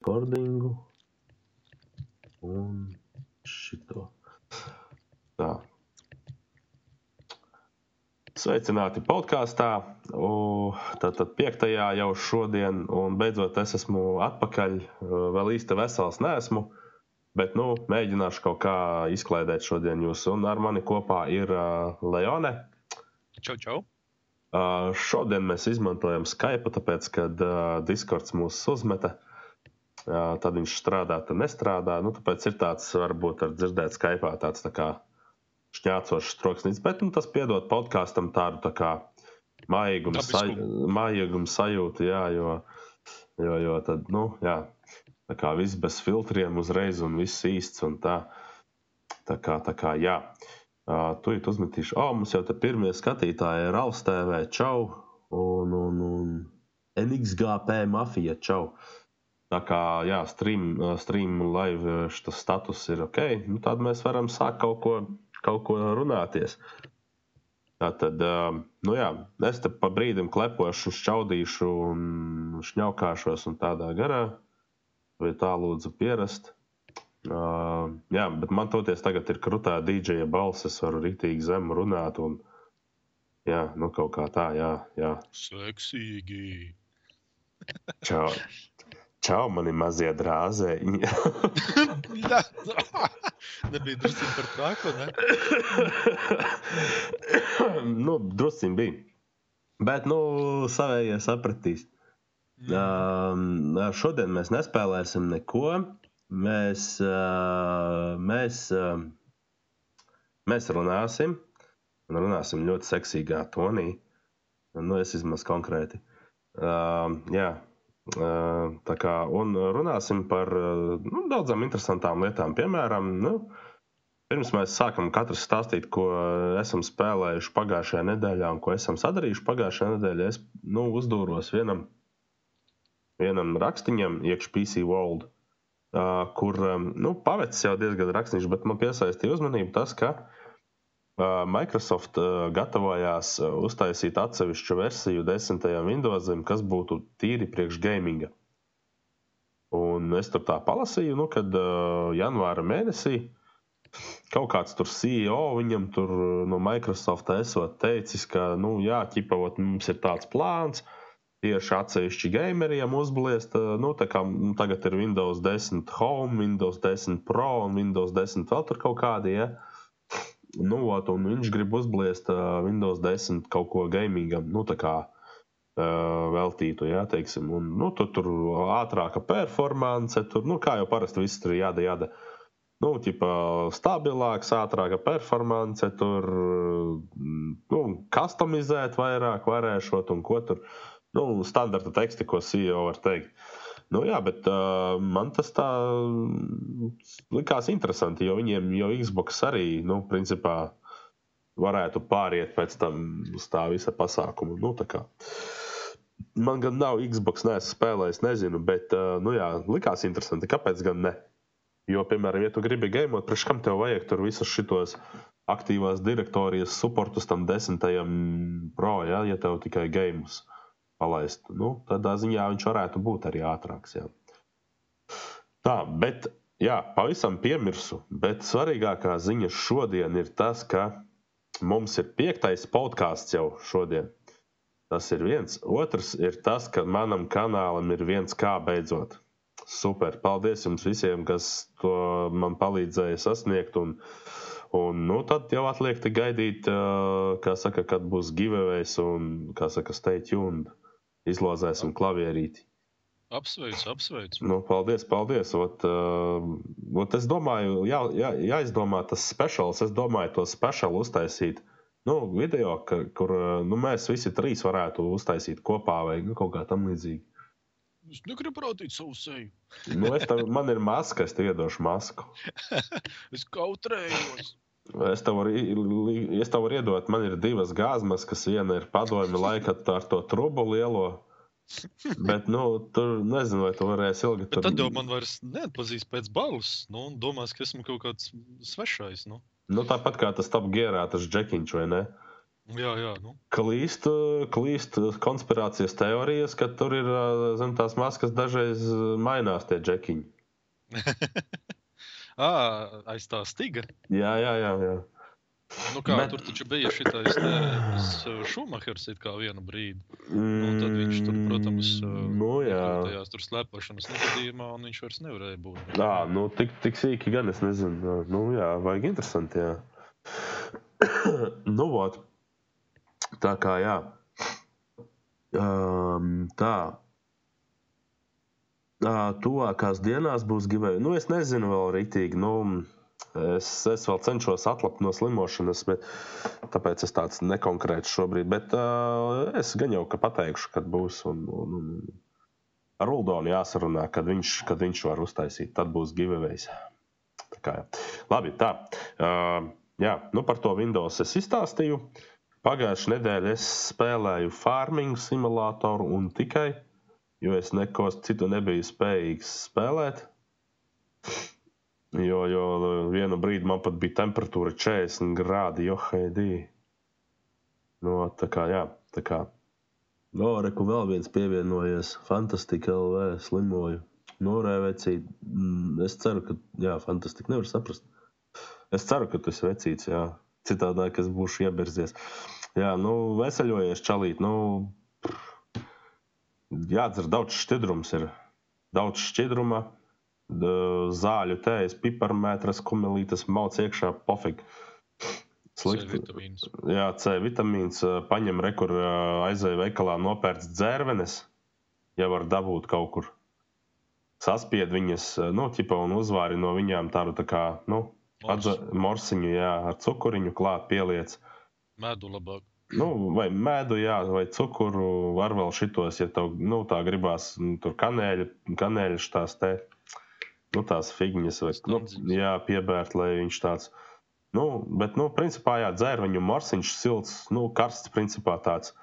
recordingu un šito. Tā. Sveicināti podkāstā. Tātad piektajā jau šodien, un beidzot es esmu atpakaļ. Vēl īsti vesels neesmu, bet nu, mēģināšu kaut kā izklaidēt šodien jūs. Un ar mani kopā ir uh, Leone. Čau, čau. Uh, šodien mēs izmantojam Skype, tāpēc, kad uh, Discords mūs uzmeta. Uh, tad viņš strādā, tad nestrādā. Nu, tāpēc ir tāds, varbūt, ar dzirdēt Skype tāds tā kā šķēcošs troksnis. Bet nu, tas piedod podkāstam tādu tā kā maigumu, saj, maigumu sajūtu, jā, jo, jo, jo tad, nu, jā, tā kā viss bez filtriem uzreiz un viss īsts un tā. Tā kā, tā kā jā. Uh, tu jau uzmetīšu, oh, mums jau te pirmie skatītāji ir TV, čau, un, un, un NXGP mafija, čau. Tā kā, jā, stream, stream live šis status ir ok, nu, tad mēs varam sākt kaut ko kaut ko runāties. Tā tad, nu jā, es te pa brīdim klepošu, šķaudīšu un šņaukāšos un tādā garā. Vai tā lūdzu pierast? Uh, jā, bet man toties tagad ir krutā dīdžeja balss, es varu rītīgi zemu runāt un, jā, nu kaut kā tā, jā, jā. Seksīgi. Čau. Čau, mani mazie drāzēji. Nebija drusku par traku, ne? nu, drusku bija. Bet, nu, savējie sapratīs. Uh, šodien mēs nespēlēsim neko. Mēs, uh, mēs, uh, mēs runāsim. Un runāsim ļoti seksīgā tonī. Nu, es izmaz konkrēti. Uh, jā, Tā kā, un runāsim par nu, daudzām interesantām lietām. Piemēram, nu, pirms mēs sākam katrs stāstīt, ko esam spēlējuši pagājušajā nedēļā un ko esam sadarījuši pagājušajā nedēļā, es nu, uzdūros vienam, vienam rakstiņam, iekšā PC World, kur nu, pavecs jau diezgan rakstīšu, bet man piesaistīja uzmanību tas, ka Microsoft gatavojās uztaisīt atsevišķu versiju desmitajam Windowsam, kas būtu tīri priekš gaminga. Un es tur tā palasīju, nu, kad janvāra mēnesī kaut kāds tur CEO viņam tur no Microsoft esot teicis, ka, nu, jā, ķipavot, mums ir tāds plāns, tieši atsevišķi gameriem uzbliest, nu, tā kā nu, tagad ir Windows 10 Home, Windows 10 Pro un Windows 10 vēl tur kaut kādi, ja. Uh, Nu, ot, un viņš grib uzbliest uh, Windows 10 kaut ko gamingam, nu, tā kā uh, veltītu, jā, teiksim. Un, nu, tur, tur ātrāka performance, tur, nu, kā jau parasti viss tur jāda, jāda. Nu, ķipa, stabilāks, ātrāka performance, tur nu, customizēt vairāk, varēšot un ko tur. Nu, standarta teksti, ko CEO var teikt. Nu, jā, bet uh, man tas tā likās interesanti, jo viņiem jau Xbox arī, nu, principā, varētu pāriet pēc tam uz tā visa pasākuma. Nu, tā man gan nav Xbox, neesmu spēlējis, nezinu, bet, uh, nu, jā, likās interesanti. Kāpēc gan ne? Jo, piemēram, ja tu gribi gamot, priekš kam tev vajag tur visus šitos aktīvās direktorijas supportus tam desmitajam pro, ja, ja tev tikai games palaist. Nu, tādā ziņā viņš varētu būt arī ātrāks. Jā. Tā, bet jā, pavisam piemirsu, bet svarīgākā ziņa šodien ir tas, ka mums ir piektais podkāsts jau šodien. Tas ir viens. Otrs ir tas, ka manam kanālam ir viens kā beidzot. Super! Paldies jums visiem, kas to man palīdzēja sasniegt. Un, un nu, tad jau atliek gaidīt, kā saka, kad būs giveaways un, kā saka, stay tuned izlozēsim klavierīti. Apsveicu, apsveicu. Nu, paldies, paldies. Ot, uh, ot es domāju, jā, jā, jāizdomā tas speciāls. Es domāju, to speciālu uztaisīt. Nu, video, ka, kur nu, mēs visi trīs varētu uztaisīt kopā vai nu, kaut kā tam līdzīga. Es negribu rādīt savu seju. nu, tev, man ir maska, es tev iedošu masku. es kautrējos. Es tev, varu, es tev varu iedot, man ir divas gāzmas, kas viena ir padomju laika ar to trubu lielo. Bet, nu, tur nezinu, vai tu varēsi ilgi tur. Bet tad jau man vairs neatpazīs pēc balss, nu, un domās, ka esmu kaut kāds svešais. Nu. Nu, tāpat kā tas top gērā, tas džekiņš, vai ne? Jā, jā, nu. klīst, klīst konspirācijas teorijas, ka tur ir zem tās maskas dažreiz mainās tie džekiņi. Ā, aiz tā stiga. Jā, jā, jā. jā. Nu kā, Bet-. Tur taču bija šitais Šumahers kā vienu brīdi. Nu, tad viņš tur, protams, Mm, nu, jā. tajās tur slēpošanas negadījumā, un viņš vairs nevarēja būt. Jā, nu, tik, tik sīki gan es nezinu. Nu, jā, vajag interesanti. Jā. nu, vot. Tā kā jā. Um, tā. Tuvākās dienās būs giveaway. Nu, es nezinu vēl rītīgi. Nu, es, es vēl cenšos atlapt no slimošanas, bet tāpēc es tāds nekonkrēts šobrīd. Bet uh, es gan jau ka pateikšu, kad būs. Un, un, un, ar Uldonu jāsarunā, kad viņš, kad viņš var uztaisīt. Tad būs giveaways. Tā kā. Labi, tā. Uh, jā, nu par to Windows es izstāstīju. Pagājušajā nedēļā es spēlēju farming simulātoru un tikai, jo es neko citu nebiju spējīgs spēlēt. Jo, jo vienu brīdi man pat bija temperatūra 40 grādi, jo haidī. No, tā kā, jā, tā kā. No, reku vēl viens pievienojies. Fantastika LV slimoju. Norēvecīt. Mm, Es ceru, ka, jā, fantastika nevar saprast. Es ceru, ka tu esi vecīts, jā. Citādi, es būšu ieberzies. Jā, nu, veseļojies, čalīt. Nu, jādzer daudz šķidrums, ir daudz šķidruma, zāļu tējas, piparmētras, kumelītes, mauc iekšā, pofīgi. Slikti. vitamīns. Jā, C vitamīns paņem rekur aizēja veikalā nopērts dzērvenes, ja var dabūt kaut kur. Saspied viņas, nu, ķipa un uzvāri no viņām tādu tā kā, nu, atza, morsiņu, jā, ar cukuriņu klāt pieliec. Medu labāk. Nu, vai medu, jā, vai cukuru, var vēl šitos, ja tev, nu, tā gribās, nu, tur kanēļa, kanēļa tās te, nu, tās figņas, vai, nu, jā, piebērt, lai viņš tāds, nu, bet, nu, principā, jā, dzērveņu morsiņš silts, nu, karsts, principā tāds.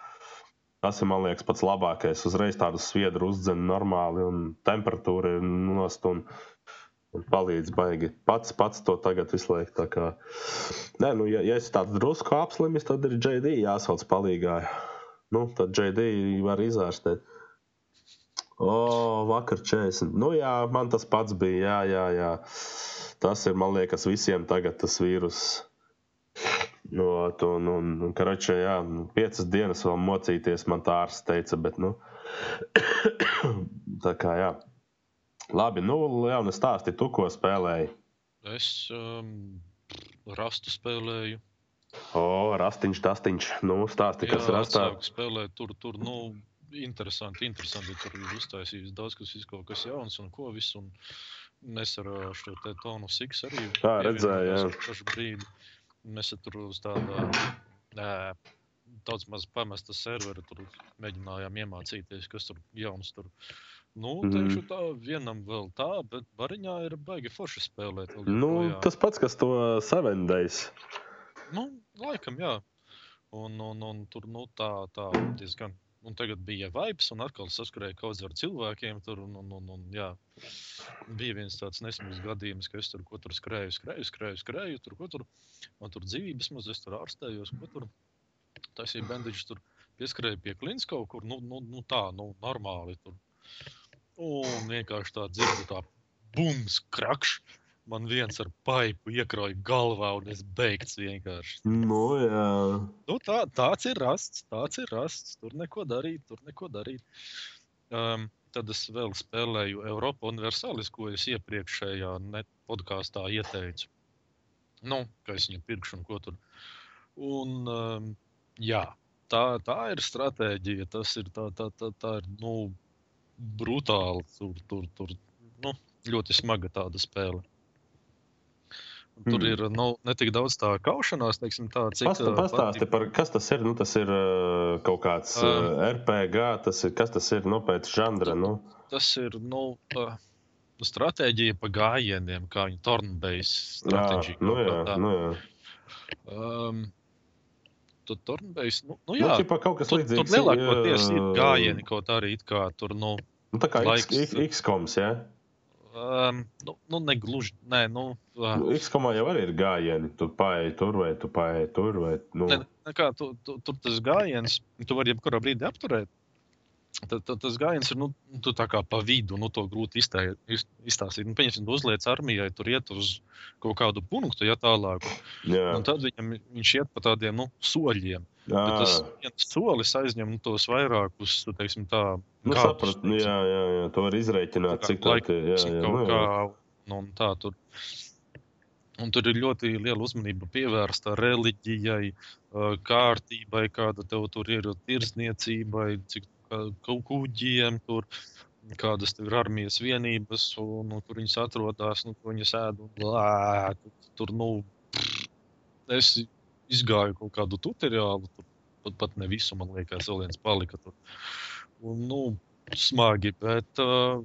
Tas ir, man liekas, pats labākais. Uzreiz tādu sviedru uzdzen normāli un temperatūra ir nost un, un palīdz baigi. Pats, pats to tagad izslēgt. tā kā- Nē, nu, ja, ja esi tāds drusku apslimis, tad ir JD jāsauc palīgā. Nu, tad JD var izārstēt. O, vakar 40. Nu, jā, man tas pats bija. Jā, jā, jā. Tas ir, man liekas, visiem tagad tas vīrus. No, un, un, un karačē, jā, nu, piecas dienas vēl mocīties, man tā ārsts teica, bet, nu, tā kā, jā. Labi, nu, Leona, stāsti, tu ko spēlēji? Es um, rastu spēlēju. O, rastiņš, tastiņš, nu, stāsti, kas Jā, rastā. atsāku spēlēt tur, tur, nu, interesanti, interesanti. Tur ir uztaisījis daudz kas, viss kaut kas jauns un ko visu. Un mēs ar ā, šo te tonu Six arī Jā, redzēju, jā. Mēs tur uz tāda ā, daudz maz pamesta servera tur mēģinājām iemācīties, kas tur jauns tur. Nu, Mhm. teikšu tā, vienam vēl tā, bet bariņā ir baigi forši spēlēt. Nu, joprojām. tas pats, kas to savendējis. Nu, laikam, jā. Un, un, un tur nu, tā, tā diezgan. Un tagad bija vibes, un atkal saskarēja kaut ar cilvēkiem. Tur, un, un, un, un, jā. bija viens tāds nesmīgs gadījums, ka es tur kaut kur skrēju, skrēju, skrēju, skrēju. Tur, ko tur, man tur dzīvības maz, es tur ārstējos. ko Tur taisīja bandiņš, tur pieskrēja pie klints kaut kur. Nu, nu, nu tā, nu, normāli. Tur. Un vienkārši tā dzirdu, tā bums, krakšs. Man viens ar paipu iekroja galvā, un es beigts vienkārši. Nu, jā. Nu, tā, tāds ir rasts, tāds ir rasts. Tur neko darīt, tur neko darīt. Um, tad es vēl spēlēju Eiropu Universālis, ko es iepriekšējā podkāstā ieteicu. Nu, ka es viņu pirkšu un ko tur. Un, um, jā, tā, tā ir stratēģija. Tas ir, tā, tā, tā, tā ir nu, brutāli. Tur, tur, tur nu, ļoti smaga tāda spēle. Un Tur Hmm. ir nu, ne tik daudz tā kaušanās, teiksim, tā, cik Pasta, pastāsti patīk- par, kas tas ir. Nu, tas ir kaut kāds Um. RPG, tas ir, kas tas ir nu, pēc žanra. Nu. tas ir nu, uh, stratēģija pa gājieniem, kā viņa turnbase Jā, stratēģija. nu, kā jā, nu, jā. Um, Tad turnbase, nu, nu Nu, jā, ķipa, kaut kas tur, līdzīgs. tur lielākoties ir gājieni kaut arī it kā tur, nu, Nu, tā kā X, laiks. X, XCOMs, jā. Um, nu, nu, negluži. Nē, nu, uh, Nu, X komā jau arī ir gājieni. Tu pārēji tur vai tu pārēji tur. Vai, nu, ne, ne, kā, tu, tu, tur tas gājiens, tu vari jebkurā brīdī apturēt. Tad, tad tas gājiens ir nu, kā pa vidu, nu, to grūti iztē, iz, izstāstīt. Nu, Pieņemsim, tu uzliec armijai, tur iet uz kaut kādu punktu, ja tālāk. tad viņam, viņš iet pa tādiem nu, soļiem. tas viens solis aizņem nu, tos vairākus, teiksim, tā, nu, gadus, sapratu. teiksim. Jā, jā, jā, to var izreikināt, Tā kā cik tā laika. Jā, jā, kaut nu, kā, jā. nu, un tā tur. Un tur ir ļoti liela uzmanība pievērsta reliģijai, kārtībai, kāda tev tur ir, tirsniecībai, cik kaut kuģiem tur, kādas ir armijas vienības, un, un kur viņas atrodas, nu, ko viņas ēd. Un, lā, tur, nu, es izgāju kaut kādu tutoriālu, tur pat, pat ne visu, man liekas, vēl viens palika tur. Un, nu, smagi, bet uh,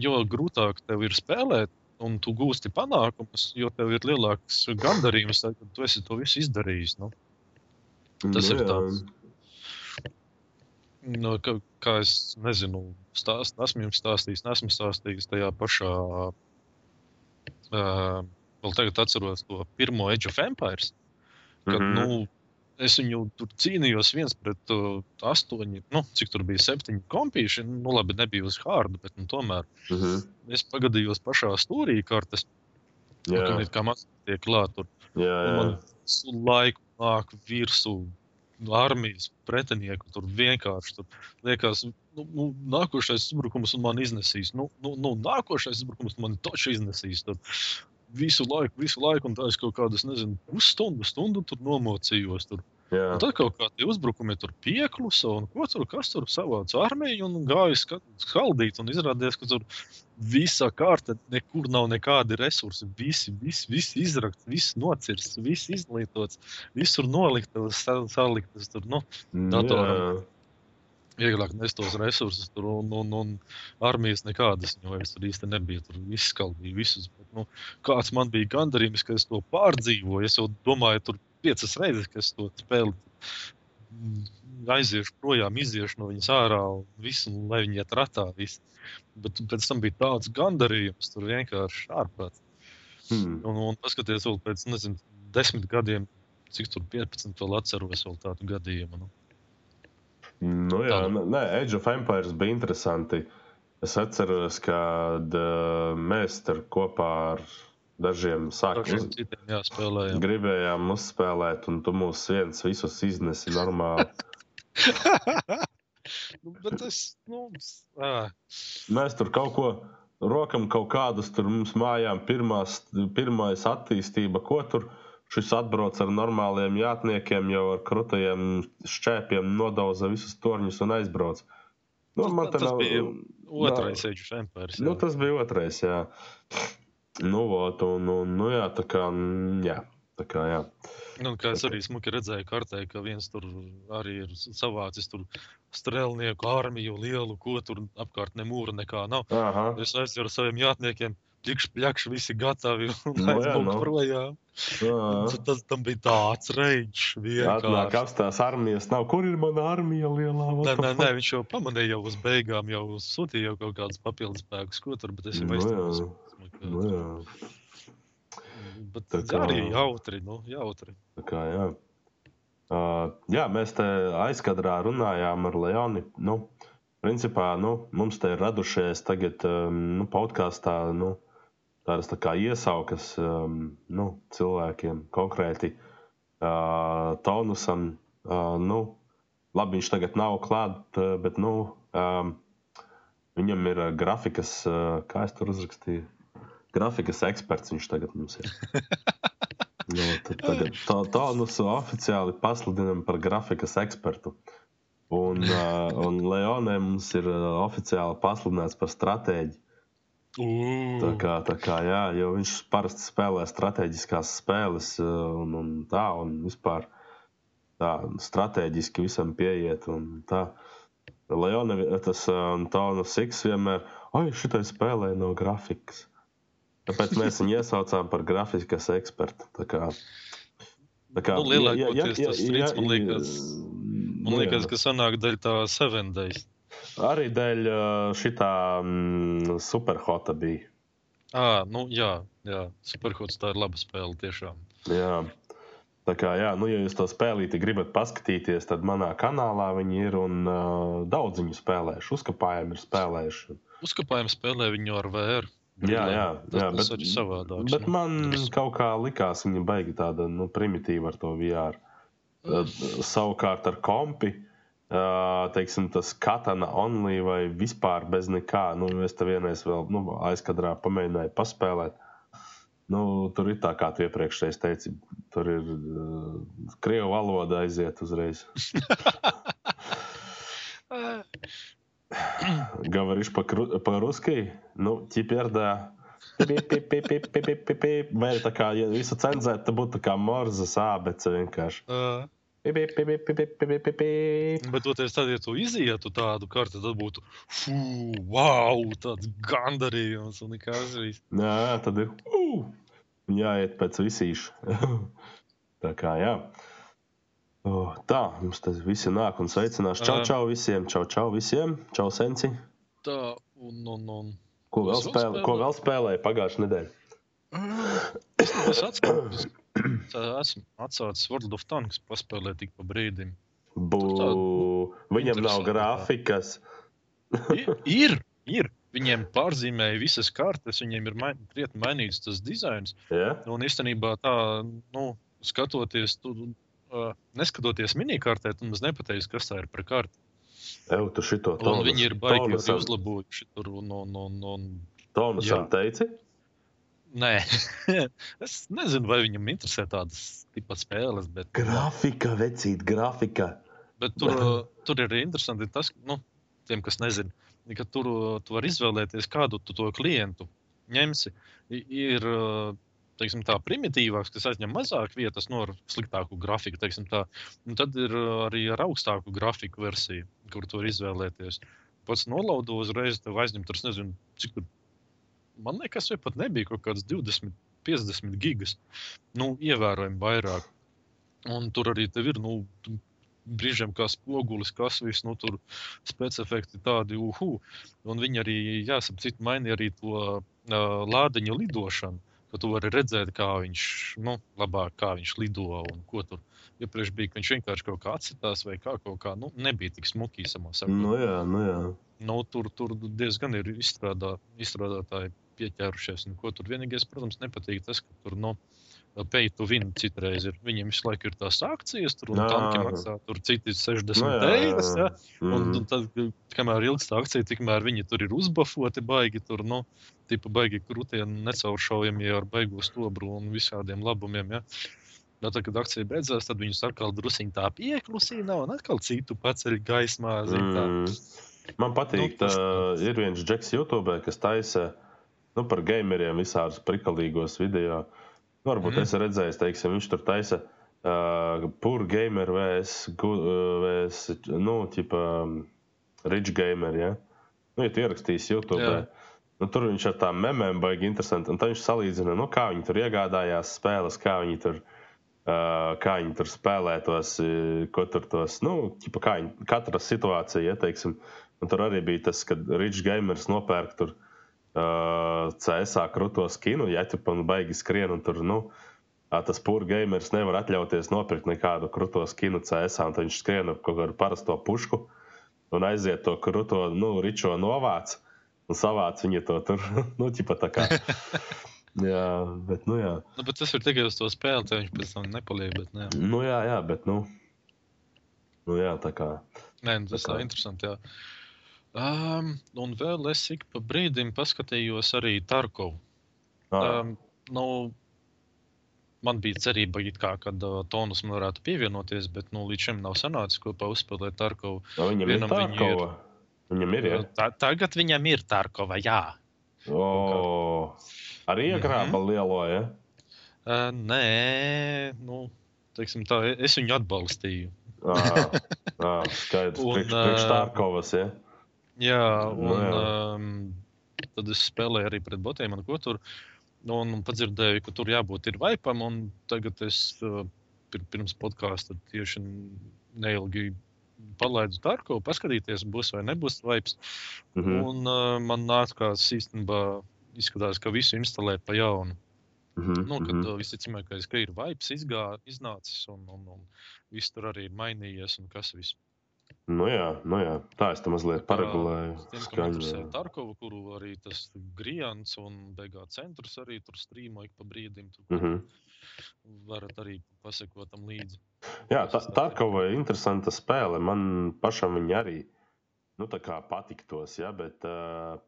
jo grūtāk tev ir spēlēt, un tu gūsti panākumus, jo tev ir lielāks gandarījums, tad, kad tu esi to visu izdarījis. Nu. Tas Nu, ir jā. Tāds. Nu, kā, kā es nezinu, stāst, esmu jums stāstījis, nesmu stāstījis tajā pašā. Uh, vēl tagad atceros to pirmo Age of Empires. Kad, mm. -hmm. nu, es viņu tur cīnījos viens pret uh, astoņi, nu, cik tur bija septiņi kompīši. Nu, labi, nebija uz hārdu, bet nu, tomēr Mhm. es pagadījos pašā stūrī kartes, nu, kā maz tiek klāt. Tur. jā, jā. man laiku nāk virsū armijas pretinieku. Tur vienkārši tur liekas, nu, nu, nākošais uzbrukums man iznesīs. Nu, nu, nu, nākošais uzbrukums man taču iznesīs. Tur. Visu laiku, visu laiku, un tā es kaut kādas, nezinu, pusstundu, stundu tur nomocījos. Tur. Jā. Un tad kaut kādi uzbrukumi tur pieklusa, un ko tur kas tur savāca armiju, un gāja skaldīt. Un izrādījās, ka tur visa kārta, nekur nav nekādi resursi. Visi, visi, visi izrakts, viss nocirsts, viss izlietots, visur noliktas, sa- saliktas. Tur, nu, datoram. Jā. vieglāk nes tos resursus, tur, un, un, un armijas nekādas jau tur īsti nebija. Tur viss skaldīja visus. Bet, nu, kāds man bija gandarījums, ka es to pārdzīvoju. Es jau domāju, tur piecas reizes, ka es to spēli aiziešu projām, iziešu no viņas ārā, un visu, un lai viņi iet ratā. Visu. Bet pēc tam bija tāds gandarījums, tur vienkārši ārprāts. Hmm. Un, un paskatieties, vēl pēc nezinu, desmit gadiem, cik tur 15 vēl atceros vēl tādu gadījumu. Nu. Nu, jā, Tādu. nē, Age of Empires bija interesanti. Es atceros, ka mēs tur kopā ar dažiem citiem jāspēlē. Jā. gribējām uzspēlēt, un tu mūs viens visus iznesi normāli. nu, bet es, nu, ā, Mēs tur kaut ko rokam, kaut kādus tur mums mājām, pirmās, pirmais attīstība, ko tur šis atbrauc ar normāliem jātniekiem, jau ar krūtajiem šķēpiem, nodauza visus torņus un aizbrauc. Nu, Nu, man tas nav- bija otrais Empires. Nu, tas bija otrais, jā. Nu, vot, un, un, nu, jā, tā kā, jā, tā kā, jā. Nu, kā es arī smuki redzēju, kartē, ka viens tur arī ir savācis tur strēlnieku armiju lielu, ko tur apkārt ne mūra nekā nav. Aha, Es aizveru saviem jātniekiem, plikš, pļakš, visi gatavi un Nu, jā, aizbraukt nu. projām. jā. Tas, tas tam bija tāds reģis Atnāk apstās armijas, nav, kur ir mana armija lielā? Nē, nē, nē, viņš jau pamanīja jau uz beigām, jau sūtīja jau kaut kādus papildus spēkus, ko tur, bet es jau Nu, aizstāvu. jā. Nu, jā. Bet Tā kā- arī jautri, nu, jautri. Tā kā, jā. Uh, jā, mēs te aizkadrā runājām ar Leoni. Nu, principā, nu, mums te ir radušies tagad um, nu, podkāstā nu, tādas tā kā iesaukas um, nu, cilvēkiem konkrēti uh, tonusam. Uh, nu, labi, viņš tagad nav klāt, bet nu, um, viņam ir grafikas, uh, kā es tur uzrakstīju, grafikas eksperts viņš tagad mums ir. Nu, tad tagad tā, tā mums oficiāli pasludinām par grafikas ekspertu. Un, uh, un Leonē mums ir uh, oficiāli pasludināts par stratēģiju. Tā kā, tā kā jā, jo viņš parasti spēlē strateģiskās spēles uh, un, un tā, un vispār tā strateģiski visam pieiet. un Tā. Leona, tas uh, Taunas X vienmēr, oi, šitai spēlē no grafikas. Tāpēc mēs viņu iesaucām par grafikas ekspertu. Tā kā, tā kā, Nu, lielākoties tas strīds, man liekas, Man nu, liekas, jā. ka sanāk daļa tā Seven Days. Arī dēļ šitā mm, superhota bija. À, nu, jā, jā. Superhots tā ir laba spēle tiešām. Jā. Tā kā, jā, nu, ja jūs to spēlīti gribat paskatīties, tad manā kanālā viņi ir un uh, daudz viņu spēlējuši. Uzkapājumi ir spēlējuši. Uzkapājumi spēlē viņu ar VR. Jā, jā, tas, jā, tas bet- arī savādāk. Bet man kaut kā likās, viņa baigi tāda nu, primitīva ar to VR. Tad, savukārt ar kompi, ā, teiksim, tas katana only vai vispār bez nekā. Nu, es te vienreiz vēl nu, aizkadrā pamēģināju paspēlēt. Nu, tur ir tā, kā tu iepriekš teici, tur ir uh, krievu valoda aiziet uzreiz. Говоришь по- по-русски? Ну, теперь да. Пип-пип-пип-пип-пип-пип. Vai tā kā ja visu cenzēt, tad būtu kā Morzas ābece vienkārši. Uh, Pip-pip-pip-pip-pip-pip. bet toties tad, ja tu izietu tādu karti, tad būtu fū, wow, tāds gandarījums un nekas viss. Jā, jā, tad ir uh, jāiet pēc visīša. tā kā jā. Oh, tā, mums tas viss nāk un sveicinās. Čau, Ā. čau visiem, čau, čau visiem. Čau, senci. Tā, un, un, un. Ko vēl, vēl spēlē, ko vēl spēlēja pagājušajā nedēļā? Es atceros, esmu atsācis World of Tanks paspēlēt tik pa brīdim. Bū... tāda Viņam nav grafikas. Ir, ir, ir. Viņiem pārzīmēja visas kartes, viņiem ir main, krietni mainīts tas dizains. Ja? Un īstenībā tā, nu, skatoties, tu, uh, neskatoties minikartē, tu mums nepateiksi, kas tā ir par karti. Eju, tu šito Un tonus- viņi ir baigi uzlabojuši tur. Un, un, un, un, Tonusam Jā. teici? nē, es nezinu, vai viņam interesē tādas tipa spēles, bet, Grafika, vecīt, grafika. bet tur, tur ir interesanti tas, nu, tiem, kas nezina, ka tur tu vari izvēlēties, kādu tu to klientu ņemsi. Ir uh, teiksim, tā primitīvāks, kas aizņem mazāk vietas, no ar sliktāku grafiku. teiksim Tā. Un tad ir uh, arī ar augstāku grafiku versiju, kur vari izvēlēties. Pats nolaudu uzreiz, tev aizņem tur, nezinu, cik tur. Man liekas, vai pat nebija kaut kāds 20, 50 gigas. Nu, ievērojami vairāk. Un tur arī ir, nu, brīžiem kā spogulis, kas viss, nu, tur specifekti tādi, uhu. Un viņi arī, jāsap, citu mainīja arī to uh, lādiņa lidošanu. Ka tu vari redzēt, kā viņš, nu, labāk, kā viņš lido un ko tur. Iepriekš bija, ka viņš vienkārši kaut kā atcitās vai kā kaut kā, nu, nebija tik smuki samā Nu jā, nu jā. nu, tur, tur diezgan ir izstrādā, izstrādātāji pieķērušies. Nu, ko tur vienīgais, protams, nepatīk tas, ka tur no pay to win citreiz ir. Viņiem visu laiku ir tās akcijas, tur un tanki maksā tur citi 60 Nu eiro. Ja? Un, Mm. un tad, kamēr ilgst akcija, tikmēr viņi tur ir uzbafoti, baigi tur, nu, tipa baigi krūtie, necauršaujamie ar baigo stobru un visādiem labumiem. Ja? Bet, tad, kad akcija beidzās, tad viņus atkal druskuļi tā pieklusina un atkal citu paceļ gaismā. zini, tā. Mm. Man patīk, Nu, ka uh, ir viens džeks YouTube, kas taisa nu, par gameriem visādus prikalīgos video. Nu, varbūt mm. es redzēju, teiksim, viņš tur taisa uh, pur gamer vs. vs. Nu, tipa um, rich gamer. Ja? Nu, ja tu ierakstīsi YouTube. Jā. Nu, tur viņš ar tām memēm baigi interesanti. Un tad viņš salīdzina, nu, kā viņi tur iegādājās spēles, kā viņi tur, uh, kā viņi tur spēlē tos, ko tur tos, nu, ķipa, kā viņi, katra situācija, ja, teiksim. Un tur arī bija tas, kad Rīgas gamers nopērk tur uh, CSA krūto skinu, ja tur pan baigi skrien un tur, nu, tas pūra gamers nevar atļauties nopirkt nekādu krūto skinu CSA, un viņš skrien ar kaut kādu parasto pušku un aiziet to krūto, nu, ričo novāc un savāc viņu to tur, nu, ķipa tā kā. Jā, bet, nu, jā. Nu, bet tas ir tikai uz to spēli, tad viņš pēc tam nepaliek. Bet, ne. Nu, jā, jā, bet, nu, nu jā, tā kā. Nē, nu, tas Tā kā- interesanti. Jā. Um, un vēl es ik pa brīdim paskatījos arī Tarkovu. Ā, Um, nu, man bija cerība, kā, kad uh, Tonus man varētu pievienoties, bet nu, līdz šim nav sanācis kopā uzspēlēt Tarkovu. nu, viņam ir vienam tā viņi kova. Viņam ir, ja? Tā, tagad viņam ir Tarkova, jā. O, arī iekrāpa Mhm. lielo, ja? Uh, nē, nu, teiksim tā, es viņu atbalstīju. Ā, ā, skaidrs. Un, Priekš, priekš ā, Tārkovas, ja? Jā, Nu, un jā. um, tad es spēlēju arī pret botiem, un ko tur. Nu, un padzirdēju, ka tur jābūt ir vaipam, un tagad es uh, pir, pirms podkāsta tieši neilgi palaidu Tarkovu, paskatīties, būs vai nebūs vaips. Mhm. Un uh, man nākās īstenībā izskatās, ka visu instalē pa jaunu. Mm -hmm, Nu, kad mm mm -hmm. -hmm. visticamākais, ka ir vibes izgā, iznācis un, un, un viss tur arī ir mainījies un kas viss. Nu jā, nu jā, tā es tam mazliet paregulēju. Skaņu. Tarkovu, kuru arī tas Grijans un Begā centrs arī tur strīmo ik pa brīdim. Tur Mm -hmm. varat arī pasekot tam līdzi. Jā, tā, Tarkova ir interesanta spēle. Man pašam viņa arī nu, patiktos. Ja, bet uh,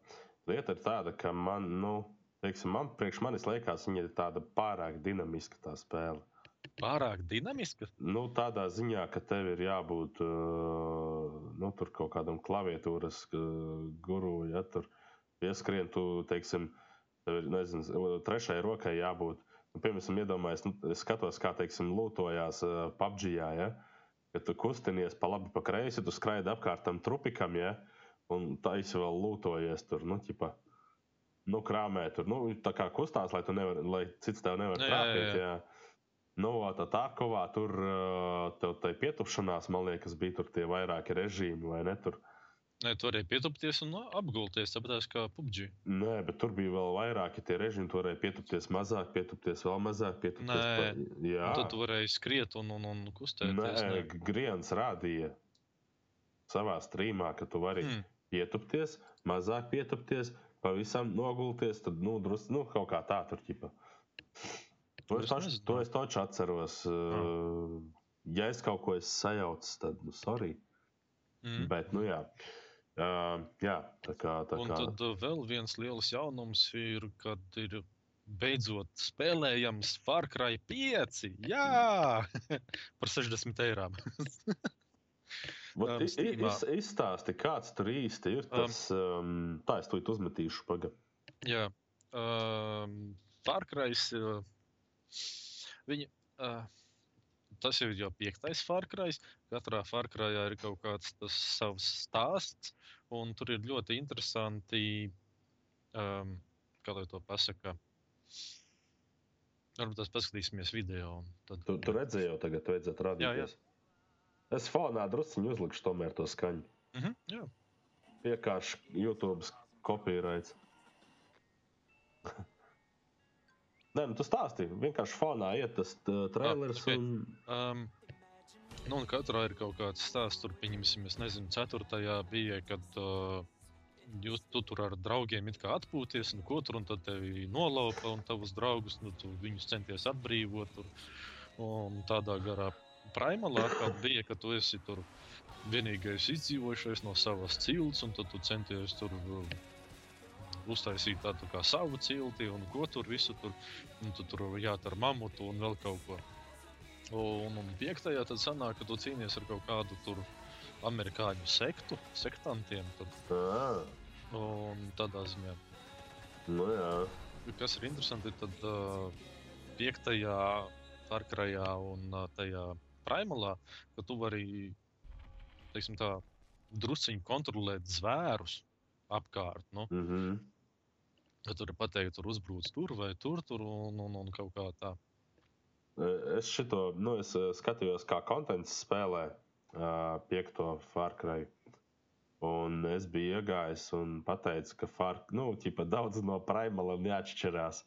lieta ir tāda, ka man, nu, teiksim, man, priekš manis liekas, viņa ir tāda pārāk dinamiska tā spēle. Pārāk dinamiska. Nu, tādā ziņā, ka tev ir jābūt nu, tur kaut kādam klaviatūras guru, ja tur pieskrien, tu, teiksim, tev ir, nezinu, trešai rokai jābūt. Nu, piemēram, iedomājies, nu, skatos, kā, teiksim, lūtojās PUBG, ja, kad tu kustinies pa labi, pa kreisi, tu skraidi apkārt tam trupikam, ja, un tā esi vēl lūtojies tur, nu, ķipa, nu, krāmē tur, nu, tā kā kustās, lai, tu nevar, lai cits tev nevar Jā, jā, trāpīt, jā. jā. Nu, tā tā kovā tur tai pietupšanās, man liekas, bija tur tie vairāki režīmi, vai ne? Tur, Nē, tu varēji pietupties un nu, apgulties, tāpēc kā PUBG. nē, bet tur bija vēl vairāki tie režīmi. Tur varēja pietupties mazāk, pietupties vēl mazāk, pietupties Nē. pa... Jā, Un tad tu varēji skriet un, un, un kustēties. nē, ne? Griens rādīja savā strīmā, ka tu vari Hmm. pietupties, mazāk pietupties, pavisam nogulties, tad, nu, drus, nu kaut kā tā tur ķipa. To es, taču, to es taču atceros. Uh, ja es kaut ko esmu sajaucis, tad, nu, sorry. Mm. Bet, nu, jā. Uh, jā, tā kā. Tā Un kā tad uh, vēl viens liels jaunums ir, kad ir beidzot spēlējams Far Cry 5. Jā, par 60 eiro. Um, iz, izstāsti, kāds tur īsti ir tas. Um, tā, es to uzmetīšu pagaidi. Jā, um, Far Cry. Uh, viņa, uh, tas jau ir jau piektais Far Cry. Katrā Far Cry ir kaut kāds tas savs stāsts, un tur ir ļoti interesanti, um, kā lai to pasaka. Varbūt tas paskatīsimies video. Tad, Tu, tu redzēji, jau tagad vajadzētu rādīties. Es fonā druskuļi uzlikšu tomēr to skaņu. Mhm, jā. Vienkārši YouTube kopīraits. Nē, nu tas stāstīja. Vienkārši fonā iet tas trailers. ok. Un... Um, nu, un katrā ir kaut kāds stāsts. Tur, pieņemsim, es nezinu, ceturtajā bija, kad uh, jūs tu tur ar draugiem it kā atpūties, un ko tur, un tad tevi nolaupa, un tavus draugus, nu, tu viņus centies atbrīvot. Tur, un tādā garā primalā bija, ka tu esi tur vienīgais izdzīvojušais no savas cilts, un tad tu centies tur. Uh, Uztaisīt tādu kā savu cilti, un ko tur visu tur. Un tu tur jāt ar mamutu un vēl kaut ko. Un, un piektajā tad sanāk, ka tu cīnies ar kaut kādu tur amerikāņu sektu, sektantiem. Tad, Ah, un tādā ziņā, nu jā. kas ir interesanti, tad uh, piektajā Farkrajā un uh, tajā primalā, ka tu vari, teiksim tā, drusciņi kontrolēt zvērus apkārt. Nu, Mm -hmm. Ka tur pateikt, tur uzbrūc tur vai tur, tur un, un, un kaut kā tā. Es šito nu, es skatījos, kā konteksts spēlē uh, piekto Farkrai. Un es biju iegājis un pateicu, ka Fark, nu, ķipa, daudz no primaliem neatšķirās.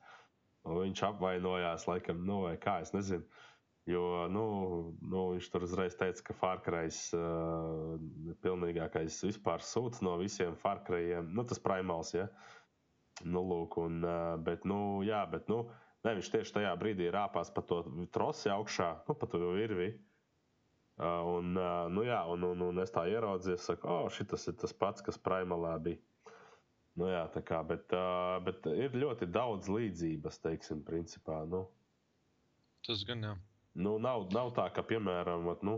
Un viņš apvainojās, laikam, nu, vai kā es nezinu. Jo nu, nu, viņš tur uzreiz teica, ka Farkrais uh, ir pilnīgākais vispār sūds no visiem Farkrajiem. Nu, tas primals, ja. Nu, lūk, un, uh, bet, nu, jā, bet, nu, Ne, viņš tieši tajā brīdī rāpās pa to trosi augšā, nu, pa to virvi. Uh, un, uh, nu, jā, un, un, un es tā ieraudzīju, saku, oh, šis ir tas pats, kas primalā bija. Nu, jā, tā kā, bet, bet ir ļoti daudz līdzības, teiksim, principā. Nu, Tas gan jā. nu, nav, nav tā, ka, piemēram, vat, nu,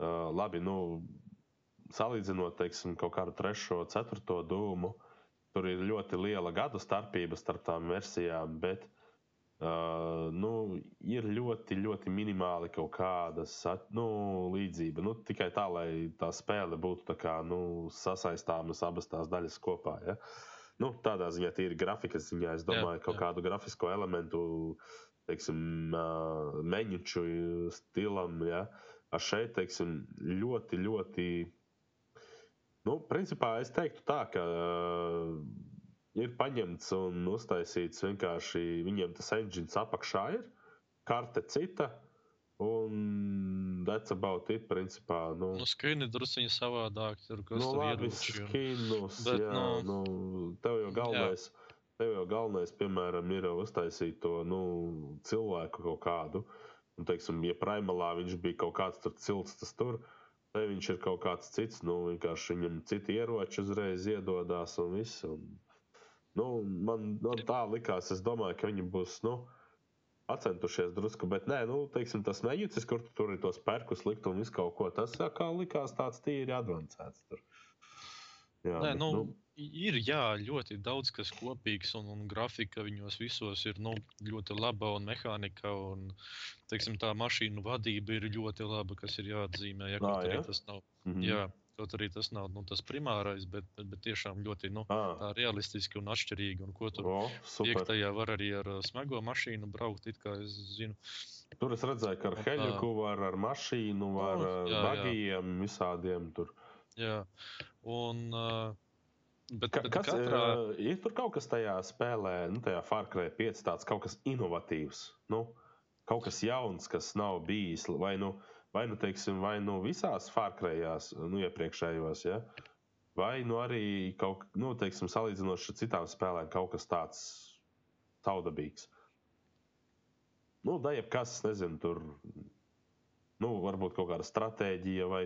labi, nu, salīdzinot, teiksim, kaut kādu trešo, ceturto dūmu, tur ir ļoti liela gadu starpība starp tām versijām, bet Uh, nu, ir ļoti, ļoti minimāli kaut kādas nu, līdzība. Nu, tikai tā, lai tā spēle būtu kā, nu, sasaistāmas abas tās daļas kopā. Ja? Nu, tādā ziņā, tīri grafikas ziņā, es domāju, Jā, ka kaut jā. kādu grafisko elementu, teiksim, meņuču stilam, ja? ar šeit, teiksim, ļoti, ļoti. Nu, principā es teiktu tā, ka uh, ir paņemts un uztaisīts vienkārši viņiem tas engines apakšā ir, karte cita. Un that's about it, principā. Nu, Nu, skrini drusciņi savādāk, tur kas nu un- skinus, Bet, jā, nu, nu, tev jau galvenais, tev jau galvenais, piemēram, ir uztaisīt to, nu, cilvēku kaut kādu. Un, teiksim, ja primalā viņš bija kaut kāds tur cilts, tas tur, te viņš ir kaut kāds cits, nu, vienkārši viņam citi ieroči uzreiz iedodās un viss. Un, nu, man nu, tā likās, es domāju, ka viņi būs, nu, atcentušies drusku, bet nē, nu, teiksim, tas mēģinājums, kur tu tur ir tos perkus likt un visu kaut ko, tas kā likās tāds tīri advancēts. Tur. Jā, Nē, bet, nu, ir jā, ļoti daudz kas kopīgs, un, un grafika viņos visos ir nu, ļoti laba, un mehānika, un teiksim, tā mašīnu vadība ir ļoti laba, kas ir jāatzīmē. Ja, Ā, kaut arī ja? tas nav, mhm. jā, kaut arī tas nav nu, tas primārais, bet, bet, tiešām ļoti nu, tā realistiski un atšķirīgi. Un ko tur o, piektajā var arī ar smago mašīnu braukt, it kā es zinu. Tur es redzēju, ka ar heļuku var, ar mašīnu, var Nu, ar jā, jā. bagiem, visādiem tur. Jā, un, uh, bet, Ka, bet kas, katrā... katrā... Ir tur kaut kas tajā spēlē, nu, tajā Cry 5, tāds kaut kas inovatīvs. Nu, kaut kas jauns, kas nav bijis. Vai nu, vai nu, teiksim, vai nu visās Far Cry'ās, nu, iepriekšējos, ja? vai nu arī kaut, nu, teiksim, salīdzinoši ar citām spēlēm, kaut kas tāds taudabīgs. Nu, da jebkas, nezinu, tur. Nu, varbūt kaut kāda stratēģija vai,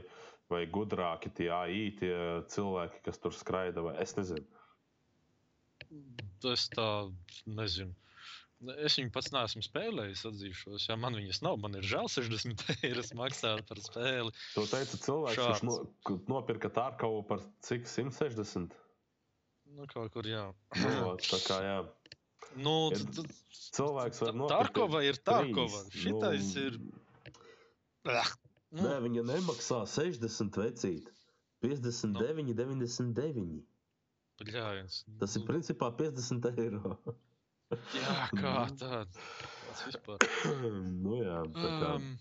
vai gudrāki tie AI, tie cilvēki, kas tur skraida, vai es nezinu. Es tā nezinu. Es viņu pats neesmu spēlējis, atzīšos. Ja man viņas nav, man ir žēl 60 eiro maksāt par spēli. To teica cilvēks, kurš Šāds. no, ku- nopirka Tārkavu par cik 160. Nu, kaut kur jā. Nu, tā kā jā. Nu, Ir- Cilvēks var nopirkt. Tārkova ir Tārkova. trīs. Šitais Nu, ir. Ah, nu, Nē, viņa nemaksā 60 vecīt. 59, 99. Bļāviens. Tas ir Nu, principā 50 eiro. Jā, kā tā. Tas vispār. nu, jā, tā kā. Um,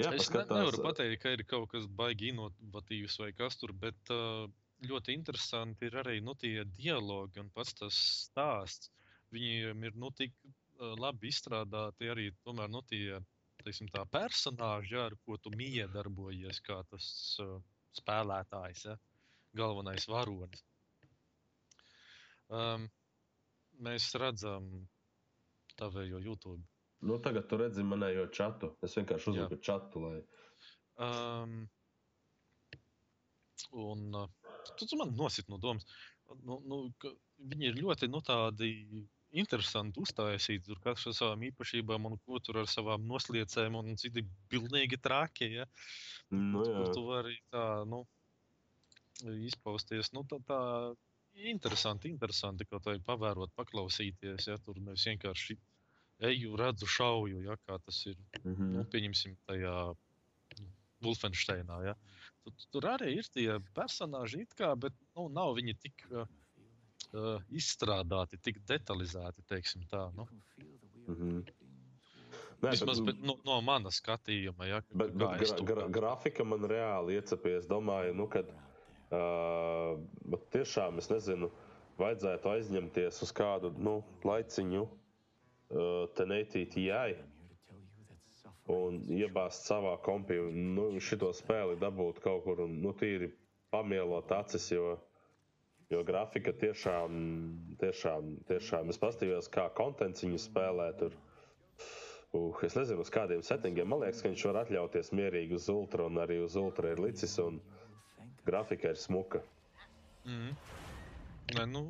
Jā, es ne, paskatās. nevaru pateikt, ka ir kaut kas baigi inovatīvs vai kas tur, bet uh, ļoti interesanti ir arī nu, tie dialogi un pats tas stāsts. Viņiem ir nu, tik uh, labi izstrādāti arī tomēr, nu, tie teiksim, tā personāži, jā, ar ko tu miedarbojies, kā tas uh, spēlētājs, ja? galvenais varonis. Um, mēs redzam tavējo YouTube. Nu, tagad tu redzi manējo čatu. Es vienkārši uzliku čatu, lai. Um, un uh, tu, tu man nosit no domas. Nu, nu, viņi ir ļoti nu, tādi interesanti uztaisīti. Tur katrs ar savām īpašībām, un ko tur ar savām nosliecēm, un citi pilnīgi traki. Ja? Nu. Kur tu vari tā, nu, izpausties. Nu, tā, tā interesanti, interesanti kaut vai pavērot, paklausīties. Ja? Tur nevis vienkārši eju, redzu, šauju, ja? kā tas ir Mhm. nu, pieņemsim, tajā nu, Wolfensteinā. Ja? Tur, tur arī ir tie personāļi, it kā, bet nu, nav viņi tik uh, uh, izstrādāti, tik detalizēti. teiksim Tā, nu. Mhm. Nē, Vismaz bet- no, no mana skatījuma, ja, Bet, bet gra, gra, grafika man reāli iecepies. Es domāju, nu, ka uh, tiešām es nezinu, vajadzētu aizņemties uz kādu nu, laiciņu, uh, tenētī TI un iebāzt savā kompī nu, šito spēli dabūt kaut kur un nu, tīri pamielot acis. Jo, jo grafika tiešām, tiešām, tiešām es paskatījos, kā kontents viņu spēlē. Tur. Uh, es nezinu, uz kādiem settingiem. Man liekas, ka viņš var atļauties mierīgi uz ultra, un arī uz ultra ir licis, un grafika ir smuka. Mhm. Nē, nu,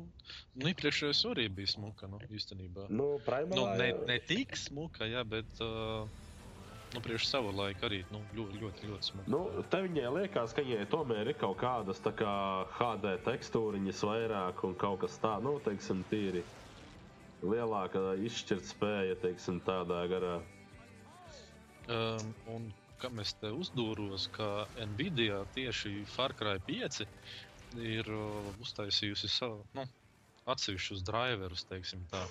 nu iepriekšējais arī bija smuka. Nu, īstenībā. Nu, Primalā, Nu, ne, ne tik smuka, jā, bet uh, nu, priekš savu laiku arī nu, ļoti, ļoti, ļoti smuka. Nu, te viņai liekas, ka viņai tomēr ir kaut kādas kā HD tekstūriņas vairāk un kaut kas tāds, nu, teiksim, tīri lielāka izšķirtspēja, teiksim, tādā garā. Um, un kam es te uzdūros, ka Nvidia tieši Far Cry 5 ir uh, uztaisījusi savu nu, atsevišķus driverus, teiksim tā,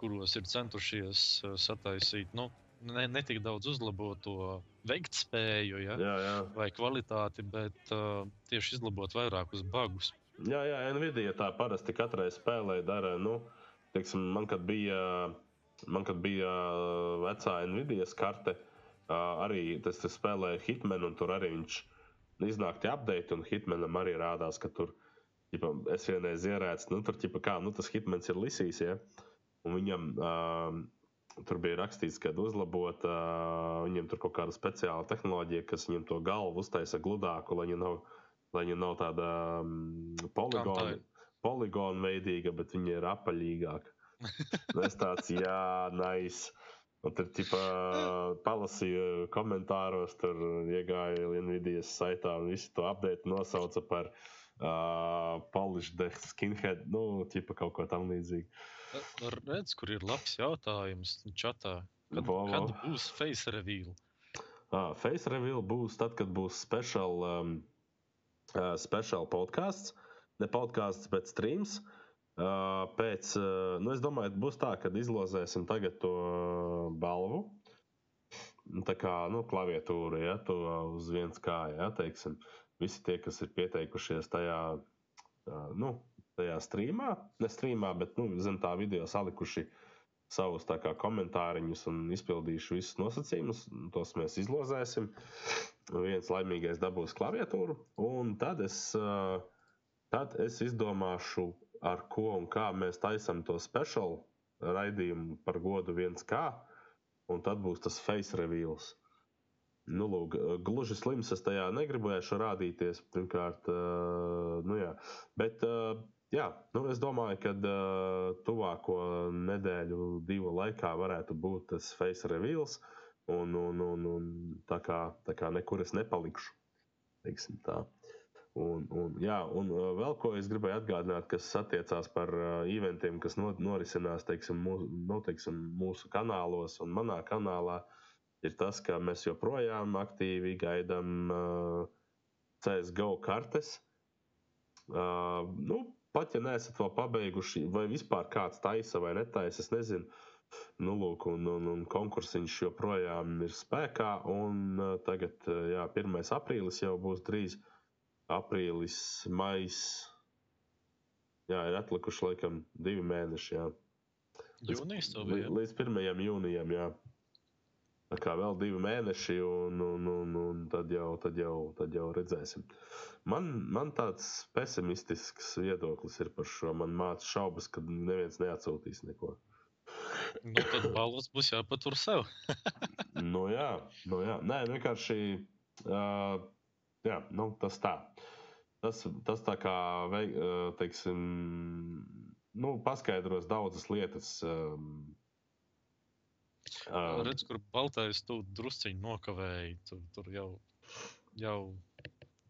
kuros ir centušies uh, sataisīt nu, ne, ne tik daudz uzlabot to veiktspēju ja, Jā, jā. vai kvalitāti, bet uh, tieši izlabot vairākus bugus. Jā, jā, Nvidia tā parasti katrai spēlē dara. Nu, teiksim, man, kad bija, man, kad bija vecā Nvidia karte, arī tas spēlēja Hitman, un tur arī viņš iznāk tie update, un Hitmanam arī rādās, ka tur, ģipa, es vienreiz ierēcu, nu, tur, ģipa, kā, nu, tas Hitmans ir lisīs, ja, un viņam uh, tur bija rakstīts, ka uzlabot, uh, viņam tur kaut kāda speciāla tehnoloģija, kas viņam to galvu uztaisa gludāku, lai viņa nav lai viņa nav tāda um, poligona, poligona veidīga, bet viņa ir apaļīgāka. Nu, es tāds, jā, nice. Un tur tipā palasīju komentāros, tur iegāja Nvidia saitā un visi to update nosauca par uh, the skinhead, nu, tipa kaut ko tam līdzīgu. Redz, kur ir labs jautājums čatā. Kad, Bo, kad būs face reveal? Ah, face reveal būs tad, kad būs special um, uh, special podkāsts, ne podkāsts, bet streams. Uh, pēc, uh, nu es domāju, būs tā, ka izlozēsim tagad to balvu. Tā kā nu, klaviatūra, ja to uz viens kāja, ja, teiksim, visi tie, kas ir pieteikušies tajā, nu, tajā streamā, ne streamā, bet nu, zem tā video salikuši savus kā, komentāriņus un izpildījuši visus nosacījumus. Tos mēs izlozēsim viens laimīgais dabūs klaviatūru, un tad es, tad es izdomāšu, ar ko un kā mēs taisām to speciālu raidījumu par godu 1K, un tad būs tas face reveals. Nu, lūk, gluži slims es tajā negribēšu rādīties. Pirmkārt, uh, nu jā, bet uh, jā, nu es domāju, ka uh, tuvāko nedēļu, divu laikā varētu būt tas face reveals. Uh, Un, un, un, un tā, kā, tā kā nekur es nepalikšu. Un, un, jā, un uh, vēl ko es gribēju atgādināt, kas attiecās par uh, eventiem, kas no, norisinās teiksim, mūsu, nu, teiksim, mūsu kanālos un manā kanālā, ir tas, ka mēs joprojām aktīvi gaidām uh, CSGO kartes. Uh, nu, pat ja neesat vēl pabeiguši, vai vispār kāds taisa vai netaisa, es nezinu. Nu, lūk, un, un, un konkursiņš joprojām ir spēkā. Un, uh, tagad, uh, jā, 1. aprīlis jau būs drīz. Aprīlis, maijs. Jā, ir atlikuši laikam divi mēneši. Jā. Jūnijas to bija. Līdz 1. jūnijam, jā. Tā kā vēl divi mēneši, un, un, un, un tad, jau, tad, jau, tad jau redzēsim. Man, man tāds pesimistisks viedoklis ir par šo. Man māca šaubas, ka neviens neatsūtīs neko. Nu, tad balvas būs jāpatur sev. nu, jā, nu, jā. Nē, vienkārši uh, jā, nu, tas tā. Tas, tas tā kā, teiksim, nu, paskaidros daudzas lietas. Um, uh, Redz, kur baltais tu drusciņi nokavēji. Tur, tur jau, jau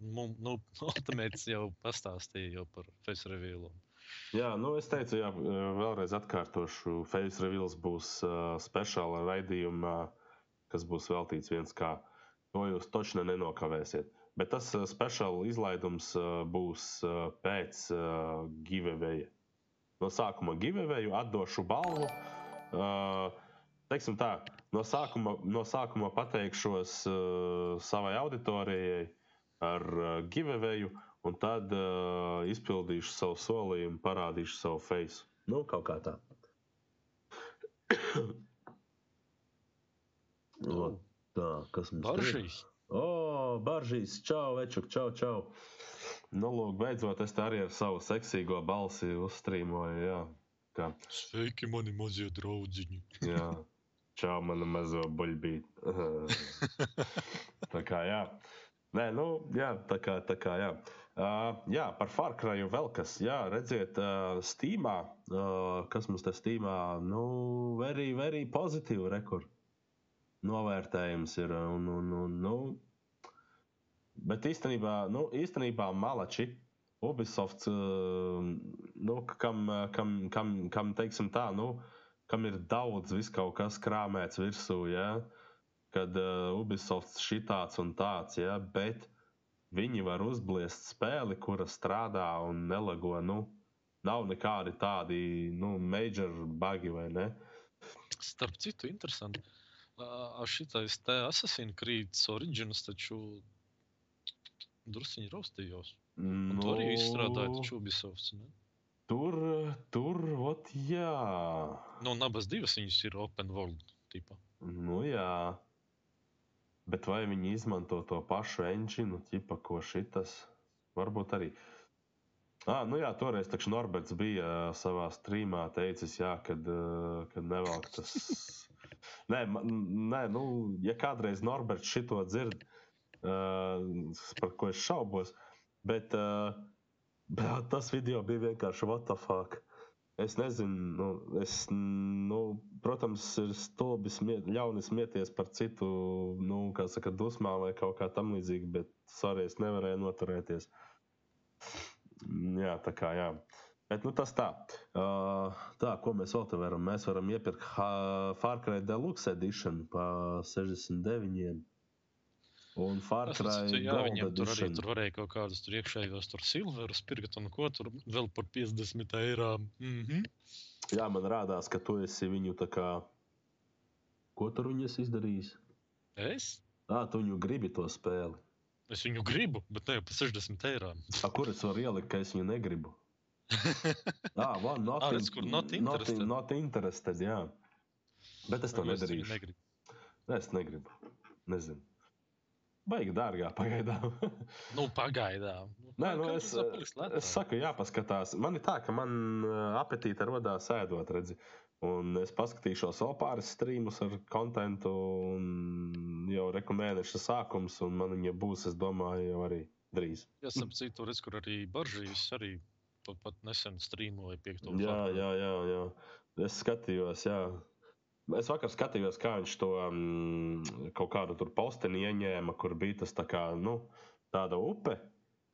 nu, nu, Ultimates jau pastāstīja jau par face revealu. Jā, nu es teicu, jā, vēlreiz atkārtošu. Face Reveals būs uh, speciāla raidījuma, kas būs veltīts viens kā. To jūs točni nenokavēsiet. Bet tas uh, speciāla izlaidums uh, būs uh, pēc uh, giveaway. No sākuma giveaway atdošu balvu. Uh, teiksim tā, no sākuma, no sākuma pateikšos uh, savai auditorijai ar uh, giveaway un tad uh, izpildīšu savu solījumu, parādīšu savu face. Nu, kaut kā tā. no, tā, kas mums ir? Baržīs. O, oh, baržīs, čau, večuk, čau, čau. Nu, lūk, beidzot, es tā arī ar savu seksīgo balsi uzstrīmoju, jā. Kā. Sveiki, mani mazie draudziņi. jā, čau, mana mazo buļbīt. tā kā, jā. Nē, nu, jā, tā kā, tā kā, jā. Uh, jā, par Farkraju vēl kas. Jā, redziet, uh, Steamā, uh, kas mums te Steamā, nu, very, very pozitīvi rekur. Novērtējums ir. Un, un, un, nu, bet īstenībā, nu, īstenībā malači. Ubisoft, uh, nu, kam, kam, kam, kam, teiksim tā, nu, kam ir daudz vis kaut kas krāmēts virsū, ja? kad uh, Ubisoft šitāds un tāds, ja? bet viņi var uzbliest spēli, kura strādā un nelago. Nu, nav nekādi tādi nu, major bugi vai ne. Starp citu, interesanti. Ar šitais te Assassin's Creed Origins taču drusciņi raustījos. Nu, to arī izstrādāja taču Ubisofts. Ne? Tur, tur, ot, jā. Nu, un abas divas viņas ir open world tipa. Nu, jā. Bet vai viņi izmanto to pašu engine, tipa, ko šitas? Varbūt arī. Ah, nu jā, toreiz Norberts bija savā streamā teicis, jā, kad, kad nevelk tas. nē, nē, nu, ja kādreiz Norberts šito dzird, uh, par ko es šaubos, bet, uh, bet tas video bija vienkārši fuck. Es nezinu, nu, es, nu, protams, ir stulbi smiet, ļauni smieties par citu, nu, kā saka, dusmām vai kaut kā tam līdzīga, bet sorry, es nevarēju noturēties. Jā, tā kā jā. Bet nu, tas tā. Uh, tā, ko mēs vēl te varam? Mēs varam iepirkt Cry Deluxe Edition par 69. Un Far Cry jā, viņiem tur arī tur varēja kaut kādus tur iekšējos tur silverus pirkt un ko tur vēl par 50 eiro. Mm -hmm. Jā, man rādās, ka tu esi viņu tā kā. Ko tur viņi esi izdarījis? Es? Ah, tu viņu gribi to spēli. Es viņu gribu, bet ne jau par 60 eiro. A, kur es varu ielikt, ka es viņu negribu? Ah, one, not, in- kur not not, interested. in- not interested. Jā. Bet es to nedarīšu. negribu. Nē, es negribu. Nezinu. Baigi dārgā pagaidām. Nu, pagaidām. Nu, Nē, nu es, es saku, jāpaskatās. Man ir tā, ka man ā, apetīte radās ēdot, redzi. Un es paskatīšos vēl pāris streamus ar kontentu, un jau reku mēneša sākums, un man viņa būs, es domāju, jau arī drīz. Jā, ap citu redz, kur arī Baržīs arī pat, pat nesen strīmoja piekto. Jā, jā, jā, jā. Es skatījos, jā. Es vakar skatījos, kā viņš to um, kaut kādu tur posteni ieņēma, kur bija tas tā kā, nu, tāda upe,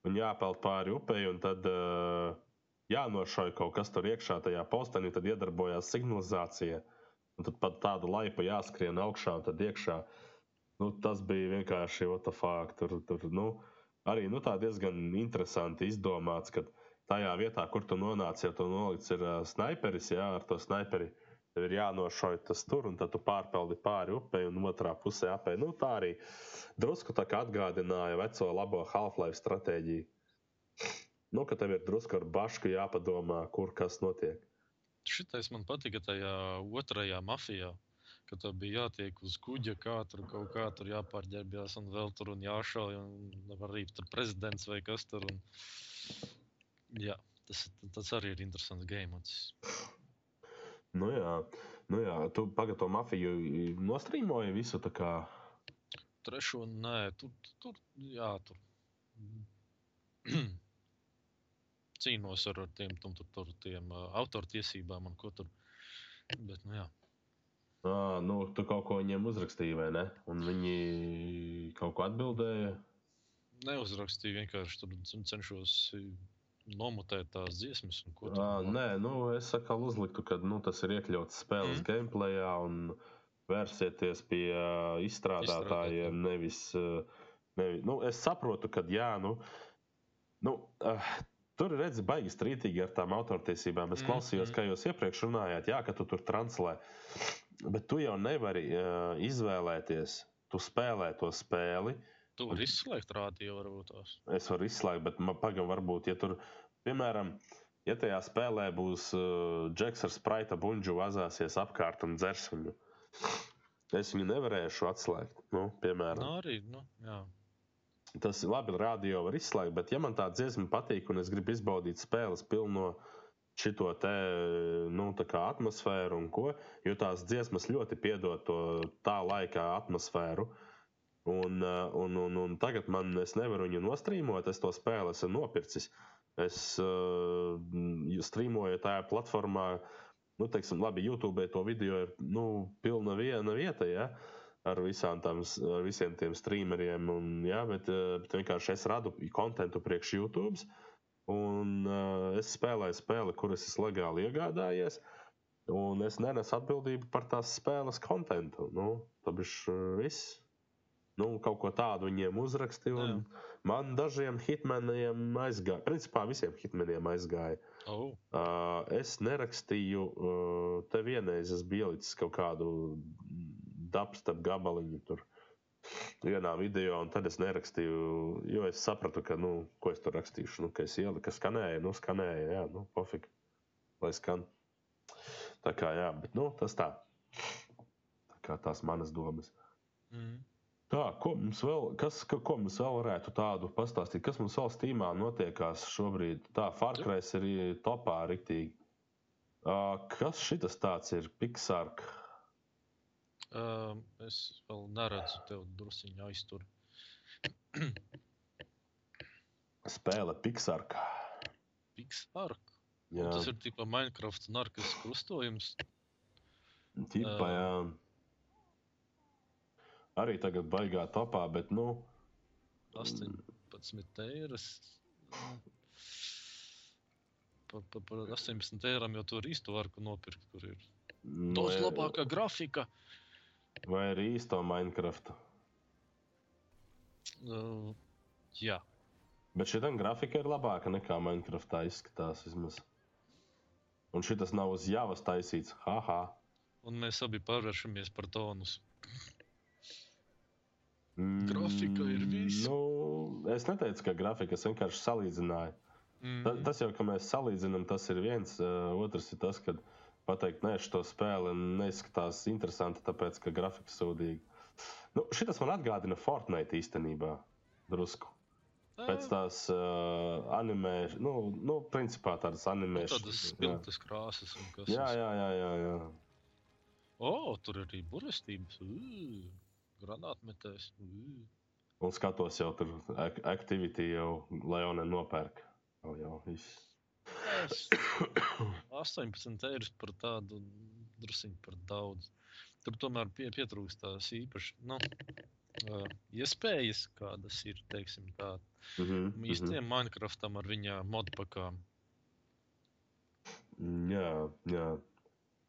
un jāpeld pāri upei, un tad uh, jānošauj kaut kas tur iekšā tajā postenī, tad iedarbojās signalizācija, un tad pat tāda laipa jāskrien augšā un tad iekšā. Nu, tas bija vienkārši, fuck, tur, tur, nu, arī, nu, tā diezgan interesanti izdomāts, ka tajā vietā, kur tu nonāc, ja tu nolikts ir uh, snaiperis, jā, ar to snaiperi tev ir jānošauj tas tur, un tad tu pārpeldi pāri upei un otrā pusē apē. Nu, tā arī drusku tā kā atgādināja veco labo Half-Life stratēģiju. Nu, ka tev ir drusku ar bašku jāpadomā, kur kas notiek. Šitais man patika tajā otrajā mafijā. Kad tev bija jātiek uz kuģa, kā tur kaut kā tur jāpārģērbjas, un vēl tur un jāšauj, un arī tur prezidents vai kas tur. Un... Jā, tas, tas arī ir interesants game. Nu, jā, nu, jā. tu pagaidi to mafiju nostrīmoji visu tā kā. Trešo, nē, tur, tur, jā, tur. Cīnos ar, tiem, tur, tur, tur, tiem autortiesībām un ko tur. Bet, nu, jā. À, nu, tu kaut ko viņiem uzrakstīji, vai ne? Un viņi kaut ko atbildēja. Neuzrakstīju, vienkārši tur cen- cenšos nomutēt tās dziesmas. vēl. nē, nu, es atkal uzliktu, ka nu, tas ir iekļauts spēles mm. gameplayā un vērsieties pie uh, izstrādātājiem. Nevis, uh, nevis, nu, es saprotu, ka jā, nu, nu, uh, tur redzams, baigi strīdīgi ar tām autortiesībām. Es Mhm. klausījos, kā jūs iepriekš runājāt, jā, ka tu tur translē. Bet tu jau nevari uh, izvēlēties, tu spēlē to spēli. Tu vari izslēgt rādio, varbūt tās. Es varu izslēgt, bet pagaidām, varbūt, ja tur, piemēram, ja tajā spēlē būs uh, Džeks ar spraita buļbuļsu, vazāsies apkārt un dzers viņu. Es viņu nevarēšu atslēgt. Nu, piemēram, Nu, arī, nu, jā. tas ir labi, radio var izslēgt, bet, ja man tā dziesma patīk un es gribu izbaudīt spēles pilno šito te nu, atmosfēru un ko, jo tās dziesmas ļoti piedod to tā laika atmosfēru. Uh, un, un, un tagad man es nevaru viņu nostrīmot, es to spēli esmu nopircis. Es uh, strīmoju tajā platformā, nu, teiksim, labi, YouTube to video ir nu, pilna viena vieta. Ja? Ar, tām, ar visiem tiem streameriem, un, jā, bet, uh, bet vienkārši es radu kontentu priekš YouTube. Un uh, es spēlēju spēli, kuras es legāli iegādājies, un es nenesu atbildību par tās spēles kontentu. Nu, tas ir viss. Nu, kaut ko tādu viņiem uzrakstīju, un man dažiem hitmeniem aizgāja. Principā visiem hitmeniem aizgāja. Oh, Uh, es nerakstīju, uh, te vienreiz es biju ielicis kaut kādu dubstep gabaliņu tur. vienā video, un tad es nerakstīju, jo es sapratu, ka, nu, ko es tur rakstīšu. Nu, ka es ieliku, ka skanēja, nu, skanēja, jā, nu, pofīgi, lai skan. Tā kā, jā, bet, nu, tas tā. Tā kā tās manas domas. Mm. Tā, ko mums vēl, kas, ka, ko mums vēl varētu tādu pastāstīt? Kas mums vēl stīmā notiekās šobrīd? Tā, Farkrais ir topā riktīgi. Uh, kas šitas tāds ir? Pixark. Uh, es vēl neredzu tev drusciņu aiztur. Spēle Pixark. Pixark. Un Jā, tas ir tikai Minecraft un Arkas krustojums. tipā, jā. Arī tagad baigā topā, bet, nu, 18 eiras. Par, par, par 18 eiro jau tur īstu var nopirkt, kur ir nu, daudz labākā grafika. vai arī īsto Minecraft. Uh, jā, Bet šī grafika ir labāka nekā Minecraftā izskatās vismaz. Un šis nav uz Javas taisīts. Haha. un mēs abi pārvēršamies par tonus. Mm, Grafika ir viss. Nu, es neteicu, ka grafika es vienkārši salīdzināju. Mm. Ta, tas jau, ka mēs salīdzinām, tas ir viens. Uh, otrs ir tas, ka pateikt, nē, šo spēli neizskatās interesanti, tāpēc, ka grafika sūdīga. Nu, šitas man atgādina Fortnite īstenībā. Drusku. Pēc tās uh, animēšanas, nu, nu, principā tādas Nu, animēšanas. tādas spilgtas krāsas un kas Jā, jā, jā, jā, jā. O, tur ir arī burvestības. Ugh, Granātmetējs. Un skatos jau tur, ak aktivitī jau Leona nopērk. Jau, jau. Es 18 eiro par tādu druskuļu par daudz. Tur tomēr pie, pietrūkst tās īpašas nu, uh, iespējas, kādas ir. Teiksim, tā. Mhm, Īstiem Minecraftam ar viņa modpakām. Jā, jā.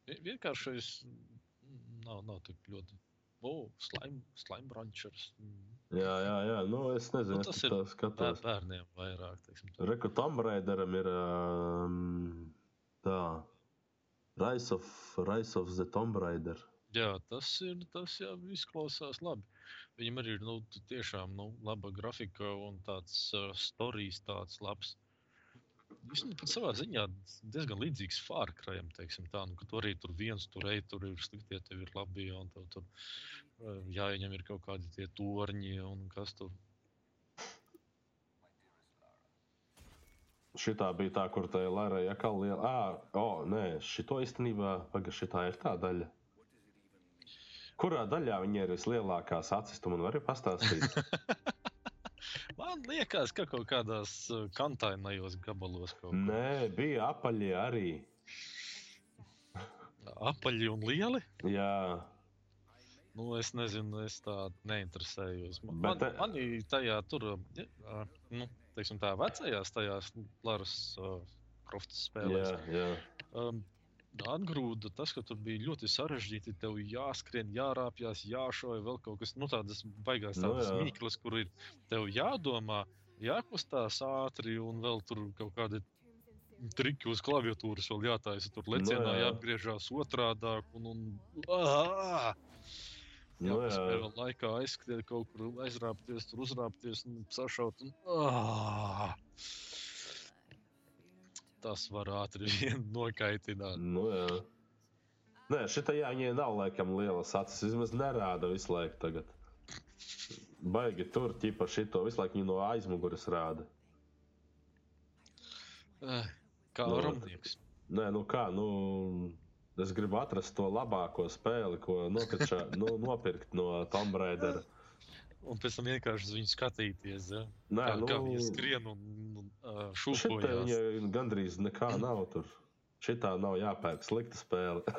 Vi- Vienkāršais mm, nav, nav tik ļoti. O, slime, slime brančers. Jā, jā, jā. Nu, es nezinu, Nu, tas ir skatos. Bērniem vairāk. Reku Tom Raideram ir um, tā. Rise of, Rise of the Tomb Raider. Jā, tas ir. Tas jau izklausās labi. Viņam arī ir nu, tiešām nu, laba grafika un tāds uh, stāstījis, tāds labs. Vismaz pat savā ziņā diezgan līdzīgs tā, nu, ka tu arī tur viens tur ej, tur ir sliktie, tev ir labi, un tev tur uh, jāieņem ir kaut kādi tie torņi un kas tur. Šitā bija tā, kur tā ir Lara Jakala liela. Ah, oh, nē, šito īstenībā, pagaid, šitā ir tā daļa. Kurā daļā viņa ir vislielākās acis, tu man vari pastāstīt? Man liekas, ka kaut kādās uh, kantainajos gabalos kaut kā Nē, bija apaļie arī. apaļi un lieli. Jā, Nu, es nezinu, es tādu neinteresējos. Man, Bet, man, eh, manī tajā tur, ja, ā, nu, teiksim tā, vecajās, tajās Laras uh, Crofts jā, spēlēs. jā. Um, Atgrūda tas, ka tur bija ļoti sarežģīti. Tev jāskrien, jārāpjas, jāšauj, vēl kaut kas nu, tāds - baigās Nu, tādas jā. mīklas, kur ir tev jādomā, jākustās ātri un vēl tur kaut kādi triki uz klaviatūras vēl jātaisa. Tur lecienā Nu, jā. jāapgriežās otrādi. Un, un, ah! Jā, tas jā. spēlē laikā aizskriet kaut kur, aizrāpties, tur uzrāpties un sašaut. Un, ah! Tas var ātri vien nokaitināt. Nu, jā. Nē, šitā jā, viņai nav laikam lielas acis. Vismaz nerāda visu laiku tagad. Baigi tur, ķipa šito visu laiku no aizmugures rāda. Eh, Kā Nu, romnieks. Nē, nu kā, nu, es gribu atrast to labāko spēli, ko nokačā, nu, nopirkt no Tomb Raidera. Un pēc tam vienkārši uz viņu skatīties. Ja? Nē, Kā, nu, kā viņi skrien un, un uh, šitā šūpojas. viņa gandrīz nekā nav tur. Šitā nav jāpērk slikta spēle.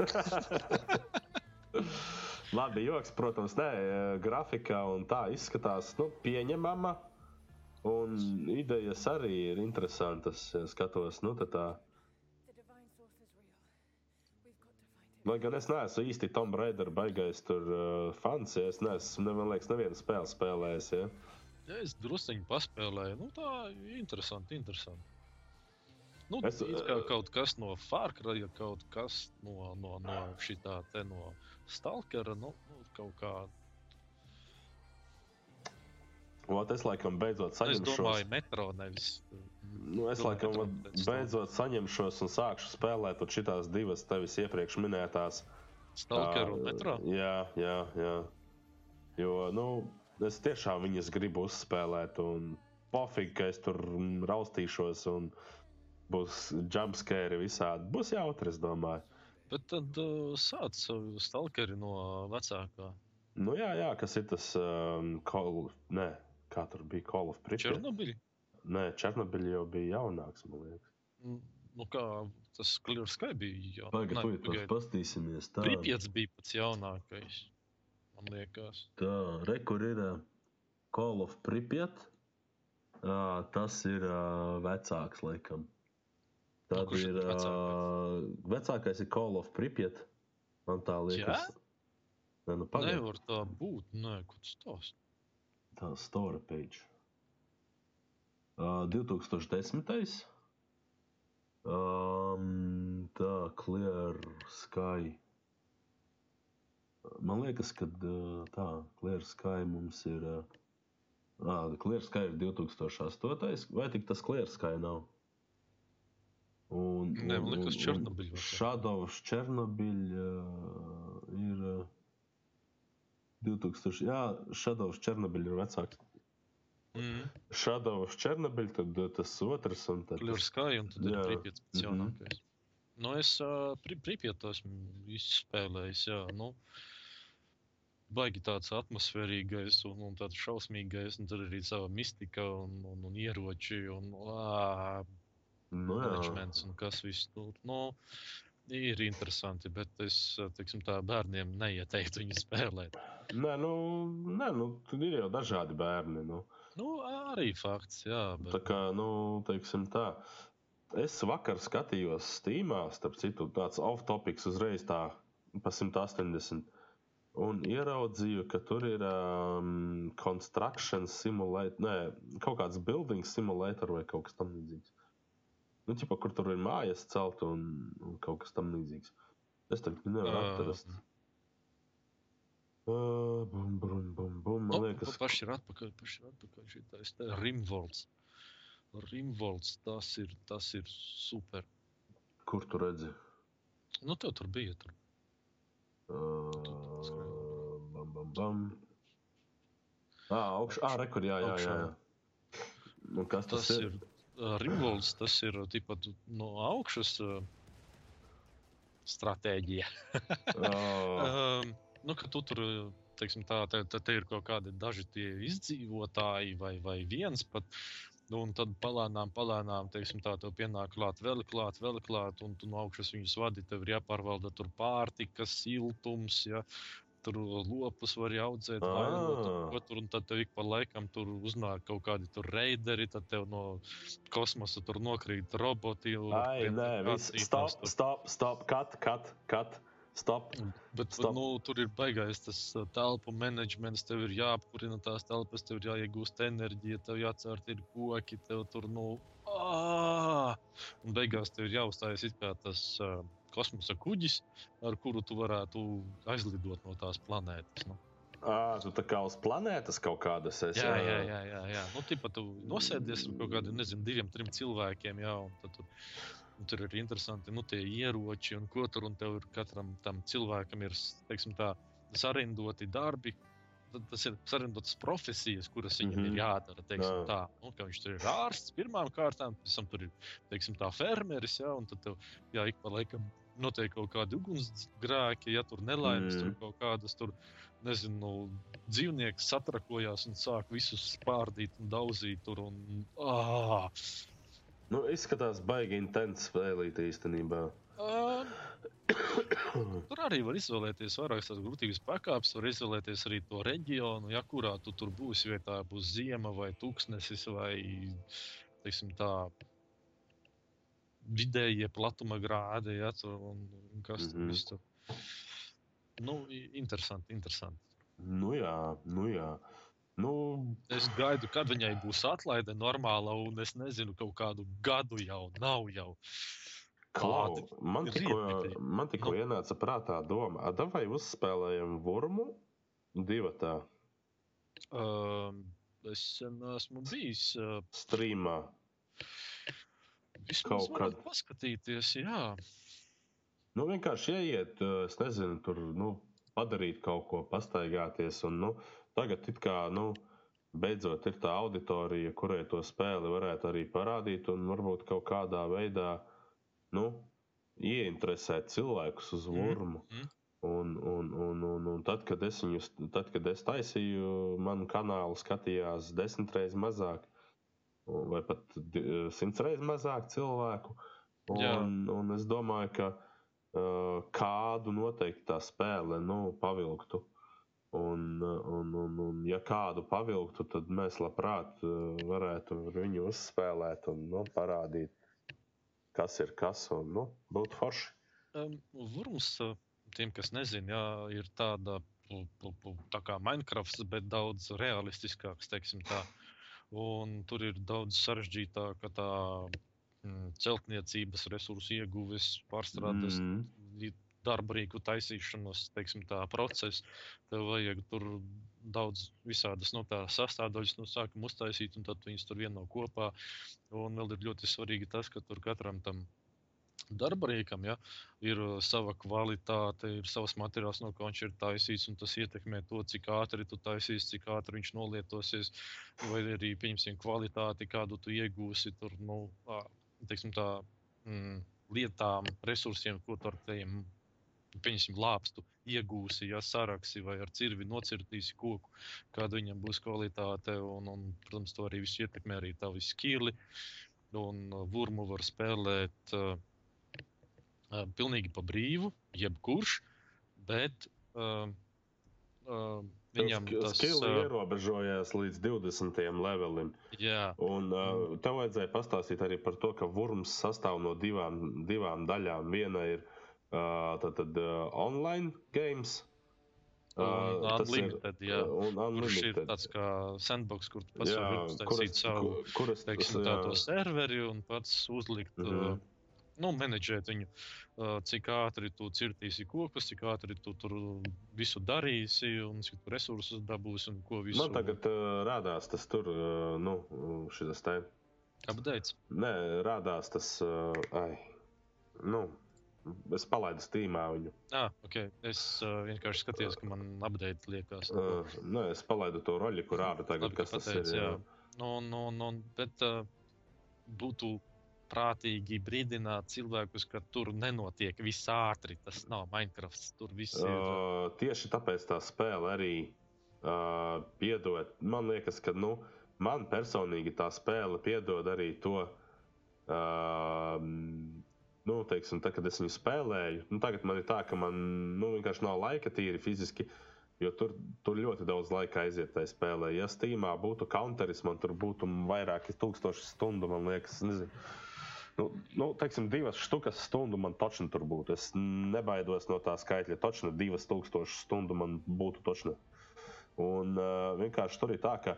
Labi, joks, protams, nē, grafika un tā izskatās nu, pieņemama. Un idejas arī ir interesantas. Skatos, nu, tā tā. The divine source is real. We've got to find it. Lai gan es neesmu īsti Tom Raider baigais tur uh, fans, ja es neesmu, ne, man liekas, nevienu spēli spēlējis. Ja. Ja es druskuļi paspēlēju, nu tā ir interesanti. interesanti. Nu, Es, es, kā eh, kaut kas no Fārkraja, kaut kas no, no, no šitā te no Stalkera, nu, nu kaut kā. Ot, es laikam beidzot Es saņemšu domāju, metro nevis. Nu, es Domāju, laikam ka beidzot saņemšos un sākšu spēlēt šitās divas tevis iepriekš minētās. Stalker un metro. Jā, jā, jā. Jo, nu, es tiešām viņas gribu uzspēlēt, un pofīgi, ka es tur raustīšos, un būs jumpscare visādi. Būs jautri, es domāju. Bet tad uh, sāc savu stalkeri no vecākā. Nu, jā, jā, kas ir tas um, Call, nē, kā tur bija Call of Pripyat? Černobiļi. Nē, Černobiļa jau bija jaunāks, man liekas. Mm, Nu, kā tas Clear Sky bija. Jā, Pagaid, Nē, pagaid, pagaid. pastīsimies. Tā, Pripjats bija pats jaunākais. Man liekas. tā re, kur ir Call of Pripyat. Uh, tas ir uh, vecāks, laikam. Tad kurš ir ir uh, vecākais ir Call of Pripyat. Man tā liekas. Nē, nu pagaid. Nevar tā būt. Nē, ko tas tos? Tā store page. Uh, 2010. Um, tā, Clear Sky. Man liekas, ka tā, Clear Sky mums ir. Ah, Clear Sky ir 2008. Vai tik tas Clear Sky nav? Un, Nē, man liekas, Černobiļ vēl tā. Shadows Černobiļ uh, ir. Uh, 2000. Jā, Shadows Černobiļ ir vecāks. Mm. Shadows Černobiļ, tad uh, tas otrs un tad. Clear tas- Sky un tad ir Jā. Pripjats pats Mhm. jaunākais. Nu, es uh, pri, Pripjatu esmu izspēlējis, jā. Nu, Baigi tāds atmosfērīgais un, un tāds šausmīgais, un tur arī sava mistika un, un, un ieroči un ā, Nu, jā. menedžments un kas viss tur. Nu, ir interesanti, bet es teiksim, tā, bērniem neieteiktu viņu spēlēt. Nē, nu, nē, nu, tur ir jau dažādi bērni. Nu. Nu, arī fakts, jā. Tā Bet, kā, nu, teiksim tā. Es vakar skatījos Steamā, starp citu, tāds off-topics uzreiz tā pa 180. Un ieraudzīju, ka tur ir um, construction simulator, nē, kaut kāds building simulator vai kaut kas tamlīdzīgs. Nu, ķipa, kur tur ir mājas celt un, un kaut kas tamlīdzīgs. Es tagad nevaru Ā. atrast. Uh, bum, bum, bum, bum. Man nu, liekas, pa- paši ir atpakaļ, paši ir atpakaļ. Šitais te Rimvolds. Rimvolds, tas ir, tas ir super. kur tu redzi? Nu, tev tur bija. Tur. Uh, bam, bam, bam. Ah, augšā, ah, rekur, jā, jā, jā. Jā. Un kas tas, Tas ir? ir Rimvolds, tas ir tipat no augšas uh, stratēģija. Oh, Um, nu, ka tu tur, teiksim, tā, te, te, te ir kaut kādi daži izdzīvotāji vai, vai viens pat. Nu, un tad palēnām, palēnām, teiksim, tā tev pienāk klāt, vēl klāt, vēl klāt, un tu no augšas viņus vadi. Tev ir jāpārvalda tur pārtika, siltums, ja tur lopus var audzēt, vairot, un ko tur, un tad tev ik pa laikam tur uznāk kaut kādi tur reideri, tad tev no kosmosa tur nokrīt roboti. Ai, nē, viss. Stop, stop, stop, cut, cut, cut. Stop. Bet Stop. nu, tur ir baigais tas uh, telpu menedžments. Tev ir jāapkurina tās telpas, tev ir jāiegūst enerģija, tev jācērt ir koki, tev tur nu. ā! Un beigās tev ir jāuzstājas it kā tas uh, kosmosa kuģis, ar kuru tu varētu aizlidot no tās planētas. Nu. Ah, tu tā kā uz planētas kaut kādas esi. Jā, jā, jā, jā, jā. Nu, tipa, tu nosēdies ar kaut kādiem, nezinu, diviem, trim cilvēkiem, jā, un tad un tur ir interesanti, nu, tie ieroči un ko tur, un tev ir katram tam cilvēkam ir, teiksim tā, sarindoti darbi. Tas ir sarindotas profesijas, kuras viņam mm Mhm. -hmm. ir jādara. Teiksim, tā, nu, viņš tur ir ārsts pirmām kārtām, pēc tam tur ir teiksim, tā, fermeris, jā, un tad tev jā, ik pa laikam notiek kaut kādi ugunsgrēki, ja tur nelaimes, mm. tur kaut kādas tur, nezinu, dzīvnieki satrakojās un sāk visus spārdīt un daudzīt tur. Un, ah! Nu, izskatās baigi intens spēlīt īstenībā. Uh, tur arī var izvēlēties vairākas tās grūtības pakāpes, var izvēlēties arī to reģionu, ja kurā tu tur būsi. Vai tā būs ziema, vai tūkstnesis, vai teiksim, tā vidējie platuma grādi, ja tur un, un kas Mhm. viss tur. Nu, interesanti, interesanti. Nu jā, nu jā. Nu, Es gaidu, kad viņai būs atlaide normāla, un es nezinu, kaut kādu gadu jau nav jau. Klau, man tikko, man tikko Nu. ienāca prātā doma, a vai uzspēlējam Vurmu divatā? Um, Es sen esmu bijis. Uh, Streamā. Vismaz Kaut varētu kad. paskatīties, jā. Nu, vienkārši ieiet, uh, es nezinu, tur nu, padarīt kaut ko, pastaigāties. Un, nu, tagad it kā, nu, beidzot ir tā auditorija, kurai to spēli varētu arī parādīt un varbūt kaut kādā veidā nu, ieinteresēt cilvēkus uz Mhm, urmu. mhm. Un, un, un, un, un tad, kad es viņus, tad, kad es taisīju, manu kanālu skatījās desmit reizes mazāk, vai pat simts reizes mazāk cilvēku. Jā. Un, un es domāju, ka uh, kādu noteikti tā spēle nu, pavilktu. Un, uh, un, un, un, ja kādu pavilktu, tad mēs labprāt uh, varētu ar viņu uzspēlēt un nu, parādīt, kas ir kas. Un, nu, būtu forši. Um, Vurms, uh, tiem, kas nezina, jā, ir tāda tā kā Minecraft, bet daudz realistiskāks. Un tur ir daudz sarežģītāka tā mm, celtniecības resursu ieguves, pārstrādes, Mm. Darba rīku taisīšanas, teiksim, tā process. Tev vajag tur daudz visādas no tā sastāvdaļas no sākuma uztaisīt, un tad viņas tur vieno kopā. Un vēl ir ļoti svarīgi tas, ka tur katram tam darba rīkam ja, ir uh, sava kvalitāte, ir savs materiāls, no kā viņš ir taisīts, tas ietekmē to, cik ātri tu taisīsi, cik ātri viņš nolietosies, vai arī, pieņemsim, kvalitāti, kādu tu iegūsi tur, nu, teiksim tā, mm, lietām, resursiem, ko tu ar tiem, pieņemsim, lāpstu iegūsi, ja saraksi vai ar cirvi nocirtīsi koku, kāda viņam būs kvalitāte, un, un protams, to arī viss ietekmē arī tavi skili, un uh, vurmu var spēlēt uh, uh, pilnīgi pa brīvu, jebkurš, bet uh, uh, viņam tas skills uh, ierobežojās līdz 20. levelim. jā, Un uh, tev vajadzēja pastāstīt arī par to, ka Wurms sastāv no divām, divām daļām. Viena ir uh, tad, tad, uh, online games. un ir- unlimited, jā. Un Kurš ir unlimited. tāds kā sandbox, kur tu pats vari uztaisīt savu, ku- kuras teiksim, jā. tādu serveri un pats uzlikt, mm. -hmm. uh, nu, menedžēt viņu, uh, cik ātri tu cirtīsi kokus, cik ātri tu tur visu darīsi un cik tu resursus dabūsi un ko visu. Man tagad uh, rādās tas tur, uh, nu, šis te. Apdeits. Nē, rādās tas, uh, ai, nu, es palaidu stīmā viņu. Ah, ok. Es uh, vienkārši skatījos, ka man apdeits liekas. Uh, nē, es palaidu to roļu, kur rāda tagad, Labi, ka kas tas pateici, ir. jā. Jā. Nu, nu, nu, bet uh, būtu prātīgi brīdināt cilvēkus, ka tur nenotiek viss ātri. Tas nav Minecraft. Tur viss ir. Uh, tieši tāpēc tā spēle arī uh, piedod. Man liekas, ka nu, man personīgi tā spēle piedod arī to. Uh, nu, teiksim, tā, kad es viņu spēlēju, nu, tagad man ir tā, ka man nu, vienkārši nav laika tīri fiziski. Jo tur, tur ļoti daudz laika aiziet tajā spēlē. Ja Steamā būtu counteris, man tur būtu vairāki tūkstoši stundu, man liekas, nezinu. Nu, nu, teiksim, divas štukas stundu man točni tur būtu. Es nebaidos no tā skaitļa. Točni divas tūkstošas stundu man būtu točni. Un uh, vienkārši tur ir tā, ka,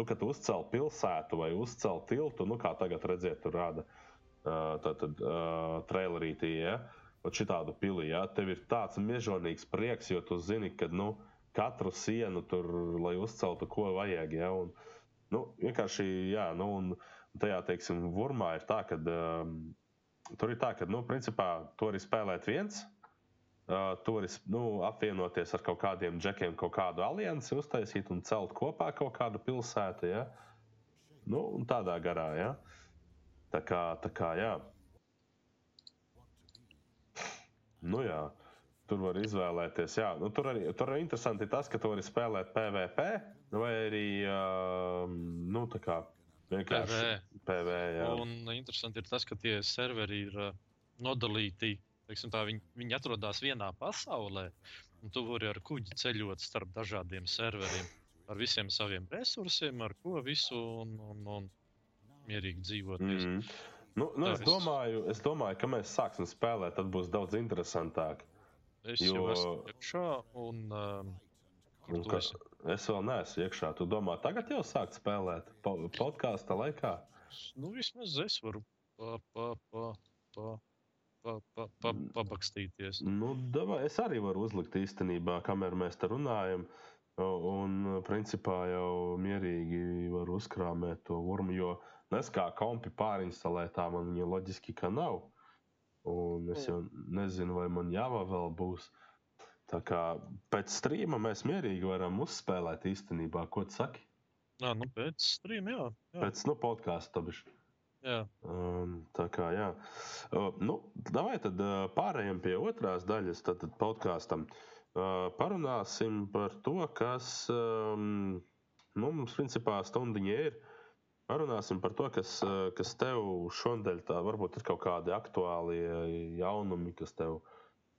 nu, kad uzcēl pilsētu vai uzcēl tiltu, nu, kā tagad redzēt, tur rāda uh, tātad uh, trailerītī, ja, un šitādu pilī, ja, tev ir tāds mežonīgs prieks, jo tu zini, ka, nu, katru sienu tur, lai uzceltu, ko vajag, ja, un, nu, vienkārši, jā, nu, un, tajā, teiksim, Vurmā ir tā, ka um, tur ir tā, ka, nu, principā, to arī spēlēt viens. Uh, tur ir nu, apvienoties ar kaut kādiem džekiem, kaut kādu aliansi uztaisīt un celt kopā kaut kādu pilsētu. Ja? Nu, tādā garā. Ja? Tā kā, tā kā jā. Nu, jā. Tur var izvēlēties. Jā. Nu, tur, arī, tur arī interesanti tas, ka tu vari spēlēt PVP vai arī uh, nu, tā kā vienkārši PvE. PV. Jā. Un interesanti ir tas, ka tie serveri ir nodalīti. teiksim Tā, viņi, viņi atrodas vienā pasaulē, un tu vari ar kuģi ceļot starp dažādiem serveriem, ar visiem saviem resursiem, ar ko visu un, un, un mierīgi dzīvot. Mm. Mm. Nu, nu, es, domāju, es domāju, ka mēs sāksim spēlēt, tad būs daudz interesantāk. Es Jo- jau esmu iekšā, un um, Un ka, esi? es vēl neesmu iekšā. Tu domā, tagad jau sākt spēlēt po, podkāstu laikā? Nu, vismaz es varu pa, pa, pa, pa, pa, pa, pa, pabakstīties. Nu, davai, es arī varu uzlikt īstenībā, kamēr mēs te runājam. Un, principā, jau mierīgi var uzkrāmēt to urmu, jo nes kā kompi pārinstalētā man viņa loģiski ka nav. Un es jau nezinu, vai man jāvā vēl būs. Tā kā pēc strīma mēs mierīgi varam uzspēlēt īstenībā, ko tu saki. Jā, nu pēc streama, jā. jā. Pēc nu, podkāstu tabišu. jā. Um, tā kā jā. Uh, nu, vai tad uh, pārējiem pie otrās daļas, tad, tad podkāstam. Uh, parunāsim par to, kas um, nu, mums principā stundiņa ir. Parunāsim par to, kas, uh, kas tev šodien tā varbūt ir kaut kādi aktuāli jaunumi, kas tev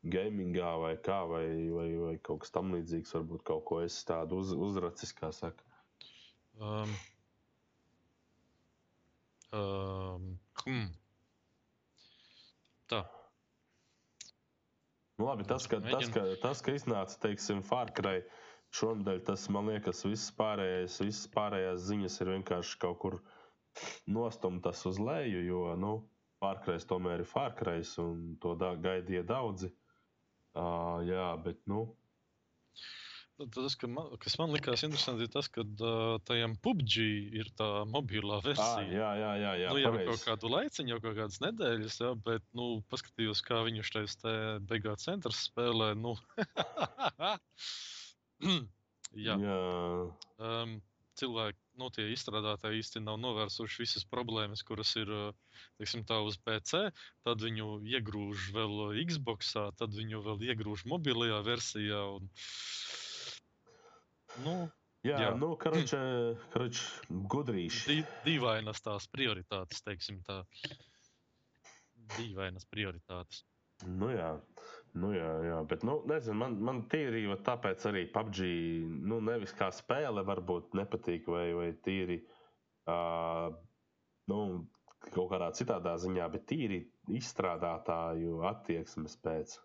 gamingā vai kā, vai, vai, vai kaut kas tam līdzīgs, varbūt kaut ko es tādu uz, uzracis, kā saka. Um, um, hmm. Tā. Nu, labi, tas, ka, tas, ka, tas, ka iznāca, teiksim, Fārkrai šonadēļ, tas man liekas, viss pārējais, visas pārējās ziņas ir vienkārši kaut kur nostumtas uz leju, jo, nu, Fārkrais tomēr ir Fārkrais un to da gaidīja daudzi. Uh, jā, bet, nu, Nu, Tas, ka man, kas man likās interesanti, ir tas, ka uh, tajam PUBG ir tā mobilā versija. jā, jā, jā, jā nu, jau pareizi. kaut kādu laiciņu, jau kaut kādas nedēļas, jā, bet nu, paskatījos, kā viņš tajā te beigās centrā spēlē. Nu. jā, jā. um, cilvēki, nu, tie izstrādātāji īsti nav novērsuši visas problēmas, kuras ir uh, teiksim, uz PC. Tad viņu iegrūž vēl Xbox, tad viņu vēl iegrūž mobilajā versijā. Un, nu, Jā, Jā. nu, karoče, karoče, gudrīši. Dī, dīvainas tās prioritātes, teiksim tā. Dīvainas prioritātes. Nu, jā, nu, jā, jā. bet, nu, nezinu, man, man tīri tāpēc arī PUBG, nu, nevis kā spēle, varbūt nepatīk, vai, vai tīri, uh, nu, kaut kādā citādā ziņā, bet tīri izstrādātāju attieksmes pēc.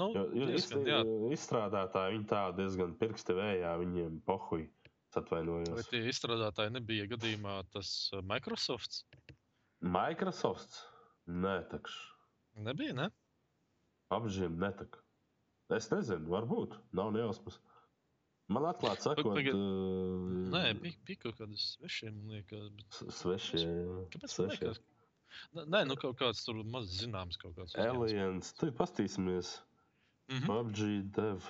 Nu, Jo, jo diezgan, izst- jā, izstrādātāji, viņi tā diezgan pirksti vējā, viņiem pohuj, es vai atvainojos. tie izstrādātāji nebija gadījumā tas Microsoft? Microsoft? Nē, takš. Nebija, ne? Apžiem netak. Es nezinu, varbūt. Nav nejausmas. Man atklāti sakot, tagad- uh, Nē, bija, bija kaut kādas svešiem, liekas. Bet... svešie. Kāpēc svešie. liekas? Nē, nu kaut kāds tur maz zināms kaut kāds. Aliens. Tur pastīsimies. Mhm. PUBG dev.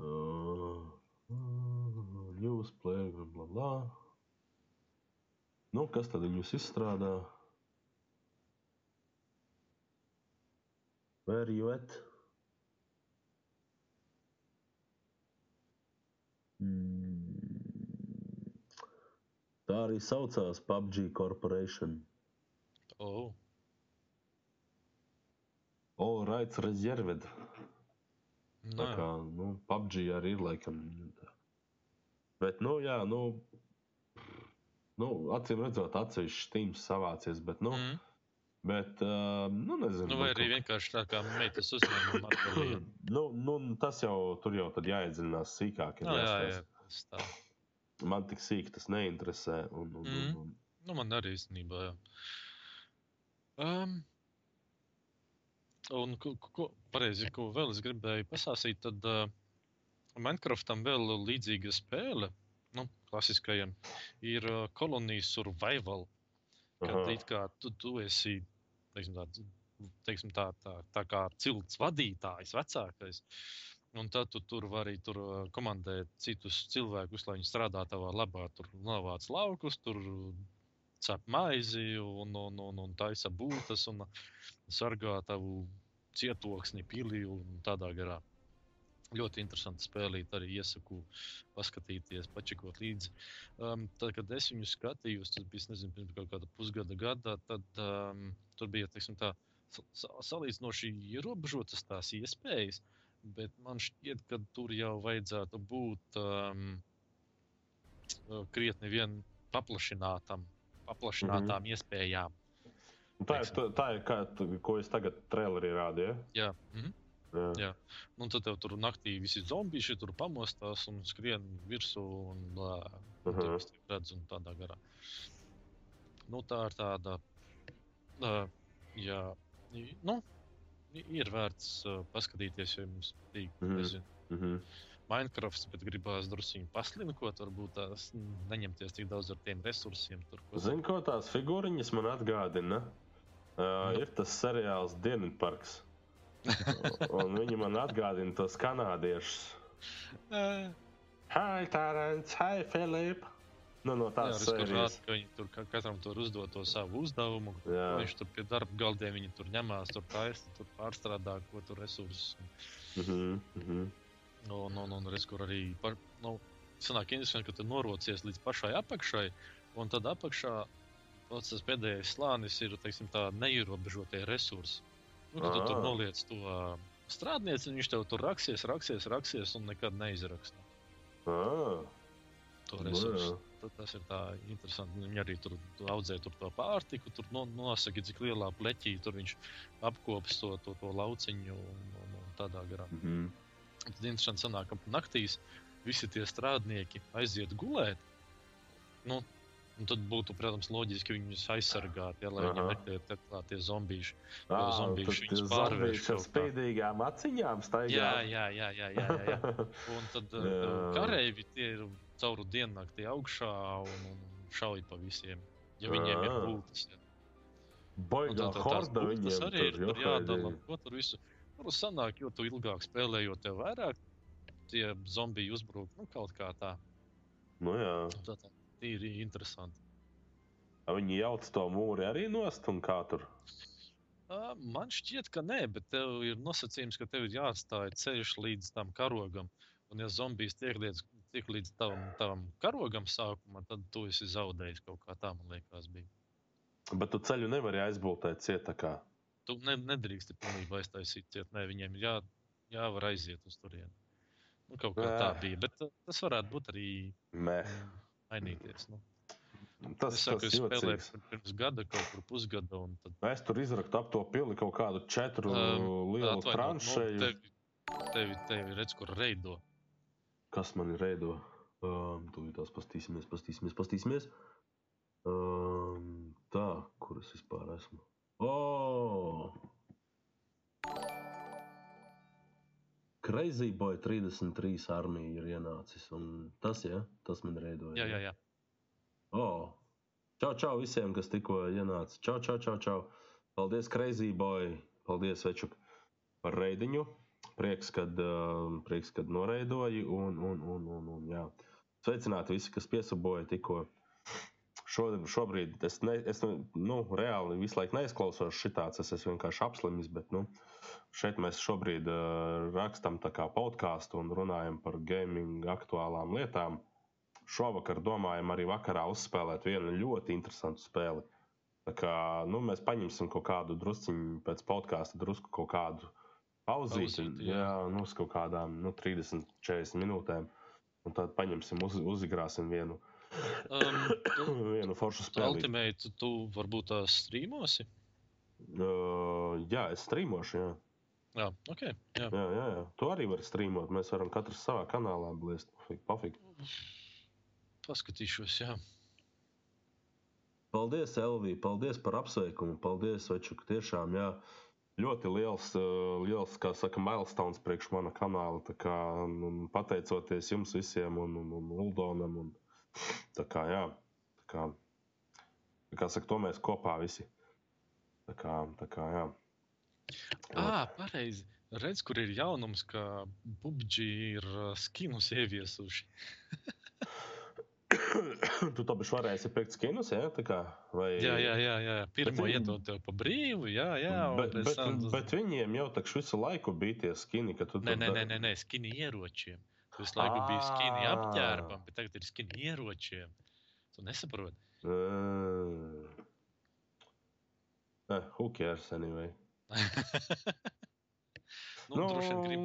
Uh, uh, news player, bla bla. Nu, kas tad viņus izstrādā? Where you at? Mm. Tā arī saucās PUBG Corporation. Oh. All rights reserved. Tā Nē, kā nu, PUBG arī ir laikam. tā. Bet, nu, jā, nu, nu acīm redzot, atsevišķs tīms savācies. Bet, nu, mm. Bet uh, nu, nezinu. nu, vai arī vienkārši tā kā meitas uzņēmuma atbildība. nu, nu, tas jau tur jau tad jāiedziļinās sīkāk. Nu, jā, jā, tas tā. Man tik sīk tas neinteresē. Un, un, Mm. un, un, Nu, man arī īstenībā, jā. Um, un ko, ko- pareizi, ko vēl es gribēju pasāstīt, tad uh, Minecraftam vēl līdzīga spēle, nu, klasiskajam, ir uh, kolonijas survival. Kad Aha. it kā tu, tu esi, teiksim, tā, teiksim, tā, tā, tā kā cilts vadītājs, vecākais. Un tad tu tur vari tur uh, komandēt citus cilvēkus, lai viņi strādā tavā labā. Tur novāc laukus, tur cep maizi un, un, un, un taisa būtas un sargā tavu cietoksni, pili un tādā garā. Ļoti interesanti spēlīt, arī iesaku paskatīties, pačakot līdzi. Um, tad, kad es viņu skatījos, tas bija nezinu, pirms kaut kāda pusgada, gada, tad um, tur bija teiksim, tā, sa- sa- salīdzinoši ierobežotas tās iespējas. Bet man šķiet, ka tur jau vajadzētu būt um, krietni vien paplašinātam, paplašinātām mm -hmm. iespējām. Tā ir, tā, tā ir tu- ko es tagad trailerī rādīju. Jā, mm -hmm. Ja? Jā. Nu, tad tev tur naktī visi zombiji tur pamostās un skrien virsū un uh, Mhm. redz un tādā garā. Nu, tā ir tāda. Uh, jā, nu, ir vērts uh, paskatīties, ja jums patīk. Mhm. Mm. Mhm. Minecraft, bet gribās drusku paslinkot, varbūt tās mm, neņemties tik daudz ar tiem resursiem. Tur, ko- Zini, ko tās figūriņas man atgādina? Uh, Nu. ir tas seriāls Dienvidparks. Un viņi man atgādina tos kanādiešus. Hi, Tārants, hi, Filip! Nu, no tur sērijas. rādu, ka viņi tur ka- katram tur uzdod to savu uzdevumu. Jā. Viņš tur pie darba galdiem viņi tur ņemās, tur taisa, tur pārstrādā, ko tur resursus. Mhm, mhm. Un, un, un redz, kur arī par, nu, sanāk interesanti, ka tu norocies līdz pašai apakšai, un tad apakšā tas pēdējais slānis ir, teiksim, tā neierobežotie resursi. Nu, kad tu tur Ā. noliec to strādnieci, un viņš tev tur raksies, raksies, raksies, un nekad neizraksta Ah, to resursu. Tad tas ir tā interesanti. Viņi arī tur tu audzē tur to pārtiku, tur no, nosaka, cik lielā pleķī tur viņš apkops to, to, to lauciņu un, un, un tādā garā. Mhm. Un Tad interesanti sanāk, ka naktīs visi tie strādnieki aiziet gulēt. Nu, un tad būtu, protams, loģiski, viņus aizsargāt, ja, lai viņi Aha. netiek tie zombīši. Ah, zombīši viņus pārvērš ar spīdīgām aciņām staigā. Jā, jā, jā, jā, jā, jā, jā. Un tad Jā. uh, kareivi tie ir cauru diennakti augšā un, un šauj pa visiem. Ja viņiem ir būtis. Ja. Tās horda viņiem arī ir tur, tur jādala. Ko tur visu? Tur sanāk, jo tu ilgāk spēlējot, tev vairāk tie zombiji uzbrūk. Nu, kaut kā tā. Nu jā. Tā, tā tīri interesanti. Viņi jauc to mūri arī nost un kā tur. Man šķiet, ka nē, bet tev ir nosacījums, ka tev ir jāatstāj ceļš līdz tam karogam. Un, ja zombijs tiek līdz, tiek līdz tavam, tavam karogam sākumā, tad tu esi zaudējis kaut kā tā, man liekas, bija. Bet tu ceļu nevari aizbūtēt cietakā. Tu ne, nedrīksti pilnībā aiztaisīt ciet, nē, viņiem jā, jāvar aiziet uz turieni. Nu, kaut kā tā Ē. bija, bet tas varētu būt arī Mē. Mainīties. Nu. Tas, saku, tas spēlēju jocīgs. pir- pirms gada, kaut kur pusgada, un tad Es tur izraktu ap to pili kaut kādu četru Um, lielu tranšēju. Nu, tevi, tevi, tevi redz, kur reido. Kas man ir reido? Um, Tūlīt tās pastīsimies, pastīsimies, pastīsimies. Um, tā, kur es vispār esmu? Oh! Crazy Boy 33 armija ir ienācis. Tas, ja, tas man reidoja. Jā, jā, jā. Oh. Čau, čau visiem, kas tikko ienāca. Čau, čau, čau, čau. Paldies, Crazy Boy. Paldies, Večuk, par reidiņu. Prieks, kad, uh, prieks, kad noreidoji. Un, un, un, un, un, jā. Sveicināti visi, kas piesaboja tikko. Šo, šobrīd es, ne, es nu, reāli visu laiku neizklausos šitāds, es esmu vienkārši apslimis, bet nu, šeit mēs šobrīd uh, rakstam podkāstu un runājam par gaming aktuālām lietām šovakar domājam arī vakarā uzspēlēt vienu ļoti interesantu spēli. Tā kā, nu, mēs paņemsim kaut kādu drusciņu pēc podkāsta, drusku kaut kādu pauzīti. Pauzīti, Jā, jā. jā nu, uz kaut kādām nu, 30, 40 minūtēm. Un tad paņemsim, uz, uzigrāsim vienu, Um, tu, vienu foršu spēli. Ultimate, tu varbūt tās strīmosi? Uh, jā, es strīmošu. Jā. Jā, ok. Jā. Jā, jā, jā. Tu arī vari strīmot. Mēs varam katrs savā kanālā. Pafik, pafik. Paskatīšos, jā. Paldies, Elvija. Paldies par apsveikumu. Paldies, Večuk. Tiešām, jā, ļoti liels, eh, liels kā saka, milestones priekš mana kanāla. Tā kā, un pateicoties jums visiem un, un, un Uldonam. Un, tā kā, jā, tā kā, tā kā saka, to mēs kopā visi. Tā kā, tā kā, jā. Ah, pareizi. Redz, kur ir jaunums, ka PUBG ir skinus ieviesuši. tu to bišķi varēsi pirkt skinus, jā? Tā kā, vai... Jā, jā, jā. jā. Pirmo viņi- iedod tev pa brīvu, jā, jā. Bet, bet, tu- bet viņiem jau takš visu laiku bija tie skini, ka tu Nē, nē, nē, nē, nē skini ieročiem. Visu laiku biji skini Ā. apģērbam, bet tagad ir skini ieročiem. Tu nesaproti. Uh, uh, who cares anyway? nu, droši vien grib,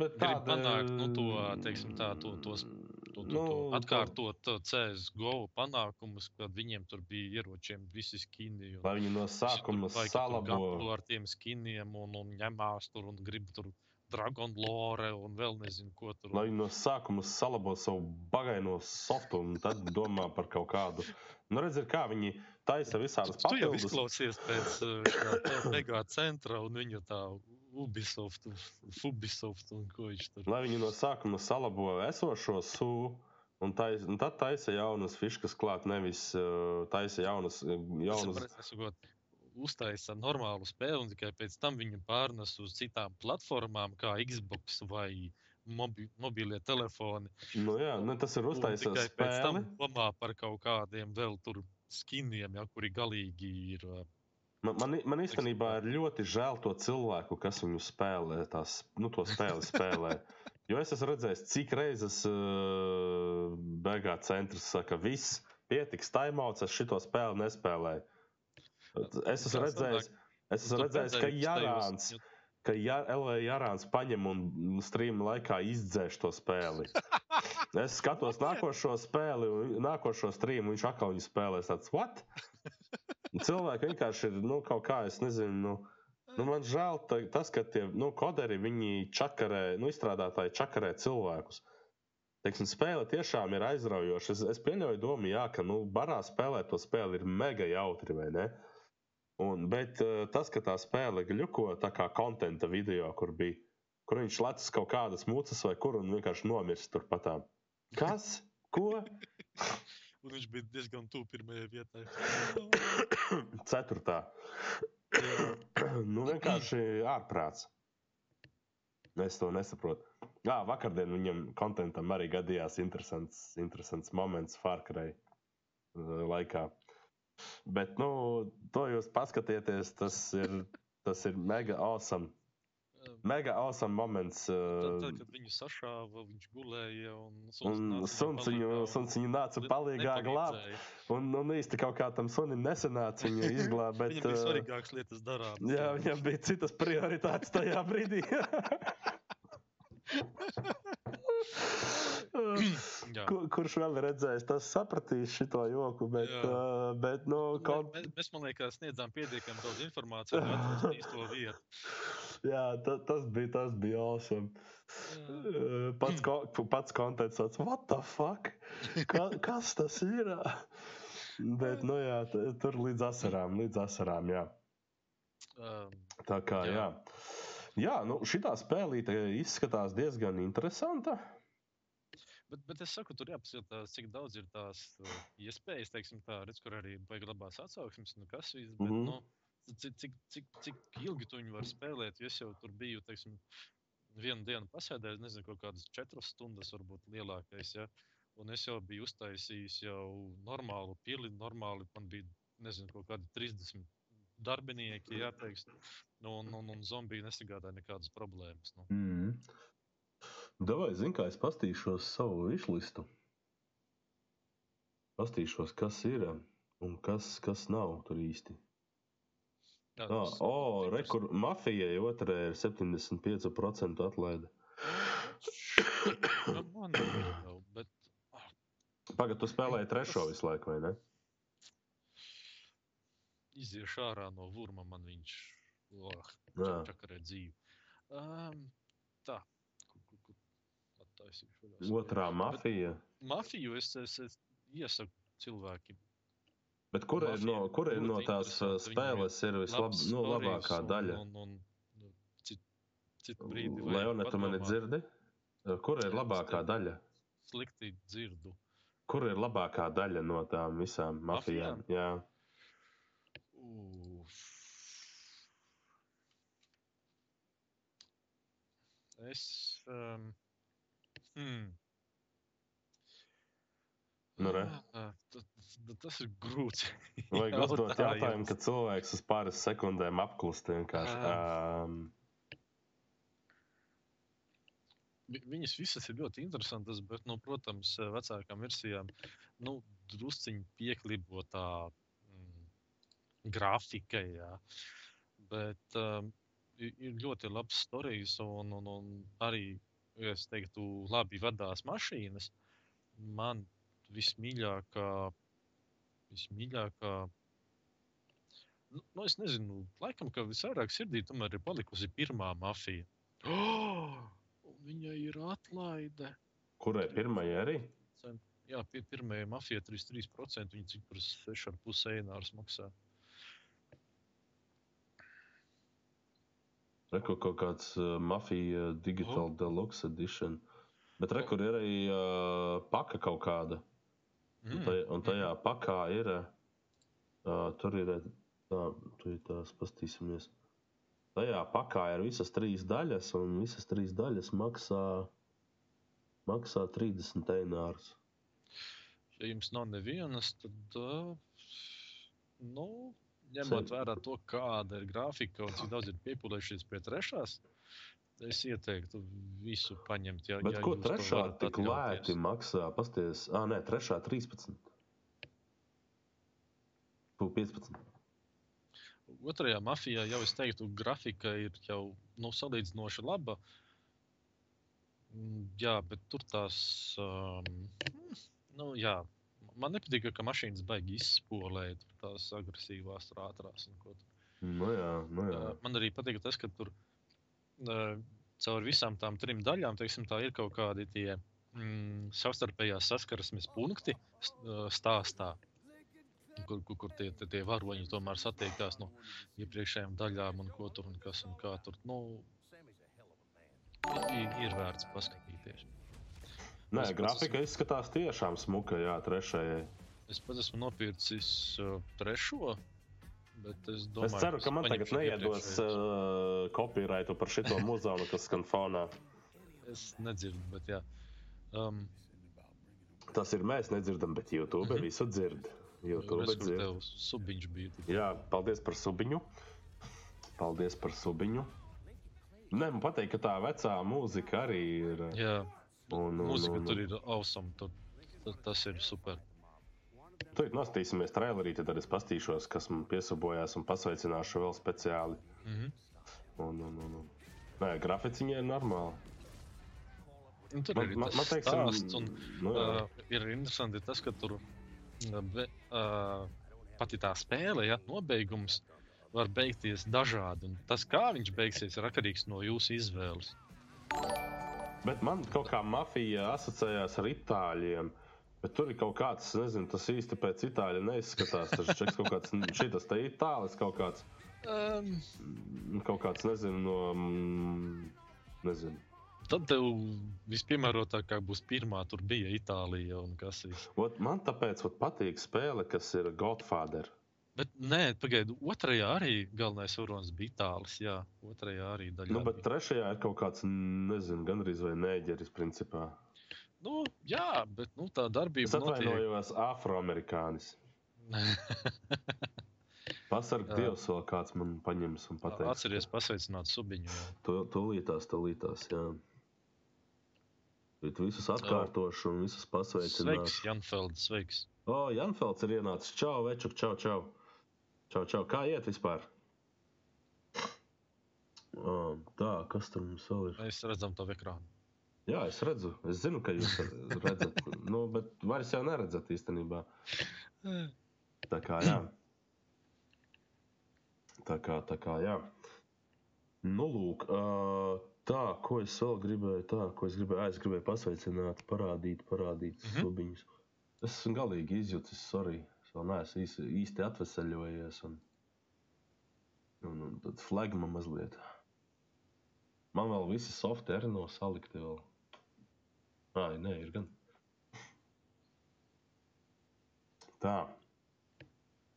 bet grib panākt nu, to, teiksim, tā, to, tos, to, to, Nu, to to- atkārtot uh, CSGO panākumus, kad viņiem tur bija ieročiem visi skini. un Lai viņi no sākuma salabo. ar tiem skiniem un, un ņemās tur un grib tur Dragon Lore un vēl nezinu, ko tur. Lai no sākuma salabo savu bagaino softu un tad domā par kaut kādu. Nu, redziet, kā viņi taisa visādas Tu jau izklausies pēc te mega centra un viņu tā Ubisoft, Ubisoft un ko viņš tur. Lai viņi no sākuma salabo esošo sūdu. Un, tais, un tad taisa jaunas fiškas klāt, nevis uh, taisa jaunas. uh, jaunas... jaunas... Uztaisa normālu spēli, un tikai pēc tam viņu pārnes uz citām platformām, kā Xbox vai mobi mobilie telefoni. Nu, jā, ne, tas ir Un uztaisījis tikai pēc tam spēli. domā par kaut kādiem vēl tur skiniem, ja, kuri galīgi ir. Man, man, man īstenībā ir ļoti žēl to cilvēku, kas viņu spēlē, tās, nu, to spēli spēlē. Jo es esmu redzējis, cik reizes uh, beigā centrs saka, viss pietiks, taimauts, es šito spēli nespēlēju. Es esmu redzējis, es esmu redzējis ka Jārāns, ka ja LV Jārāns paņem un strīma laikā izdzēš to spēli. Es skatos nākošo spēli, un nākošo strīmu, viņš atkal viņu spēlēs. Tāds, what? Cilvēki vienkārši ir, nu, kaut kā, es nezinu, nu, nu man žēl ta- tas, ka tie, nu, koderi, viņi čakarē, nu, izstrādātāji čakarē cilvēkus. Teiksim, spēle tiešām ir aizraujoša. Es, es pieļauju domu, jā, ka, nu, barā spēlēt to spēli ir mega jautri, vai ne? Un, bet uh, tas, ka tā spēle gļuko tā kā kontenta video, kur bija, kur viņš lec kaut kādas mucas vai kur un vienkārši nomirst turpatām. Kas? Ko? Un viņš bija diezgan tuvu pirmajai vietai. Ceturtā. nu, vienkārši ārprāts. Es to nesaprotu. Jā, vakardien viņam kontentam arī gadījās interesants, interesants moments Fārkarai laikā. Bet, nu, to jūs paskatieties, tas ir, tas ir mega awesome. Mega awesome moments. Tad, tad, kad viņu sašāva, viņš gulēja un un suns viņu, nāca palīgā glābt. Un, un īsti kaut kā tam sunim nesanāca viņu izglābt. Bet, Viņam bija uh, svarīgākas lietas darām. Jā, viņam bija citas prioritātes tajā brīdī. Jā. Kur, kurš vēl ir redzējis, tas sapratīs šo joku, bet, Jā. uh, bet nu, kaut, Mēs, mēs, man liekas, sniedzām pietiekami daudz informācijas, atrastu īsto vietu. jā, ta, tas bija tas bija awesome. Uh, Pats, ko, pats konteksts, tāds, what the fuck? Ka, kas tas ir? Bet, nu jā, tur līdz asarām, līdz asarām, jā. Tā kā, jā. Jā. Jā, nu, šī spēlīte izskatās diezgan interesanta. Bet, bet es saku, tur jāpaskatās, cik daudz ir tās iespējas, teiksim, tā, redz, kur arī vajag labās atsauksmes, nu kas viss. Bet, Mhm. nu, cik, cik, cik, cik ilgi tu viņu vari spēlēt? Jo Es jau tur biju, teiksim, vienu dienu pasēdējis, nezinu, kaut kādas četras stundas, varbūt lielākais. Ja? Un es jau biju uztaisījis jau normālu pili, normāli man bija, nezinu, kaut kādi 30 darbinieki, jāteiks. Nu, un, un, un zombiji nesagādāja nekādas problēmas. Nu. Mm. Davai, zini, kā es pastīšos savu izlistu. Pastīšos, kas ir un kas, kas nav tur īsti. Jā, Ah, tas- o, rekur, mafijai otrē ir 75% atlaide. Nu, Man ir jau, bet Pagaidā, tu spēlēji trešo visu laiku, vai ne? iziešu ārā no vurma, man viņš oh, čakarē dzīvi. Um, tā, kur, kur, kur attaisīšu vaļā. Otrā mafija. Mafiju es, es, es iesaku cilvēkiem. Bet kur ir no, kur ir no tās uh, spēles ir vislab, Labs nu, labākā daļa? Un, un, un, cit, citu brīdi. Leone, tu mani dzirdi? Uh, Kur ir labākā daļa? Slikti dzirdu. Kur ir labākā daļa no tām visām mafijām? Jā. Uf. Es. Um, hmm. Nu, tas, tas ir grūts. Vajag uzdot jautājums. jautājumu, kad cilvēks uz pāris sekundēm apklust vienkārši. Um, Vi- Viņas visas ir ļoti interesantas, bet, nu, protams, vecākām versijām nu, drusciņi pieklibo tā mm, grafika. Jā. Bet um, ir ļoti labs stāstījums, un, un, un arī, ja es teiktu, labi vadās mašīnas. Man vismīļākā, vismīļākā nu, nu, es nezinu, laikam, ka visvairāk sirdī tomēr ir palikusi pirmā mafija. Oh! Un Viņai ir atlaide. kurai pirmajai arī? Jā, pie pirmajai mafijai 33%. Viņa cik par 6,5 einārs maksā. Rekur kaut kāds uh, mafija digital Oh. deluxe edition. Bet rekur ir arī uh, paka kaut kāda. Un, Mm. taj, un tajā pakā ir. Uh, tur ir. Tā, tur ir tās pastīsimies. Tajā pakā ir visas trīs daļas, un visas trīs daļas maksā, maksā 30 eiro. Ja jums nav nevienas, tad, uh, nu, ņemot vērā to, kāda ir grafika un cik daudz ir piepildījušies pie trešās, es ieteiktu visu paņemt. Ja, Bet ja ko trešā tik lēti maksā? Pasties, ah, nē, trešā 13. Tu 15. Otrajā mafijā jau es teiktu, grafika ir jau nu, salīdzinoši laba. Mm, Jā, bet tur tās. Um, nu, jā. Man nepatīk, ka mašīnas baigi izspolēja tur tās agresīvās, ātrās. tur. Nu jā, nu jā. Uh, Man arī patīk tas, ka tur uh, caur visām tām trim daļām teiksim, tā ir kaut kādi tie mm, savstarpējās saskarsmes punkti uh, stāstā. Kur, kur, kur tie, tie, tie varoņi tomēr satiekās no iepriekšējām daļām, un ko tur un kas un kā tur. Nu, ir, ir vērts paskatīties. Nē, es grafika izskatās tiešām smuka, jā, trešajai. Es pats esmu nopircis uh, trešo. Bet es, domāju, Es ceru, ka man tagad neiedos uh, copyrightu par šito muzeju, kas skan fonā. Es nedzirdu, bet jā. Um, Tas ir mēs nedzirdam, bet YouTube Mhm. visu dzird. YouTube kur dzird. tev subiņš bija. tik- Jā, paldies par subiņu. Paldies par subiņu. Nē, man patīk, ka tā vecā mūzika arī ir. Jā, Un, un, mūzika un, tur ir awesome. Tur, tur, tas ir super. Tur nostīsimies trailerī, tad es pastīšos, kas man piesabojās un pasveicināšu vēl speciāli. Mhm. Un, un, un, un. Nē, graficiņai ir normāli. Un tur Man- arī man- tas man teiksim, stāsts. Un, nu jā. uh, ir interesanti tas, ka tur uh, be, uh, pati tā spēle, ja nobeigums var beigties dažādi. Un tas, kā viņš beigsies, ir atkarīgs no jūsu izvēles. Bet man kaut kā mafija asociējās ar itāļiem. Bet tur ir kaut kāds, nezinu, tas īsti pēc itāļu neizskatās. Tas čeks kaut kāds, šitas te itālis kaut kāds, Um, kaut kāds, nezinu, no, mm, nezinu. tad tev vispiemērotākāk būs pirmā, tur bija Itālija un kas ir. Ot, man tāpēc ot, patīk spēle, kas ir Godfather. Bet nē, pagaidiet, otrajā arī galvenais varonis bija Itālijas. Jā, otrajā arī daļā. Nu, bet trešajā ir kaut kāds, nezinu, gandrīz vai nēģeris principā. nu, jā, bet nu, tā Es darbība notiek. atvainojos, afroamerikānis. Pasarg Jā. Dievs vēl kāds man paņems un pateiks. Atceries pasveicināt subiņu. tūlītās, tūlītās, jā. Bet visus atkārtošu un visus Sveiks, pasveicināšu. Janfelds, sveiks. O, Janfelds ir ienācis. Čau, večuk, čau, čau. Čau, čau. Kā iet vispār? O, tā, kas tur mums vēl ir? Mēs redzam tavu ekrānu. Jā, es redzu. Es zinu, ka jūs redzat. nu, bet vairs jau neredzat īstenībā. Tā kā jā. Tā kā, tā kā jā. Nu, lūk, ā, tā, ko es vēl gribēju, tā, ko es gribēju, es gribēju pasveicināt, parādīt, parādīt mm. -hmm. subiņus. Es esmu galīgi izjutis, sorry. Es vēl neesmu īsti, īsti atveseļojies. Un, un, un tad flagma mazliet. Man vēl visi software nav salikti vēl. Ai, nē, ir gan. Tā.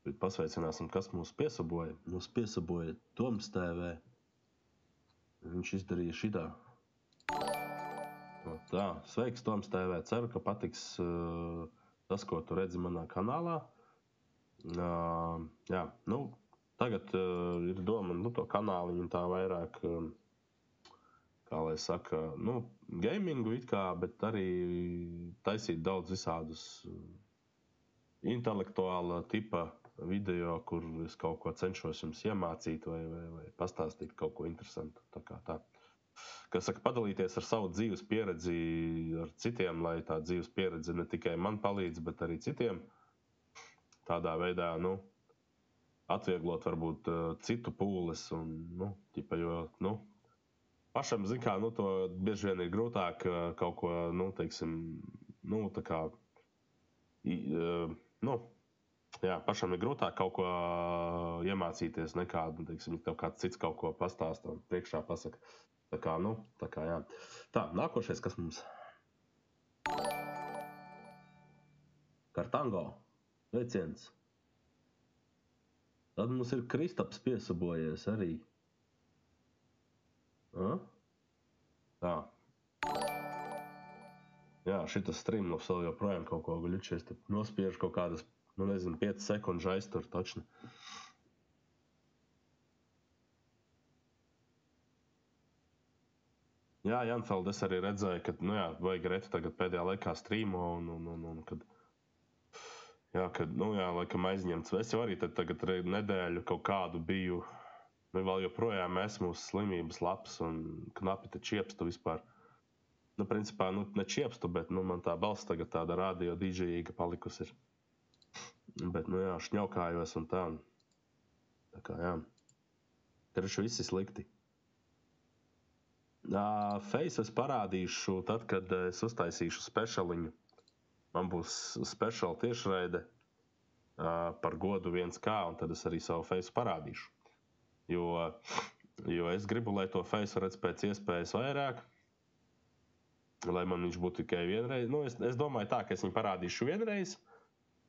Bet pasveicināsim, kas mūs piesaboja. Mūs piesaboja Toms TV. Viņš izdarīja šitā. No, tā, sveiks, Toms TV. Ceru, ka patiks uh, tas, ko tu redzi manā kanālā. Uh, jā, nu, tagad uh, ir doma nu, to kanāliņu tā vairāk. Um, kā lai saka, nu, gamingu it kā, bet arī taisīt daudz visādus uh, intelektuāla tipa video, kur es kaut ko cenšos jums iemācīt vai, vai, vai pastāstīt kaut ko interesantu. Tā kā tā. Kas saka, padalīties ar savu dzīves pieredzi ar citiem, lai tā dzīves pieredze ne tikai man palīdz, bet arī citiem. Tādā veidā, nu, atvieglot varbūt uh, citu pūles un, nu, ķipa, jo, nu, pašam, zin kā, nu, to bieži vien ir grūtāk uh, kaut ko, nu, teiksim, nu, tā kā, uh, nu, jā, pašam ir grūtāk kaut ko iemācīties, nekā, nu, teiksim, tev kāds cits kaut ko pastāsta un priekšā pasaka. Tā kā, nu, tā kā, jā. Tā, nākošais, kas mums? Kartango. Veiciens. Tad mums ir Kristaps piesabojies arī. A? Tā. Jā, šis streams vēl joprojām kaut ko guļušies. Nospiež kaut kādas, nu nezinu, 5 sekundes aiztur taču. Jā, Janfeld, es arī redzēju, ka, nu jā, vajag retu tagad pēdējā laikā streamo un, un, un, un kad, jā, kad, nu jā, laikam aizņemts. Es jau arī tagad nedēļu kaut kādu biju, nu vēl joprojām esmu uz slimības labs un knapi te čiepstu vispār. Nu, principā, nu, ne čiepstu, bet, nu, man tā balss tagad tāda radio dīdžejīga palikusi ir. Bet, nu jā, šņaukājos un tā. Tā kā, jā. Karš viss ir slikti. Uh, Face es parādīšu, tad, kad es uztaisīšu speciāliņu. Man būs speciāla tiešraide uh, par godu 1K, un tad es arī savu face parādīšu. Jo, jo es gribu, lai to face redz pēc iespējas vairāk, lai man viņš būtu tikai vienreiz. Nu, es, es domāju, tā, ka es viņu parādīšu vienreiz,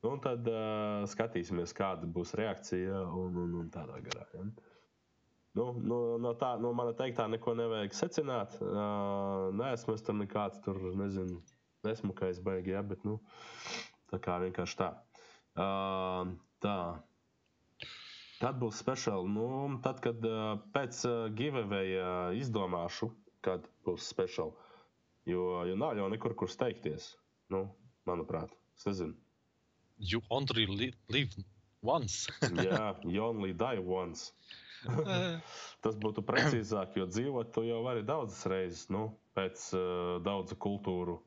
un tad uh, skatīsimies, kāda būs reakcija un, un, un tādā garā. Ja? Nu, no, no, tā, no mana teiktā neko nevajag secināt. Uh, nē, esmu es tur nekāds, tur nezinu, nesmukais baigi, ja, bet nu, tā kā vienkārši tā. Uh, tā. Kad būs speciāli? Nu, tad, kad uh, pēc uh, giveaway uh, izdomāšu, kad būs speciāli. Jo, jo nav jau nekur, kur steigties. Nu, manuprāt, es nezinu. You only li live once. Jā, you only die once. Tas būtu precīzāk, jo dzīvot tu jau vari daudzas reizes, nu, pēc uh, daudzu kultūru.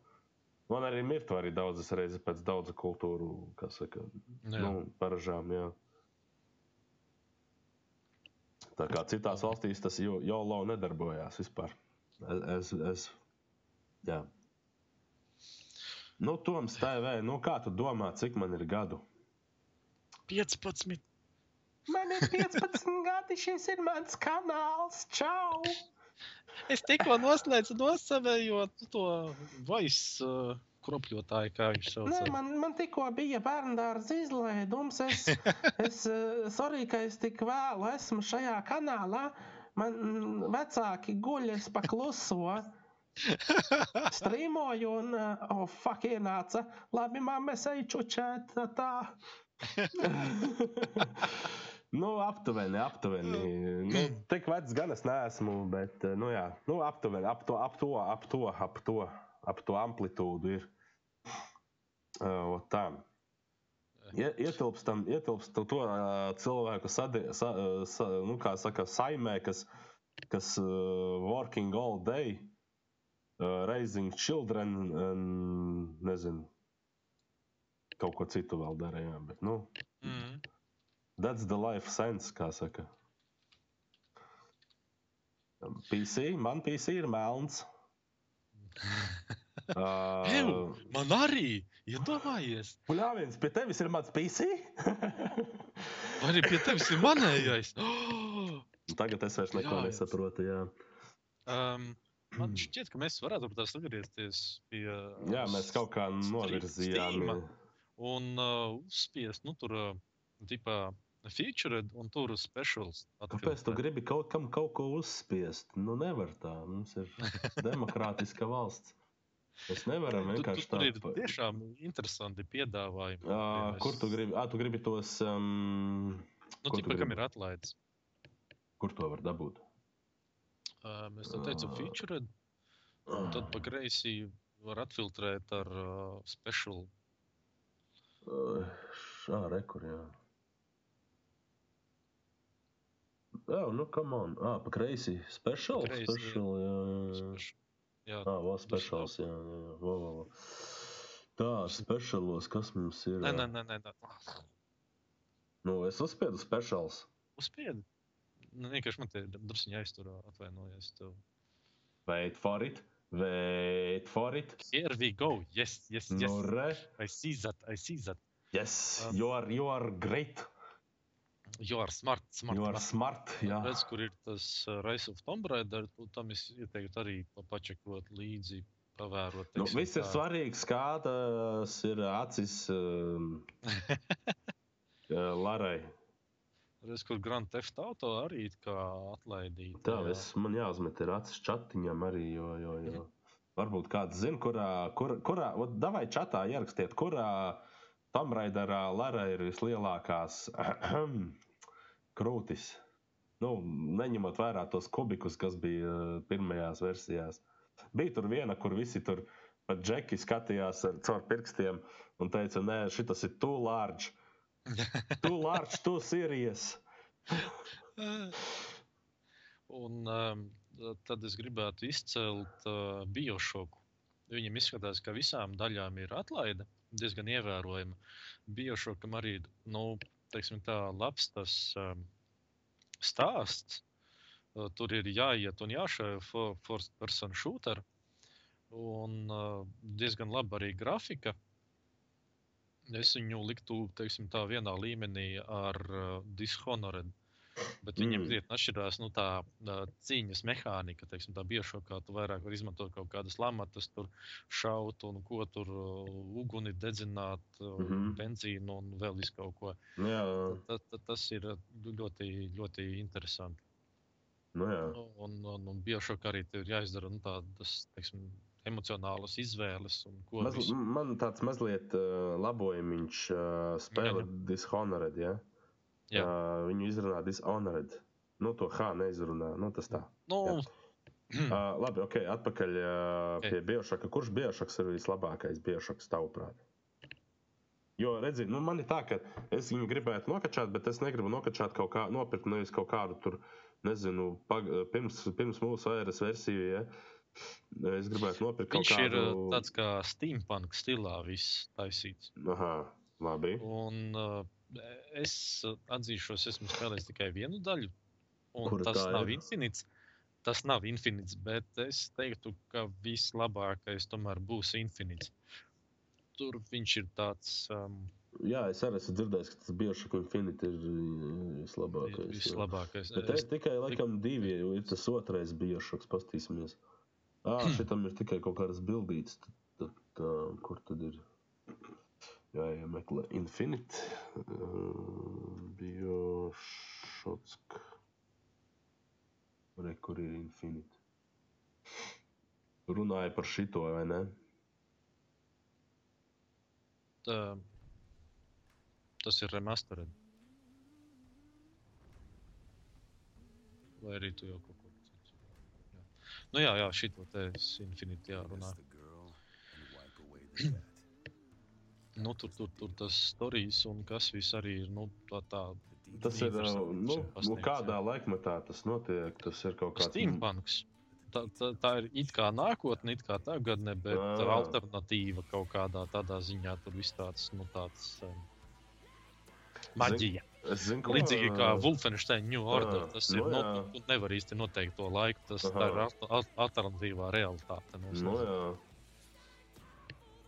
Man arī mirt arī daudzas reizes pēc daudzu kultūru, kas saka, Jā. nu, paražām. Jā. Tā kā citās valstīs tas jo- jolo nedarbojās vispār. Es, es, es jā. Nu, Toms, TV, nu kā tu domā, cik man ir gadu? 15. Man ir 15 gadi, šis ir mans kanāls. Čau! Es tikko noslēdzu nosavējo to voice uh, kropļotāju, kā viņš sauc. Nē, man, man tikko bija bērngārdas izlaidums. Es, es eh, sorry, ka es tik vēlu esmu šajā kanālā. Man vecāki guļ, es pakluso. Strīmoju, un, eh, oh, fuck, ienāca. Labi, mamma, es eju čučēt. Tā. Nu, aptuveni, aptuveni. Nu, tik vecs gan es neesmu, bet, eh, nu, jā, nu, aptuveni, ap to, ap to, ap to, ap to, ap to amplitūdu ir. Uh, tā. Ie- Ietilpstam, ietilpstam to uh, cilvēku sadi, sa, sa, nu, saka, saimē, kas, kas uh, working all day, uh, raising children, un, nezinu, kaut ko citu vēl darījām. Bet, nu, Mm. That's the life sense, kā saka. PC, man PC ir melns. Ew, Uh, man arī iedomājies. Puļāviens, pie tevis ir mans PC? Arī pie tevis ir manējais. Oh! Tagad es vairs neko jā. nesaprotu. Jā. Um, man šķiet, ka mēs varētu varbūt tās atgriezties pie. jā, mēs kaut kā novirzījām. Steama. Un uh, uzspiest, nu, tur, uh, tipā, featured un tur specials. Kāpēc tu gribi kaut kam kaut ko uzspiest? Nu, nevar tā. Mums ir demokrātiska valsts. Mēs nevaram vienkārši Tur tā. ir tiešām interesanti piedāvājumi. Mēs- Kur tu gribi? Ah, tu gribi tos. Um, Nu, tipā, kam ir atlaides. kur to var dabūt? Uh, mēs tam teicām, Ā. featured. Un tad pa kreisi var atfiltrēt ar uh, special. Uh, Šā rekur, jā. Nu, come on. Ah, pa kreisi. Special? Kreisi, special, jā, jā, special. Jā, Ah, vēl speciāls, jā, jā, jā. Vo, vo, vo. Tā, speciālos, kas mums ir? nē, nē, nē, nē. Nu, es uzspiedu speciāls. Uzspiedi. Nu, vienkārši man te druskuļi aiztur, atvainojos. Tev. Wait for it. Wait for it. Here we go. Yes, yes, yes. Nu, re. I see that, I see that. Yes, Um, you are, you are great. You are smart, smart. You are smart. Jā, Redz, kur ir tas uh, Rise of Tomb Raider, un tam es ieteiktu arī pa- pačekot līdzi, pavērot. nu, teiksim viss ir tā. svarīgs, kā tas ir acis um, uh, Larai. Redz, kur Grand Theft Auto arī atlaidīt. Tā, jā. es, man jāuzmet ir acis čatiņam arī, jo, jo, jo. Varbūt kāds zina, kurā, kur, kurā, ot, davai čatā ierakstiet, kurā Tom Raiderā Lara ir vislielākās krūtis. Nu, neņemot vērā tos kubikus, kas bija uh, pirmajās versijās. Bija tur viena, kur visi tur pat džeki skatījās ar caur pirkstiem un teica, nē, šis ir too large. Too large, too serious. Un um, tad es gribētu izcelt uh, biošoku. Viņam izskatās, ka visām daļām ir atlaide diezgan ievērojama. Biošokam arī nu, teiksim, tā, labs tas um, stāsts. Uh, tur ir jāiet un jāšauj for, first person shooter. Un uh, diezgan laba arī grafika. Es viņu liktu teiksim, tā, vienā līmenī ar uh, Dishonored. Bet viņam Mm. krietni atšķirās nu, tā uh, cīņas mehānika. Teiksim, tā bieži kā tu vairāk vari izmantot kaut kādas lamatas, tur šaut un ko tur uh, uguni dedzināt, mm. -hmm. benzīnu un vēl visu kaut ko. Jā, Ta, ta, tas ir uh, ļoti, ļoti interesanti. nu jā. Un, un, un biošok arī ir jāizdara nu, tādas teiksim, emocionālas izvēles. Mazl visu. man tāds mazliet uh, labojums uh, spēle Dishonored. Ja? Jā. Uh, viņu izrunā Dishonored. Nu, to H neizrunā. Nu, tas tā. Nu, Uh, labi, ok, atpakaļ uh, Ok. pie Biošaka. Kurš Biošaks ir vislabākais Biošaks tavuprāt? Jo, redziet, nu, man ir tā, ka es viņu gribētu nokačāt, bet es negribu nokačāt kaut kā, nopirkt nevis kaut kādu tur, nezinu, pag, pirms, pirms mūsu ēras versiju. Ja? Es gribētu nopirkt kaut viņš ir kādu. uh, tāds kā steampunk stilā, viss taisīts. Aha, labi. Un uh, es uh, atzīšos, esmu spēlējis tikai vienu daļu. Un Kura tas tā nav ir? infinīts. Tas nav infinīts, bet es teiktu, ka vislabākais tomēr būs infinīts. Tur viņš ir tāds um, Jā, es arī esmu dzirdējis, ka tas Biošaka Infinity ir uh, vislabākais. ir vislabākais. Bet Es, tikai laikam divi, jo ir tas otrais biošoks, pastīsimies. Ah, šitam ir tikai kaut kādas bildītas. Tad, tā, kur tad ir? Jā, jāmeklē Infinite. Uh, Biošotsk. Re, kur ir Infinite? Runāja par šito, vai ne? tā, tas ir remastered. Vai arī tu jau kaut ko citu? Jā. Nu jā, jā šito te es Infinity jārunā. Kiss Nu, tur, tur, tur tas stāstījis, un kas viss arī ir. Nu, tā, tā, Tas ir, nu, nu pasniegts, kādā laikmetā tas notiek. Tas ir kaut kāds Steampunks. Tā, tā, tā ir it kā nākotne, it kā tagadne, bet Ā. ah. alternatīva kaut kādā tādā ziņā. Tur viss tāds, nu, tāds um, maģija. Es zinu, ko- Līdzīgi kā Wolfenstein New Order. Ā, Tas ir. nu Nu, jā. tu, nevar īsti noteikt to laiku. Tas Aha. tā ir al- al- alternatīvā realitāte. Nu, Nu, nezinu. jā.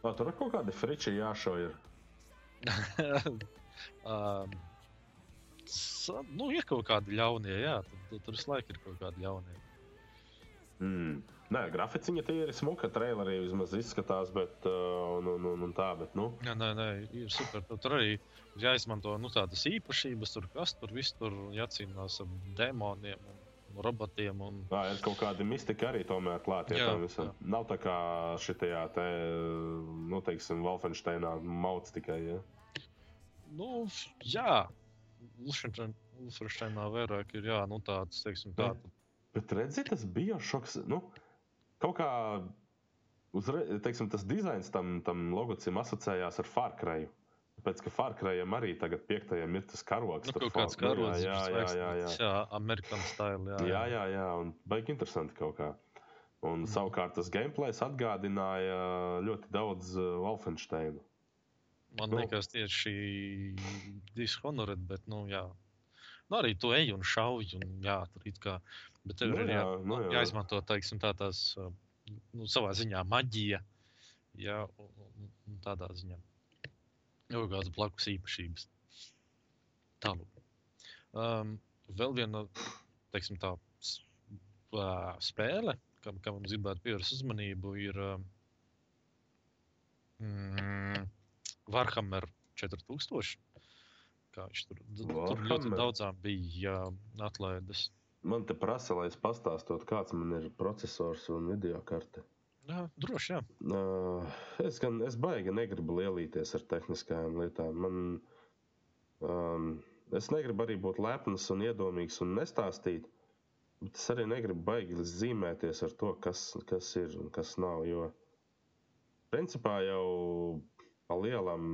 Nā, tur kaut kādi friči jāšauj. Um, nu, ir kaut kādi ļaunie, jā. Tur, tur, visu laiku ir kaut kādi ļaunie. Mm. Nē, graficiņa tie ir smuka. Trailerī vismaz izskatās, bet, uh, un, un, un tā, bet, nu, Jā, nē, nē, ir super. Tu- Tur arī jāizmanto nu, tādas īpašības, tur kas tur viss tur jācīnās ar demoniem un robotiem. Un... tā ir kaut kāda mistika arī tomēr klāta. Ja. Nav tā kā šitajā te, nu, teiksim, Wolfensteinā mauts tikai. Ja? Nu, jā, Ulfreštainā vairāk ir jā, nu, tāds, teiksim, tā. Bet redziet, tas bija šoks. Nu, kaut kā uzre, teiksim, tas dizains tam, tam logocim asociējās ar Farkraju. Tāpēc, ka Farkrajam arī tagad piektajam ir tas karoks. Nu, kāds karods, jā, jā, jā, jā, jā. jā, amerikāņu stila. Jā, Jā, jā, jā, un baigi interesanti kaut kā. Un mm. savukārt tas gameplays atgādināja ļoti daudz uh, Wolfensteinu. Man Nu. liekas, tieši Dishonored, bet, nu, jā. Nu, arī tu ej un šauj, un jā, tur it kā. Bet tev Nu ir jā, jā, nu jā. jāizmanto, teiksim, tā tās, uh, nu, savā ziņā maģija. Jā, un- un tādā ziņā. Kaut kādas blakus īpašības. Tālāk. Um, vēl viena teiksim, tā, ā, spēle, kam, kam mums gribētu pievērst uzmanību, ir um, mm, Warhammer 4000. Kā viņš tur, tur ļoti daudzām bija jā, atlaides. Man te prasa, lai es pastāstītu, kāds man ir processors un video karte. Jā, droši, jā. Uh, es gan es baigi negribu lielīties ar tehniskajām lietām. Man, um, es negribu arī būt lepns un iedomīgs un nestāstīt, bet es arī negribu baigi zīmēties ar to, kas, kas ir un kas nav. Jo principā jau pa lielam,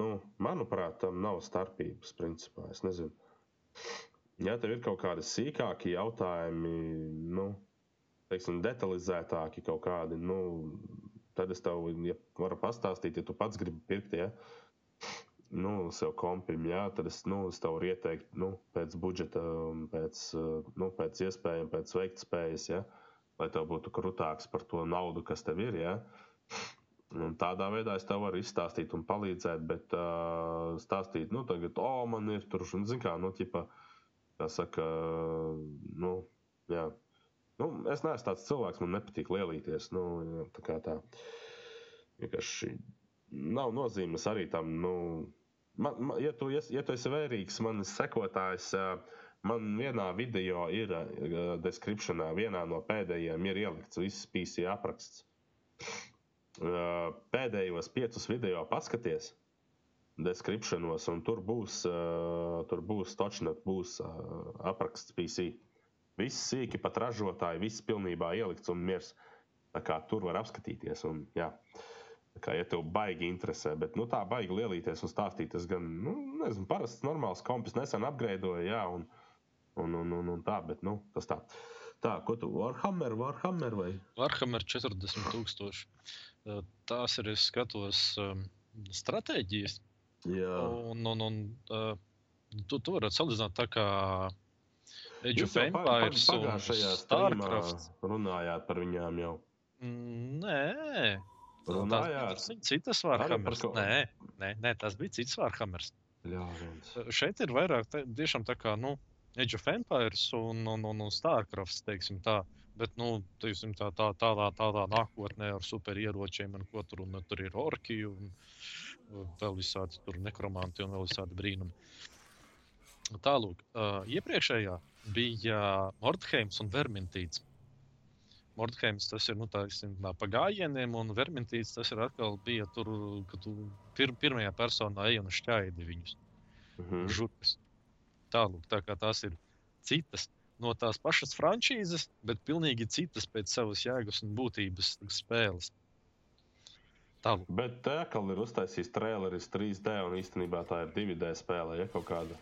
nu, manuprāt, tam nav starpības. Principā. Es nezinu. Ja tev ir kaut kādi sīkāki jautājumi, nu, teiksim, detalizētāki kaut kādi, nu, tad es tev ja varu pastāstīt, ja tu pats gribi pirkt, ja, nu, sev kompim, jā, tad es, nu, es tev varu ieteikt, nu, pēc budžeta, pēc, nu, pēc iespējām, pēc veiktspējas, ja, lai tev būtu krutāks par to naudu, kas tev ir, ja. Un tādā veidā es tev varu izstāstīt un palīdzēt, bet uh, stāstīt, nu, tagad, oh, man ir tur, un, zin kā, nu, ķipa, kā saka, nu, jā. Nu, es neesmu tāds cilvēks, man nepatīk lielīties. Nu, tā kā tā. Vienkārši nav nozīmes arī tam. Nu, man, man, ja, tu, ja, ja tu esi vērīgs, manis sekotājs, man vienā video ir descriptionā, vienā no pēdējiem ir ielikts viss PC apraksts. Pēdējos piecus video paskaties. Descriptionos, un tur būs, tur būs točnet, būs apraksts PC. Viss sīki pat ražotāji, viss pilnībā ielikts un miers. Tur var apskatīties. Un, jā. tā kā, ja tev baigi interesē, bet nu, tā baigi lielīties un stāstīt, es gan, nu, nezinu, parasts normāls kompis nesen apgraidoju, jā, un, un, un, un, un tā, bet, nu, tas tā. Tā, ko tu, Warhammer, Warhammer vai? Warhammer 40,000. Uh, Tās ir, es skatos, stratēģijas. Jā. Un, un, un tu, tu vari salīdzināt tā kā Age of Empires un Starcraft. runājāt par viņām jau. Mm, Nē, Runājāt? tas bija citas Warhammers. kaut- Nē, nē, nē, tas bija cits Warhammers. Ļāviens. Šeit ir vairāk tā, tiešām tā kā nu, Age of Empires un, un, un, un Starcraft, teiksim tā. Bet, nu, teiksim, tā, tā, tādā, tādā nākotnē ar superieročiem, un ko tur, un, tur ir orki, un, vēl visādi tur nekromanti un vēl visādi brīnumi. Tālāk, uh, iepriekšējā bija Mordheims un Vermintīts. Mordheims tas ir nu, tā, teiksim, tā, pa gājieniem, un Vermintīts tas ir atkal bija tur, kad tu pir, pirmajā personā ej un šķaidi viņus Mhm. žurkas. Tālāk, tā kā tās ir citas no tās pašas frančīzes, bet pilnīgi citas pēc savas jēgas un būtības spēles. Tālāk, Bet tā atkal ir uztaisījis traileris 3D, un īstenībā tā ir 2D spēle, ja kaut kāda.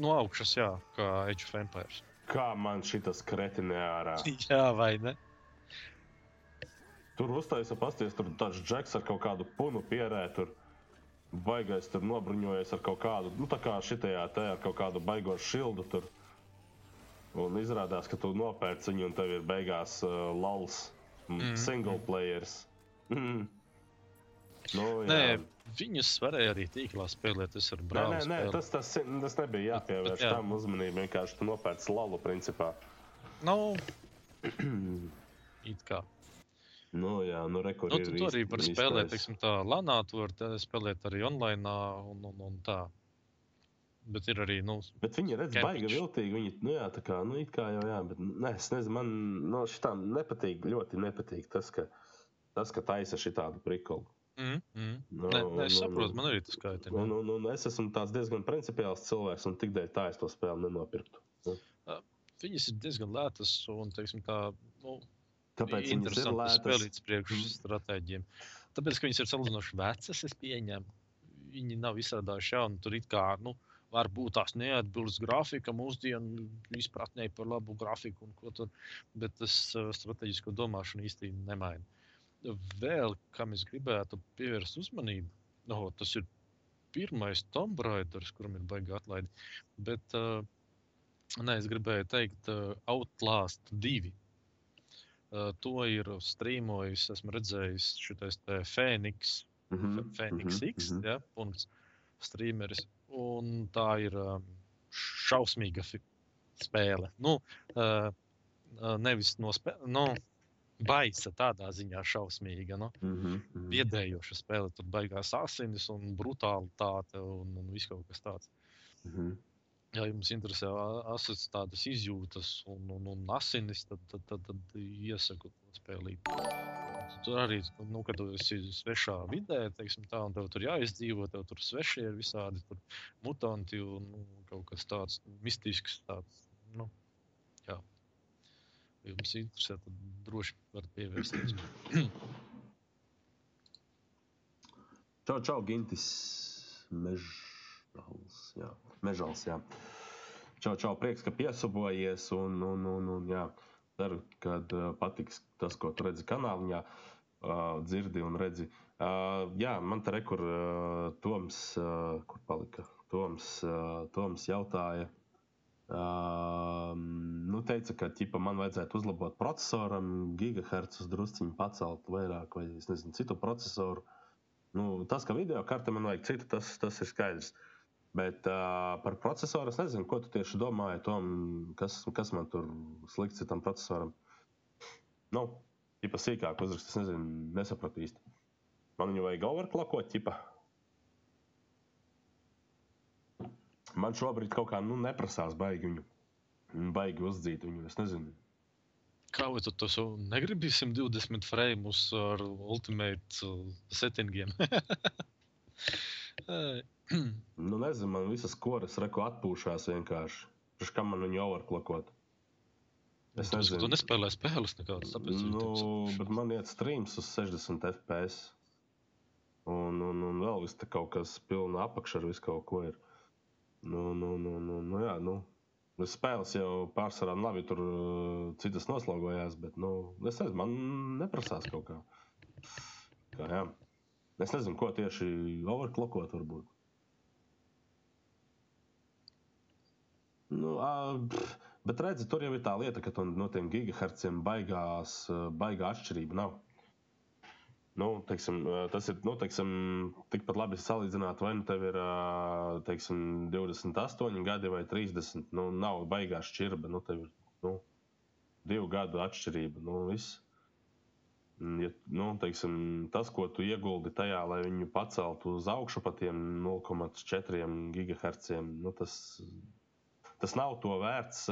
No augšas, jā, kā Age of Empires. Kā man šitas kretinē ārā? jā, vai ne? Tur uztaisīja pasties, tur tāds džeks ar kaut kādu punu pierē, tur baigais tur nobruņojies ar kaut kādu, nu tā kā šitajā te ar kaut kādu baigo šildu tur. Un izrādās, ka tu nopērci viņu un tev ir beigās uh, lals, mm. Single players. Mm. Nu, jā. Nē, viņus varēja arī tīklā spēlēt. Tas ir Nē, brālis. nē, nē tas, tas, tas nebija jāpievērš jā. tam uzmanību. Vienkārši tu nopērci lalu, principā. Nav it kā. Nu, jā, nu, rekur, Nu, tu, tu arī īstais. spēlēt, teiksim, tā lanā, tu vari spēlēt arī online un, un, un tā. Bet ir arī, nu, Bet viņi redz, Camping. baigi viltīgi. Viņi, nu, jā, tā kā, nu, it kā jau, jā, bet, nē, es nezinu, man no šitām nepatīk, ļoti nepatīk tas, ka, tas, ka taisa šitādu prikolu. Mm, mm. Nu, Nē, nē, es saprotu, un- man arī tas kaitina. Un, un, un es esmu diezgan principiāls cilvēks, un tik dēļ tā es to spēli nenopirktu. Viņas ir diezgan lētas un, teiksim, tā, nu, Kāpēc viņas ir lētas? spēlēt priekš Mm. Tāpēc, ka viņas ir salīdzinoši vecas, es pieņemu. Viņi nav izstrādājuši jaunu, tur it kā, nu, varbūt tās neatbilst grafika mūsdienu izpratnē par labu grafiku un ko tur, bet tas strateģisko domāšanu īsti nemaina. Vēl, kam es gribētu pievērst uzmanību, no, tas ir pirmais Tomb Raiders, kuram ir baigta atlaide. Bet, uh, nē, es gribēju teikt, uh, Outlast 2. Uh, to ir strīmojis, esmu redzējis, šitais Fēniks Mhm, Phoenix mhm, X, mhm. ja, punkts, streameris. Un tā ir um, šausmīga spēle. Nu, uh, nevis no spēles, nu, baisa tādā ziņā šausmīga. Nu, Mhm, mhm. biedējoša spēle, tur baigās asinis un brutālitāte un, un viss kaut kas tāds. Mhm. Ja jums interesē asins tādas izjūtas un, un, un asinis, tad, tad, tad, tad iesaku to spēlīt. Tur arī, nu, kad tu esi svešā vidē, teiksim, tā, un tev tur jāizdzīvo, tev tur svešie ir visādi tur mutanti un nu, kaut kas tāds mistisks. Tāds, nu. Ja jums interesē, tad droši varat pievērsties. Čau, čau, Gintis. Mežals. Jā, Mežals, jā. Čau, čau, prieks, ka piesabojies. Un, un, un, un jā, ceru, ka uh, patiks tas, ko tu redzi kanālā, uh, dzirdi un redzi. Uh, jā, man te rekur uh, Toms, uh, kur palika. Toms, uh, Toms jautāja. Uh, nu, teica, ka ķipa, man vajadzētu uzlabot procesoram, gigahertzus drusciņu pacelt vairāk, vai es nezinu, citu procesoru. Nu, tas, ka video karte man vajag citu, tas, tas ir skaidrs. Bet uh, par procesoru es nezinu, ko tu tieši domāji, Tom, kas, kas man tur slikts ir tam procesoram. Nu, tipa sīkāk uzrakst, es nezinu, nesapratu īsti. Man viņu vajag overclockot, tipa. Man šobrīd kaut kā nu, neprasās baigi viņu. Baigi uzdzīt viņu, es nezinu. Kā tu to savu negribi 120 frames ar ultimate uh, settingiem? Nu, nezinu, man visas koras reku atpūšās vienkārši. Priekš kā man viņu overclockot? Es Tāpēc, ka Tu nezinu. nespēlē spēles nekādas. Nu, bet man iet streams uz 60 FPS. Un, un, un vēl viss kaut kas pilna apakšā ar visu kaut ko ir. Nu, nu, nu, nu, nu jā, nu. Es spēles jau pārsvarā labi, tur uh, citas noslogojās, bet, nu, es nezinu, man neprasās kaut kā. kā jā. Es nezinu, ko tieši overclockot varbūt. Nu, pff, bet redzi, tur jau ir tā lieta, ka no tiem gigahertziem baigās, ā, baigā atšķirība nav. Nu, teiksim, tas ir nu, teiksim, tikpat labi salīdzināt, vai nu tev ir teiksim, 28 gadi vai 30. Nu, nav baigā šķirba. Nu, tev ir nu, divu gadu atšķirība. Nu, viss. Ja, nu, teiksim, tas, ko tu ieguldi tajā, lai viņu paceltu uz augšu pa tiem 0,4 GHz, nu, tas, tas nav to vērts.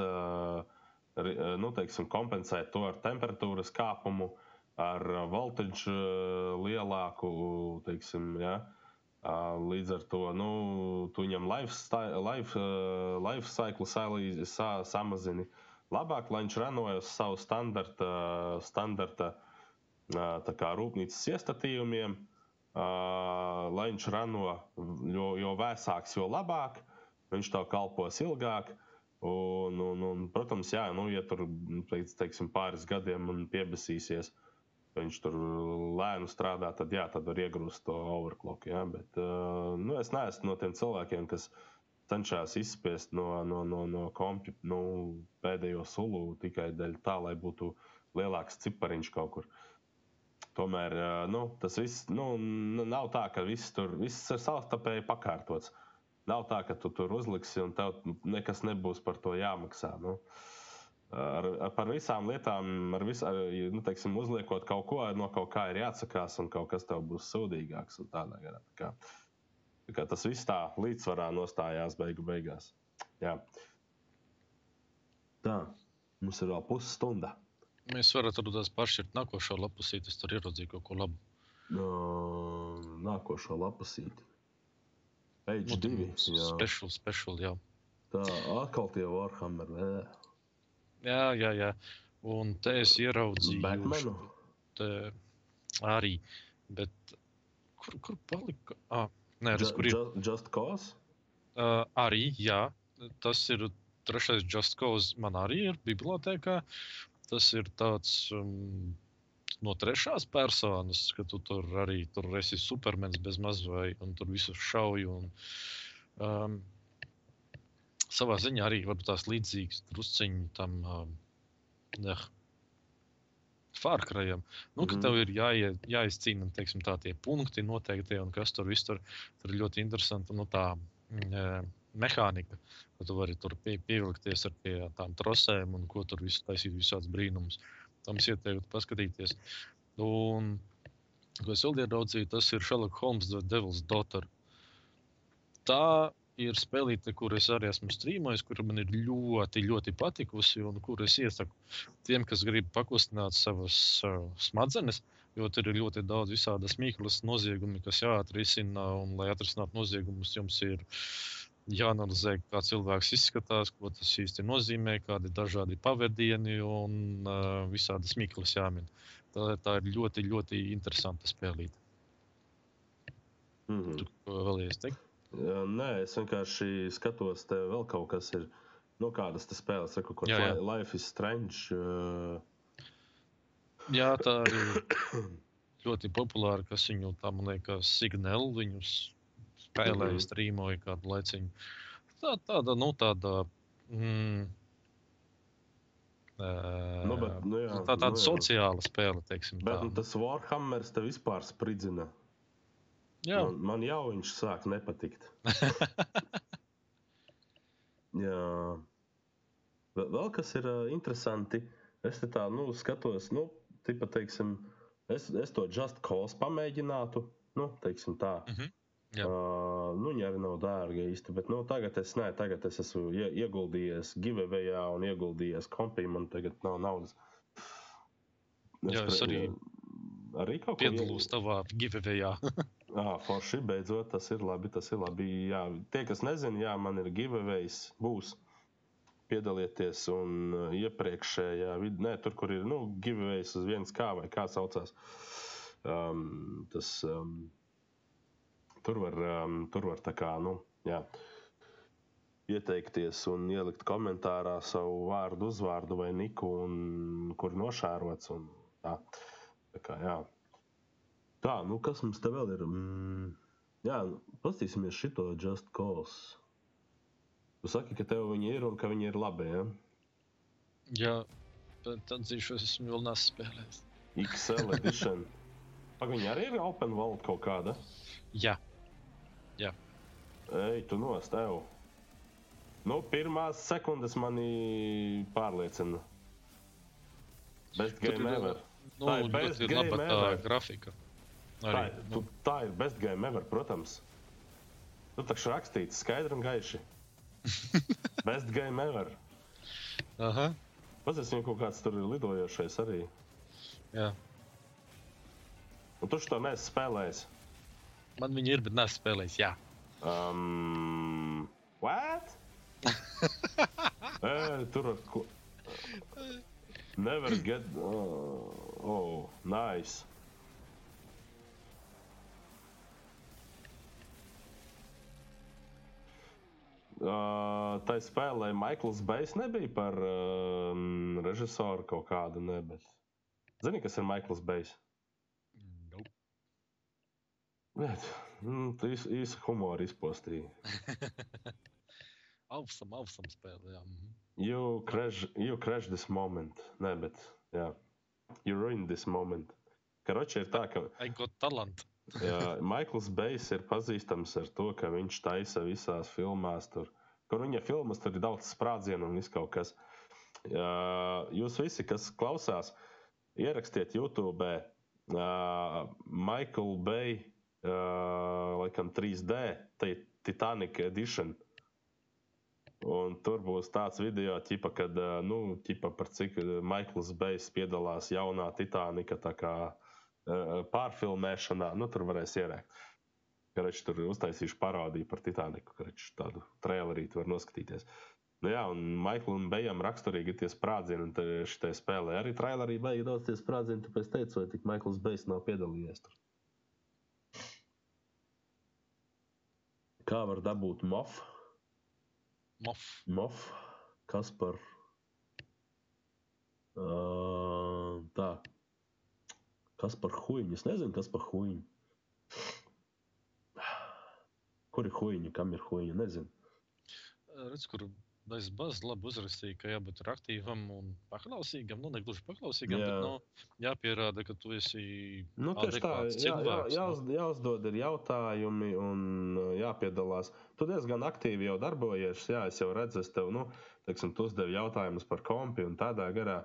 Nu, teiksim, kompensēt to ar temperatūras kāpumu, uh, voltage uh, lielāku. Teiksim, ja? Uh, Līdz ar to nu, tu viņam life, uh, life cycle sa, samazini. Labāk, lai viņš ranoja uz savu standarta, standarta tā kā rūpnīcas iestatījumiem, lai viņš rano, jo, jo vēsāks, jo labāk, viņš tev kalpos ilgāk. Un, un, un, protams, jā, nu, ja tur pēc teiksim, pāris gadiem piebesīsies, ka viņš tur lēni strādā, tad jā, tad var iegrūst to overclock. Jā, bet uh, nu, es neesmu no tiem cilvēkiem, kas cenšas izspiest no, no, no, no kompja nu, pēdējo sulu tikai dēļ tā, lai būtu lielāks cipariņš kaut kur. Tomēr ā, nu, tas viss nu, nav tā, ka viss tur viss ir savstarpēji pakārtots. Nav tā, ka tu tur uzliksi un tev nekas nebūs par to jāmaksā. Nu. Ar, ar, par visām lietām, ar visu, ar, nu, teiksim, uzliekot kaut ko, no kaut kā ir jāatsakās, un kaut kas tev būs sūdīgāks. Tādā garā. Tā kā, tā kā tas viss tā līdzsvarā nostājās beigu beigās. Jā. Tā, mums ir vēl pusstunda. Mēs varam tur tās pašķirt nākošo lapusīti, es tur ieraudzīju kaut ko labu. No, nākošo lapusīti. Page Nu, tur 2. Jā. Special, special, jā. Tā atkal tie Warhammer. nē. Jā, jā, jā. Un te es ieraudzīju Batmanu. te arī. Bet kur, kur palika? Ah, nē, redz, kur ir. Ju- Just Cause. Uh, arī, jā. Tas ir trešais Just Cause. Man arī ir bibliotēkā. Tas ir tāds um, no trešās personas, ka tu tur arī tur esi supermens bez mazvai un tur visu šauju. Un, um, savā ziņā arī tās līdzīgas drusciņi tam. Um, ne, Fārkrajam. Nu, ka Mhm. tev ir jāie, jāizcīna teiksim, tā, tie punkti noteikti, un kas tur viss tur, tur ir ļoti interesanti. Nu, tā mm, e, mehānika, ka tu vari tur pie, pievilkties ar pie tām trosēm un ko tur visu taisīt, visādas brīnumus. Tam ieteiktu paskatīties. Un, ko es vēl ieraudzīju, tas ir Sherlock Holmes, The Devil's Daughter. Tā ir spēlīte, kur es arī esmu strīmojis, kur man ir ļoti, ļoti patikusi, un kur es iesaku tiem, kas grib pakustināt savas uh, smadzenes, jo tur ir ļoti daudz visādas mīklas noziegumi, kas jāatrisina, un, lai atrisinātu noziegumus, jums ir jāanalizē, kā cilvēks izskatās, ko tas īsti nozīmē, kādi ir dažādi pavadieni un uh, visādas mīklas jāmin. Tā, tā ir ļoti, ļoti interesanta spēlīte. Mhm. Tu ko vēlies teikt? Nē, es vienkārši skatos, te vēl kaut kas ir. Nu, kādas tas spēles, ir kaut kas Jā, jā. Life is Strange. Uh, Jā, tā ir ļoti populāra, kas viņu man liekas, signāli viņus spēlēja, Mhm. strīmoja kādu laiciņu. Tā, tāda, nu, tāda. Mm, Nu, bet, nu, jā, tā tāda nu, jā. sociāla spēle, teiksim. bet tā. nu, tas Warhammers te vispār spridzina. Jā, Man, man jau viņš sāk nepatikt. Jā. Vēl, kas ir uh, interesanti, es te tā nu, skatos, nu, tipa, teiksim, es, es to just cause pamēģinātu. Nu, teiksim tā. Mhm. Jā. Uh, nu, viņi arī nav dārgi īsti, bet nu, tagad es, ne, tagad es esmu ie, ieguldījies giveawayā un ieguldījies kompī, man tagad nav naudas. Jā, es arī arī piedalos tavā giveawayā. Ah, forši, beidzot, tas ir labi. Tas ir labi. Jā, tie, kas nezina, jā, man ir giveaways, būs. Piedalieties, un iepriekšējā vidē, ne, tur, kur ir nu, giveaways uz vienas kā vai kā saucās. Um, tas um, tur var, um, tur var tā kā, nu, jā, ieteikties un ielikt komentārā savu vārdu, uzvārdu vai niku, un kur nošērots. Un, tā. Tā kā, jā. Tā, nu kas mums te vēl ir? Mm, jā, nu, paskatīsimies šo Just Cause. Tu saki, ka tev viņi ir un ka viņi ir labi. Ja? Jā, bet atzīšu, es esmu vēl nespēlējis. XL edition. Pagaid, viņi arī ir open world kaut kāda. Jā, Ej, tu nost tev. Nu, pirmās sekundes mani pārliecina. Best game ir, ever. nu, Tā ir game laba tā ever. Grafika. Tā Arī, ir, nu, tu, tā ir best game ever, protams. Tu taču rakstīts skaidri un gaiši. best game ever. aha, viņam kaut kāds tur ir lidojošais arī. jā. Un tu to neesi spēlējis. Man viņi ir, bet neesmu spēlējis. Jā, Um, what? e, tur ar ko? Never get. Oh, oh nice. Uh, tā spēlē Maikls Bejs nebija par um, režisoru kaut kādu, ne, bet. Zini, kas ir Maikls Bejs? nope. Bet, mm, tu īsi, īsi humoru izpostīji. awesome spēle. Jā. mhm. You crash, you crash this moment. Nē, bet, jā. You ruin this moment. Karoči ir tā, ka I got talent. Jā, Maikls Bejs ir pazīstams ar to, ka viņš taisa visās filmās, tur, kur viņa filmas tur ir daudz sprādzienu un viss kaut kas. Jā, jūs visi, kas klausās, ierakstiet YouTube uh, Michael Bay, uh, laikam 3D, tai Titanic Edition. Un tur būs tāds video, ķipa, kad, nu, ķipa, par cik Maikls Bejs piedalās jaunā Titanika pārfilmēšanā. Nu, tur varēs ierēkt. Karač, tur uztaisīšu parādīju par Titaniku. Karač, tādu trailerīti var noskatīties. Nu, jā, un Maiklam Bejam raksturīgi ir tie sprādzieni, un šī spēlē arī trailerī beigās daudz tie sprādzieni. Tāpēc teicu, vai tik Maikls Bejs nav piedalījies tur. Kā var dabūt mofu? Mof. Mof, kas par uh, kas par huīņu? Es nezinu, kas par huīņu. Kur ir huīņa, kam ir huīņa? Nezinu. Redz, kur Es baz labi uzrakstīju, ka jābūt aktīvam un paklausīgam. Nu, ne gluži paklausīgam, Jā. bet nu, jāpierāda, ka tu esi. Nu, tieši tā, jā, jā, cilvēks, jāuz, jāuzdod ir jautājumi un uh, jāpiedalās. Tu diezgan aktīvi jau darbojies. Jā, es jau redzu, es tev, nu, teiksim, tu uzdevi jautājumus par kompi un tādā garā.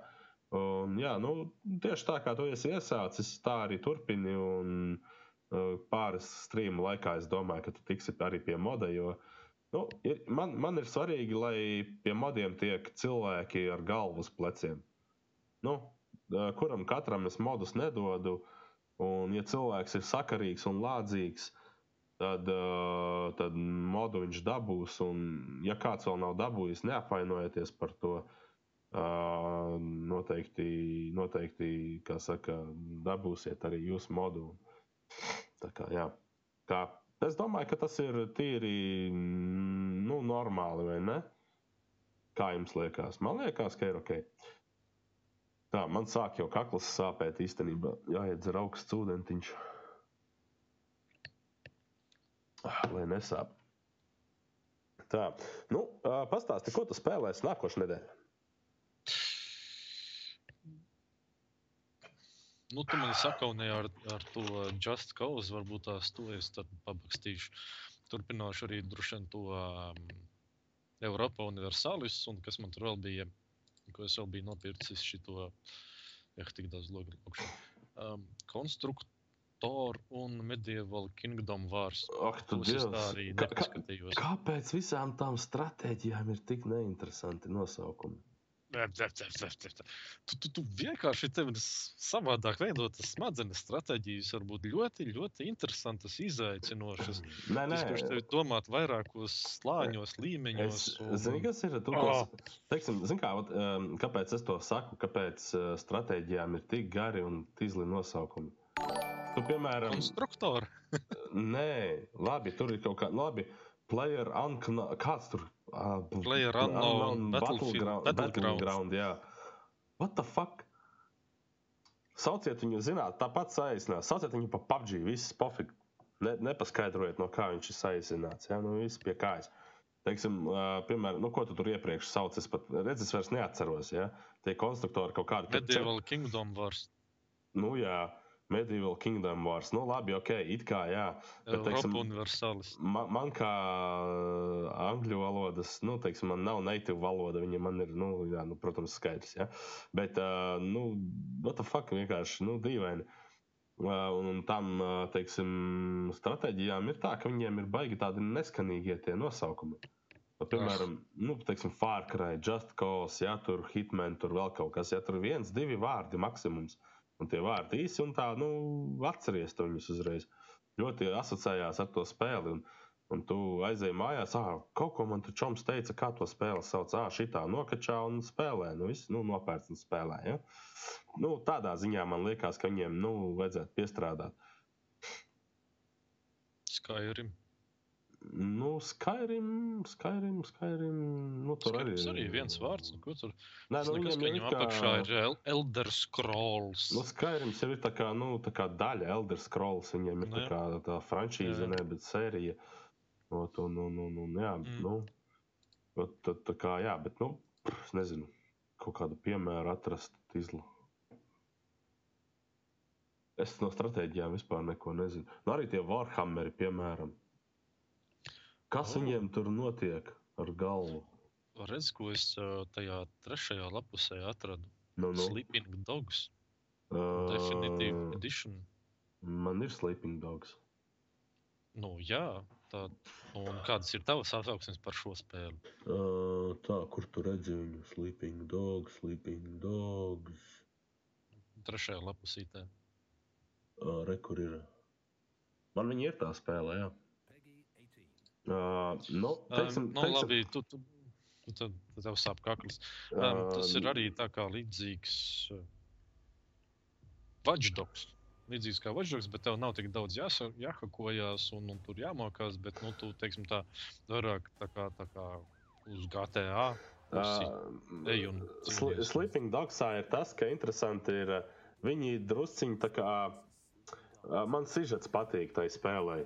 Un, jā, nu, tieši tā kā tu esi iesācis, tā arī turpini. Un, uh, pāris strīmu laikā es domāju, ka tu tiksi arī pie moda. Jo, nu, ir, man, man ir svarīgi, lai pie modiem tiek cilvēki ar galvu uz pleciem. Nu, uh, kuram katram es modus nedodu. Un, ja cilvēks ir sakarīgs un lādzīgs, tad, uh, tad modu viņš dabūs. Un, ja kāds vēl nav dabūjis, neapvainojieties par to. Uh, noteikti, noteikti, kā saka, dabūsiet arī jūsu modu. Tā kā, jā. kā, es domāju, ka tas ir tīri nu, normāli, vai ne? Kā jums liekas? Man liekas, ka ir ok. Tā, man sāk jau kakls sāpēt īstenībā. Jāiedzer augsts ūdentiņš. Ah, Lai nesāp. Tā, nu, pastāsti, ko tu spēlēsi nākošais nedēļa? Nu, tu man sakaunēji ar, ar to Just Cause, varbūt tās to es tad pabakstīšu. Turpināšu arī droši vien to um, Eiropa Universalis, un kas man tur vēl bija, ko es vēl biju nopircis šito, ja tik daudz logu. Um, Konstruktor un Medieval Kingdom Wars. Ak, tu Tos Dievs! tā arī ka- nepaskatījos. Kāpēc visām tām stratēģijām ir tik neinteresanti nosaukumi? Tu, tu, tu vienkārši tev ir savādāk veidotas smadzenes stratēģijas, varbūt ļoti, ļoti interesantas, izaicinošas. Nē, nē, gribēju tevi domāt vairākos slāņos, līmeņos. Es un- zinu, kas ir tas, Oh. teiksim, zin kā, ot, um, kāpēc es to saku, kāpēc uh, stratēģijām ir tik gari un tīzli nosaukumi. Tu, piemēram, Konstruktori. nē, labi, tur ir kaut kā, labi, player unknown, kāds tur? Uh, Player unknown, battleground, Battlegrounds. battleground, jā. What the fuck? Sauciet viņu, zināt, tāpat saīsināt. Sauciet viņu par PUBG, viss pofīgi. Ne, nepaskaidrojiet, no kā viņš ir saīsināts. Jā, nu viss pie kājas. Teiksim, uh, piemēram, nu, ko tu tur iepriekš sauc, es pat redzu, es vairs neatceros. Ja? Tie konstruktori kaut kādi Medieval Kingdom Wars. Nu, jā, Medieval Kingdom Wars. Nu, labi, ok, it kā jā. Bet, teiksim, man, man kā uh, angļu valodas, nu, teiksim, man nav native valoda, viņa man ir, nu, jā, nu protams, skaidrs. Ja? Bet, uh, nu, what the fuck, vienkārši, nu, dīvaini. Uh, un, tam, uh, teiksim, stratēģijām ir tā, ka viņiem ir baigi tādi neskanīgie tie nosaukumi. Piemēram, nu, teiksim, Far Cry, Just Cause, ja tur Hitman, tur vēl kaut kas, ja tur viens, divi vārdi maksimums. Un tie vārdi īsi un tā, nu, atceries to viņus uzreiz. Ļoti asociējās ar to spēli. Un, un tu aizēji mājās, ah, kaut ko man tur čoms teica, kā to spēli sauc. Ah, šitā nokačā un spēlē. Nu, viss, nu, nopērts un spēlē. Ja? Nu, tādā ziņā man liekas, ka viņiem, nu, vajadzētu piestrādāt. Skyrim. Nu, Skyrim, Skyrim, Skyrim. Nu, tur arī Skyrims arī viens vārds. Nu, tur? Nē, nu, viņiem ka viņam kā- apakšā ir El- Elder Scrolls. Nu, Skyrims jau ir tā kā, nu, tā kā daļa Elder Scrolls. Viņiem ir Nu, tā kā tā franšīze, ne, bet sērija. Ot, Un, un, un, un, jā, Mm. nu, ot, tā, tā kā, jā, bet, nu, es nezinu, kaut kādu piemēru atrast izlu. Es no stratēģijām vispār neko nezinu. Nu, arī tie Warhammeri, piemēram. Kas viņiem tur notiek ar galvu? Redz, ko es tajā trešajā lapusē atradu. Nu, nu, Sleeping Dogs. ā, Definitive Edition. Man ir Sleeping Dogs. Nu, jā, tā. Un kādas ir tavas atsauksmes par šo spēli? Uh, tā, kur tu redzi viņu? Sleeping dogs, sleeping dogs. Trešajā lapusītē. Uh, re, kur ir? Man viņa ir tā spēle, jā. Peggy 18. Uh, nu, teiksim, Um, nu, teiksim, labi, tu, tu, tu, tad, tad tev sāp kakls. Um, tas ir arī tā kā līdzīgs uh, Watchdogs. Līdzīgs kā Watchdogs, bet tev nav tik daudz jāsa, jāhakojās un, un tur jāmokās. Bet, nu, tu, teiksim, tā vairāk tā kā, tā kā uz GTA. Uh, un sli. Sleeping Dogsā ir tas, ka interesanti ir, uh, viņi drusciņi tā kā, uh, man sižets patīk tai spēlē.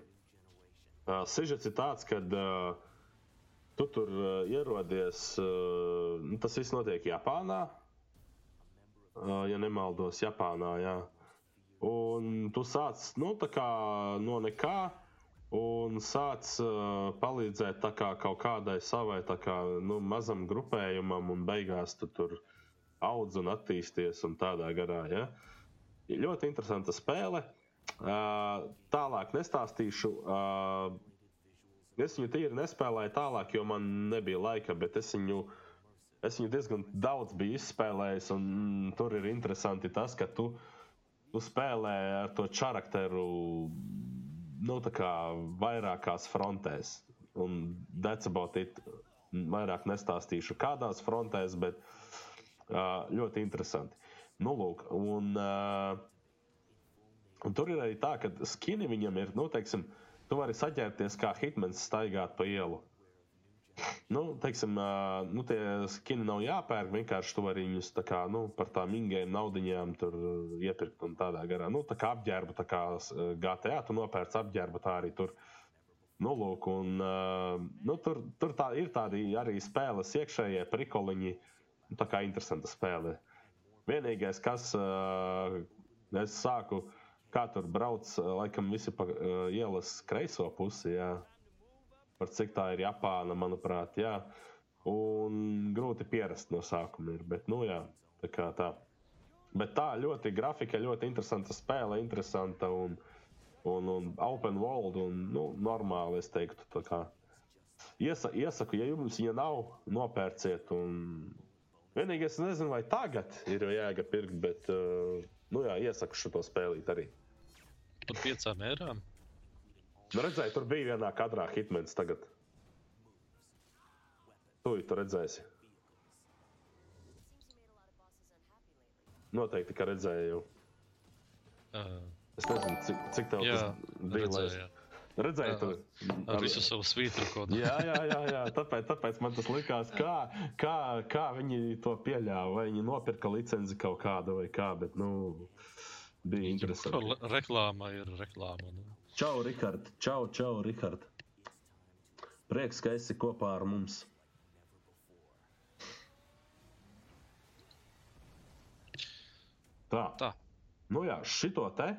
Uh, sižets ir tāds, ka uh, Tu tur uh, ierodies, uh, tas viss notiek Japānā. Uh, ja nemaldos, Japānā. Jā. Un tu sāc nu, kā no nekā un sāc uh, palīdzēt kā kaut kādai savai kā, nu, mazam grupējumam, un beigās tu tur audz un attīsties un tādā garā. Ja? Ļoti interesanta spēle. Uh, tālāk nestāstīšu. Es viņu tīri nespēlēju tālāk, jo man nebija laika, bet es viņu, es viņu diezgan daudz biju izspēlējis. Un, mm, tur ir interesanti tas, ka tu, tu spēlē ar to charakteru nu, vairākās frontēs. Un that's about it. Vairāk nestāstīšu, kādās frontēs, bet uh, ļoti interesanti. Nu, lūk, un, uh, un tur ir arī tā, ka skini viņam ir, nu, teiksim, tu vari saģērbties kā hitmens staigāt pa ielu. Nu, teiksim, nu, tie skini nav jāpērk, vienkārši tu vari viņus tā kā, nu, par tām ingēm naudiņām iepirkt un tādā garā. Nu, tā kā apģērbu, tā kā GTA, tu nopērc apģērbu, tā arī tur. Nu, lūk, un, nu, tur tur tā, ir tādi arī spēles iekšējie prikoliņi. Nu, tā kā interesanta spēle. Vienīgais, kas es sāku, kā tur brauc, laikam visi pa uh, ielas kreiso pusi. Jā par cik tā ir Japāna, manuprāt. Jā. Un grūti pierast no sākuma ir. Bet, nu, jā, tā kā tā. Bet tā ļoti grafika, ļoti interesanta spēle, interesanta un, un, un open world un nu, normāli, es teiktu. tā kā. Iesa, iesaku, ja jums viņa nav, nopērciet. Un... Vienīgais, nezinu, vai tagad ir jēga pirkt, bet uh, nu, jā, iesaku šo spēlīt arī. Par piecām eirām. Nu, redzēju, tur bija vienā kadrā hitmens tagad. Tu jau redzēsi. Noteikti, ka redzēju. Uh, Es nezinu, cik, cik tev jā, tas bija. redzēju. Redzēju, tur Ar visu savu svītru kodu. Jā, jā, jā, jā. Tāpēc, tāpēc man tas likās, kā, kā, kā viņi to pieļāva. Vai viņi nopirka licenci kaut kādu vai kā, bet nu, bija interesanti. Re- Reklāma ir reklāma. Nu. Čau, Rihard! Čau, čau, Rihard! Prieks, ka esi kopā ar mums! Tā. Tā. Nu jā, šito te,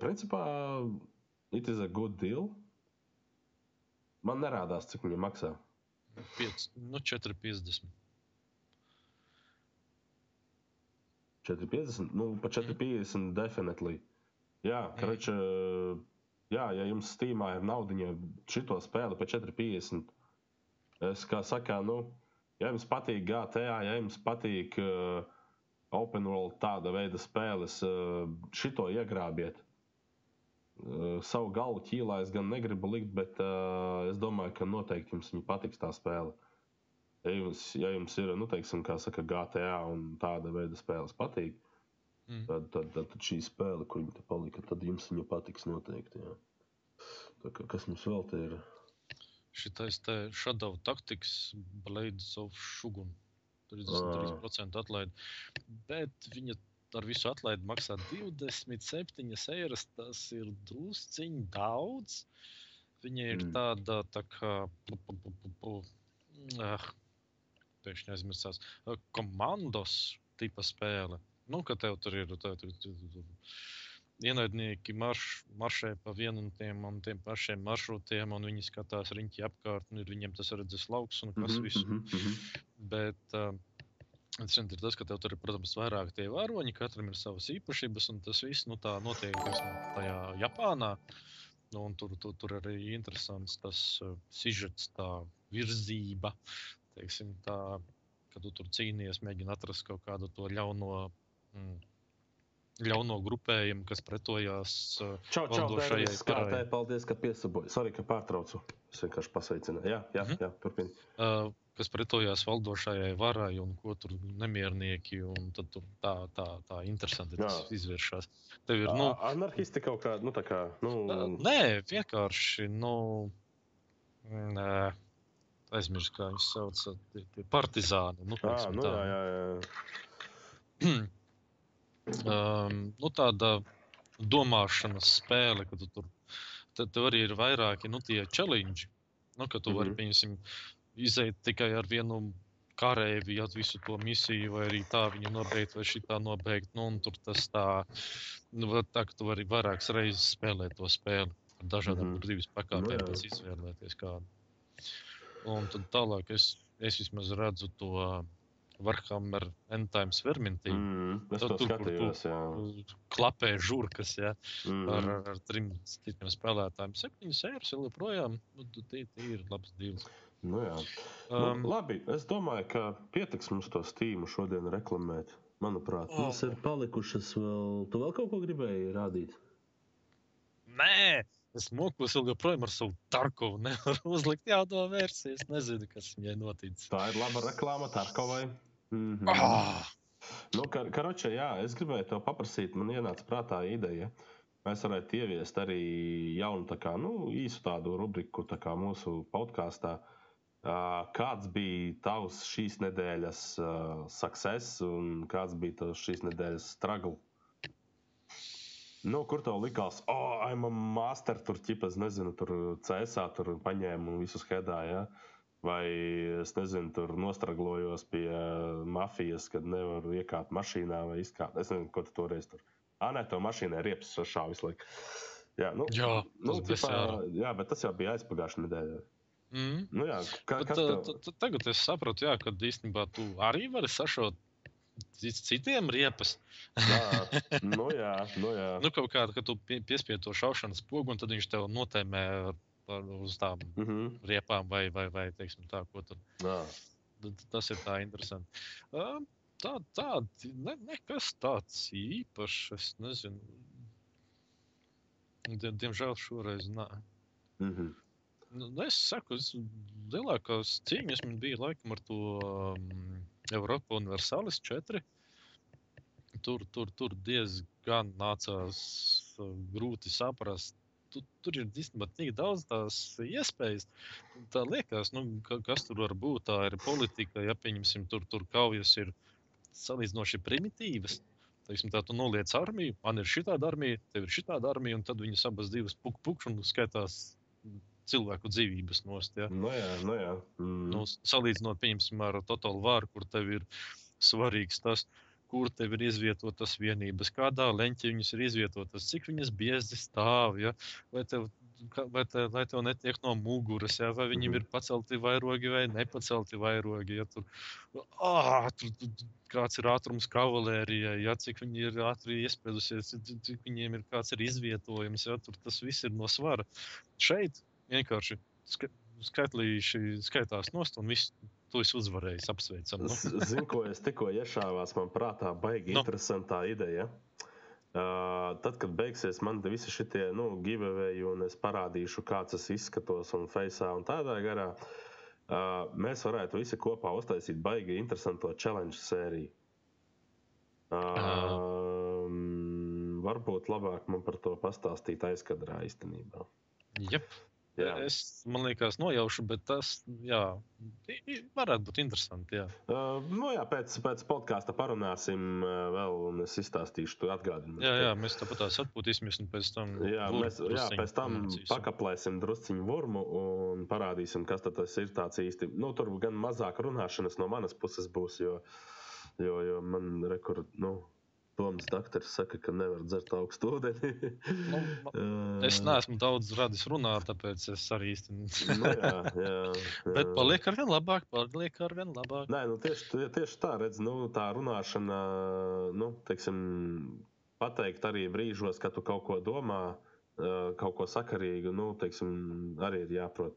principā, it is a good deal. Man nerādās, cik viņi maksā. Piec, nu, 4,50. 450, nu, pa 450 definitely. Jā, krača, jā, ja jums Steamā ir naudiņa šito spēli pa 450, es kā sakā, nu, ja jums patīk GTA, ja jums patīk uh, open world tāda veida spēles, uh, šito iegrābiet. Uh, savu galvu ķīlā es gan negribu likt, bet uh, es domāju, ka noteikti jums patiks tā spēle. Ja jums, ja jums ir, nu, teiksim, kā saka, GTA un tāda veida spēles patīk, Mm. tad, tad, tad, tad šī spēle, kur viņa palika, tad jums viņa patiks noteikti. Jā. Tā kā, kas mums vēl te ir? Šitais te Shadow Tactics, Blades of Shogun. 33% atlaide. Bet viņa ar visu atlaidi maksā 27 eiras. Tas ir drusciņš daudz. Viņa ir Mm. tāda tā kā. pu, Pēkšņi aizmirsās. Komandos tipa spēle. Nu, ka tev tur ir tā, tur, tur, tur, ienaidnieki marš, maršē pa vienam tiem un tiem pašiem maršrutiem, un viņi skatās riņķi apkārt, un ir viņiem tas redzes lauks un kas Mhm, viss. mhm, mhm. Bet uh, interesanti ir tas, ka tev tur ir, protams, vairāk tie varoņi, katram ir savas īpašības, un tas viss nu, tā notiek teiksim, tajā Japānā. Nu, tur, tur, tur arī interesants tas uh, sižets, tā virzība, teiksim, tā, kad tu tur cīnījies, mēģini atrast kaut kādu to ļauno. Mm, Ļauno grupējumu, kas pretojās uh, Čau, čau, Dārvis, kārtē, karai. paldies, ka piesaboji. Sorry, ka pārtraucu. Es vienkārši pasveicināju. Jā, jā, Mhm. jā turpini. uh, kas pretojās valdošajai varai un ko tur nemiernieki. un Tad tur tā, tā, tā interesanti tas izvēršas. Tev ir, Nu, Anarchisti kaut kā, nu tā kā, nu, nē, vienkārši, nu, nē, aizmirsu, kā viņus sauc, tie, tie partizāni. Nu, teiksim nu tā. jā, jā, jā. um, nu, tāda domāšanas spēle, ka tu tur tad tev arī ir vairāki nu, tie challenge. Nu, ka tu vari, Mhm. pieņemsim, iziet tikai ar vienu kareivi, ja visu to misiju, vai arī tā viņu nobeigt, vai šī tā nobeigt. Nu, tur tas tā, nu, tā ka tu vari vairākas reizes spēlēt to spēli ar dažādām mm. brīvības Nu, pakāpēm, jā. pēc izvēlēties kādu. Un tad tālāk es, es vismaz redzu to uh, Warhammer End Times Vermintī. Mm. Es Tad to tur, kur tu- skatījos, jā. Klapē žurkas, ja, Mm. ar, ar, trim citiem spēlētājiem. Septiņas sērijas vēl joprojām. Nu, tu- tie, tie ir labs deals. Nu, jā. Um, Um, nu, labi, es domāju, ka pietiks mums to stīmu šodien reklamēt. Manuprāt, Oh. mums ir palikušas vēl. Tu vēl kaut ko gribēji rādīt? Nē, es mokos vēl joprojām ar savu Tarkovu. Nevaru uzlikt jauno versiju. Es nezinu, kas viņai noticis. Tā ir laba reklāma Tarkovai. Mm -hmm. Ah! Nu, kar, karoče, jā, es gribēju to paprasīt. Man ienāca prātā ideja. Mēs varētu ieviest arī jaunu tā kā, nu, īsu tādu rubriku tā kā mūsu podkāstā. Kāds bija tavs šīs nedēļas uh, success un kāds bija tavs šīs nedēļas struggle? Nu, kur tev likās, oh, I'm a master, tur ķipas, nezinu, tur cēsā, tur paņēmu visus hedā, ja? Vai es nezinu, tur nostraglojos pie uh, mafijas, kad nevaru iekāpt mašīnā vai izkāpt. Es nezinu, ko tu toreiz tur. Ah, nē, to mašīnai riepas sašā visu laiku. Jā, nu, Jā, nu, ķipā, jā, bet tas jau bija aizpagājušā nedēļa. Mm. Nu, jā, kā, Bet, uh, tev? tagad es saprotu, jā, ka īstenībā tu arī vari sašaut citiem riepas. Jā, nu jā, nu jā. Nu, kaut kādā, ka tu pie, piespied to šaušanas pogu, un tad viņš tev notēmē uz tām Mm -hmm. riepām vai, vai, vai teiksim, tā, ko tur. Tas ir tā interesanti. Uh, Tā, tā, ne, nekas tāds īpašs, es nezinu. Die, diemžēl šoreiz nē. Mm -hmm. Nu, es saku, es, lielākās cīņas man bija laikam ar to um, Eiropa Universālis 4. Tur, tur, tur diezgan nācās uh, grūti saprast. Tu, tur ir īstenībā tik daudz tās iespējas. Tā liekas, nu, ka, kas tur var būt. Tā ir politika, ja pieņemsim, tur, tur kaujas ir salīdzinoši primitīvas. Teiksim, tā tu noliec armiju, man ir šī tāda armija, tev ir šī tāda armija, un tad viņas abas divas puk, pukš un skaitās cilvēku dzīvības nost. Ja? Nu jā, nu jā. Mm. Nu, salīdzinot, pieņemsim, ar Total War, kur tev ir svarīgs tas, kur tev ir izvietotas vienības, kādā leņķī viņas ir izvietotas, cik viņas biezi stāv, ja? vai, tev, vai, te, vai tev netiek no muguras, ja? vai viņiem Mhm. ir pacelti vairogi vai nepacelti vairogi. Ja? Tur, ah, tur, tur, kāds ir ātrums kavalērijai, ja? cik viņi ir ātri iespēdusies, cik, cik viņiem ir kāds ir izvietojums, ja? tur tas viss ir no svara. Šeit vienkārši ska skaitlīši skaitās nost un viss. To es uzvarēju, apsveicam. Nu. Zinu, ko es tikko iešāvās, man prātā baigi Nu. interesantā ideja. Uh, tad, kad beigsies man visi šie nu, giveaway, un es parādīšu, kāds es izskatos un faceā un tādā garā, uh, mēs varētu visi kopā uztaisīt baigi interesanto challenge sēriju. Uh, varbūt labāk man par to pastāstīt aizkadrā īstenībā. Jep, Jā. es liekas, nojaušu, bet tas jā, varētu būt interesanti. Jā. Uh, nu jā, pēc, pēc podkāsta parunāsim uh, vēl, un es izstāstīšu, tu atgādini. Jā, jā, mēs tāpat atpūtīsimies, un pēc tam Jā, vurmu mēs jā, pēc tam pamācīsim. pakaplēsim drusciņu vormu un parādīsim, kas tas ir tāds īsti. Nu, tur gan mazāk runāšanas no manas puses būs, jo, jo, jo man rekur, nu, Toms doktors saka, ka nevar dzert augstu ūdeni. Nu, Uh, Es neesmu daudz radis runāt, tāpēc es arī īsti. Nu, jā, jā, Bet jā. paliek ar vien labāk, paliek ar vien labāk. Nē, nu tieši, tie- tieši tā, redz, nu, tā runāšana, nu, teiksim, pateikt arī brīžos, kad tu kaut ko domā, ā, kaut ko sakarīgu, nu, teiksim, arī ir jāprot.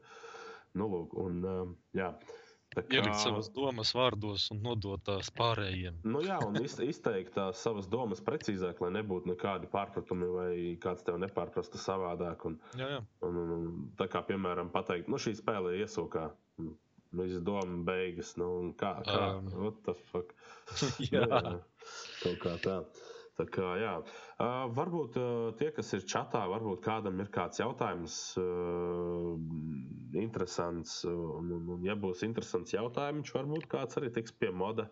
Nu, lūk, un, ā, jā. Tā kā- Ielikt savas domas vārdos un nodot tās pārējiem. Nu, jā, un iz, izteikt tās savas domas precīzāk, lai nebūtu nekādi pārpratumi vai kāds tev nepārprastu savādāk. Un, Jā, jā. un, un, un, tā kā, piemēram, pateikt, nu, šī spēle iesūkā. Nu, Viss doma beigas, nu, kā, kā, Um. what the fuck. jā. Nu, kaut kā tā. Tā kā, jā. uh, varbūt uh, tie, kas ir čatā, varbūt kādam ir kāds jautājums, uh, interesants. Un, un, un, ja būs interesants jautājums, varbūt kāds arī tiks pie moda.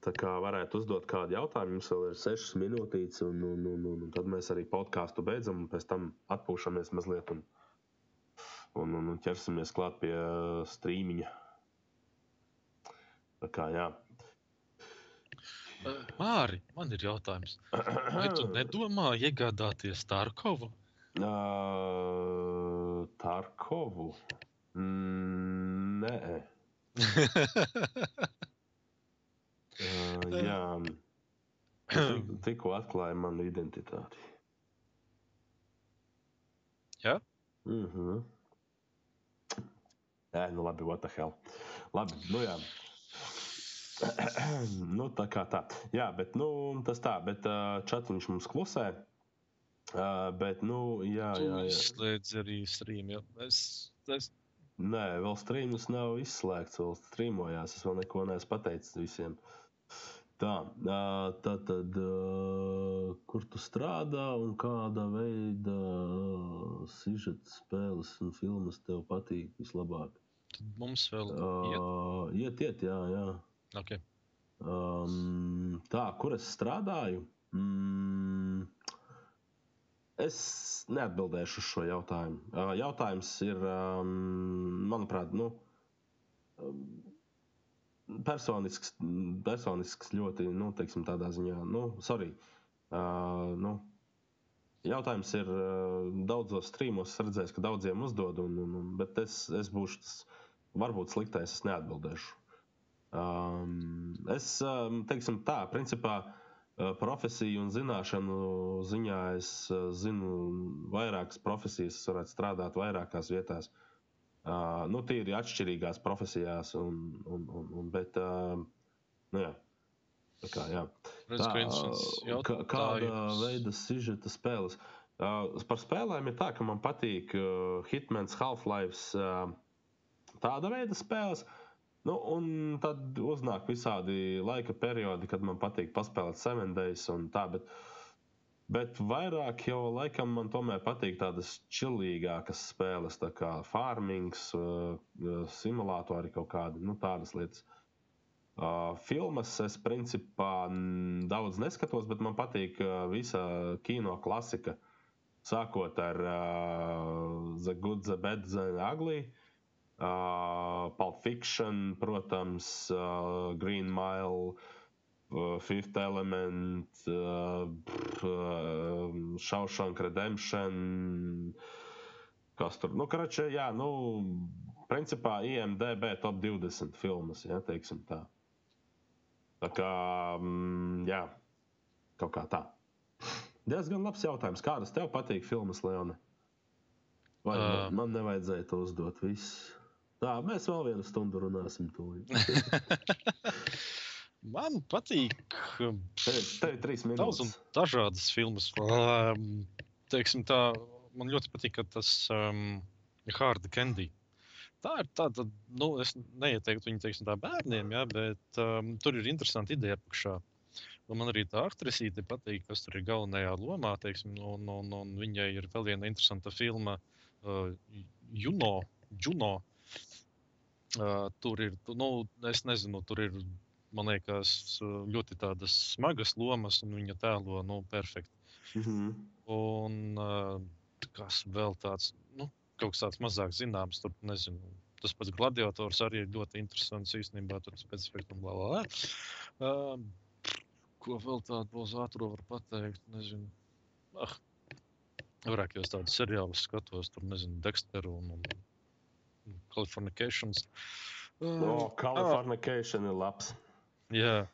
Tā kā varētu uzdot kādu jautājumu, mums vēl ir sešas minūtītes, un, un, un, un, un tad mēs arī podkāstu beidzam, un pēc tam atpūšamies mazliet un un, un, un ķersimies klāt pie uh, strīmiņa. Tā kā jā. Māri, man ir jautājums. Vai tu nedomā iegādāties Tarkovu? Uh, Tarkovu. Mm, nē, uh, jā. Tik- Tikko atklāja manu identitāti. Jā? Mhm. Nē, nu labi, what the hell. Labi, nu jā. nu, tā kā tā. Jā, bet nu, tas tā, bet uh, čatiņš mums klusē. Uh, bet, nu, jā, Tu jā, jā. izslēdz arī streamu. jo Es, es, Nē, vēl strīms nav izslēgts, vēl strīmojās. Es vēl neko neesmu pateicis visiem. Tā, ā, tā tad, ā, kur tu strādā un kāda veida sižeta spēles un filmas tev patīk vislabāk? tad mums vēl iet. Uh, iet, iet, jā, jā. Okay. Um, tā, kur es strādāju? Mm, es neatbildēšu uz šo jautājumu. Uh, jautājums ir, um, manuprāt, nu, um, personisks, personisks ļoti, nu, teiksim, tādā ziņā, nu, sorry. Uh, nu, jautājums ir, uh, daudzos strīmos es redzēju, ka daudziem uzdod, un, un, un, bet es, es būšu tas varbūt sliktais, es neatbildēšu. Um, es um, teiksim tā, principā uh, profesiju un zināšanu ziņā es uh, zinu vairākas profesijas, es varētu strādāt vairākās vietās. Uh, nu, tīri atšķirīgās profesijās, un, un, un, un, bet, uh, nu jā, tā kā, jā. Redz, interesants kā, kāda veida sižeta spēles? Uh, par spēlēm ir tā, ka man patīk uh, Hitmans, Half-Life, uh, tāda veida spēles. Nu, un tad uznāk visādi laika periodi, kad man patīk paspēlēt Seven Days un tā. Bet, bet vairāk jau laikam man tomēr patīk tādas čilīgākas spēles, tā kā farmings, uh, uh, simulātori kaut kādi, nu, tādas lietas. Uh, filmas es principā daudz neskatos, bet man patīk uh, visa kino klasika. Sākot ar uh, The Good, The Bad, The Ugly, uh, Pulp Fiction, protams, uh, Green Mile, uh, Fifth Element, uh, uh, Shawshank Redemption. Kas tur? Nu, karačē, jā, nu, principā IMDB top 20 filmas, jā, teiksim tā. Tā kā, mm, jā, kaut kā tā. Diezgan labs jautājums. Kādas tev patīk filmas, Leona? Vai uh, man, nevajadzēja to uzdot? Viss. Tā, mēs vēl vienu stundu runāsim. Man patīk um, Tev, tev ir trīs daudz un minūtes. dažādas filmas. Um, teiksim tā, man ļoti patīk tas um, Hard Candy. Tā ir tāda, nu, es neieteiktu viņu teiksim, tā bērniem, ja, bet um, tur ir interesanti ideja apakšā. Un man arī tā aktrisīte patīk, kas tur ir galvenajā lomā. Teiksim, un, un, un viņai ir vēl viena interesanta filma, uh, Juno. Juno. Uh, tur ir, nu, es nezinu, tur ir, man liekas, ļoti tādas smagas lomas, un viņa tēlo, nu, perfekti. Mhm. Un uh, kas vēl tāds, nu, kaut kas tāds mazāk zināms, tur nezinu. Tas pats gladiators arī ir ļoti interesants īstenībā. Tur bla bla bla. Uh, ko vēl tādu būs ātrā var pateikt? Nezinu. Ah, vairāk jau tādus seriālus skatos, tur nezinu, Dexteru un, un Californications. Uh, O, Californication ir labs. jā.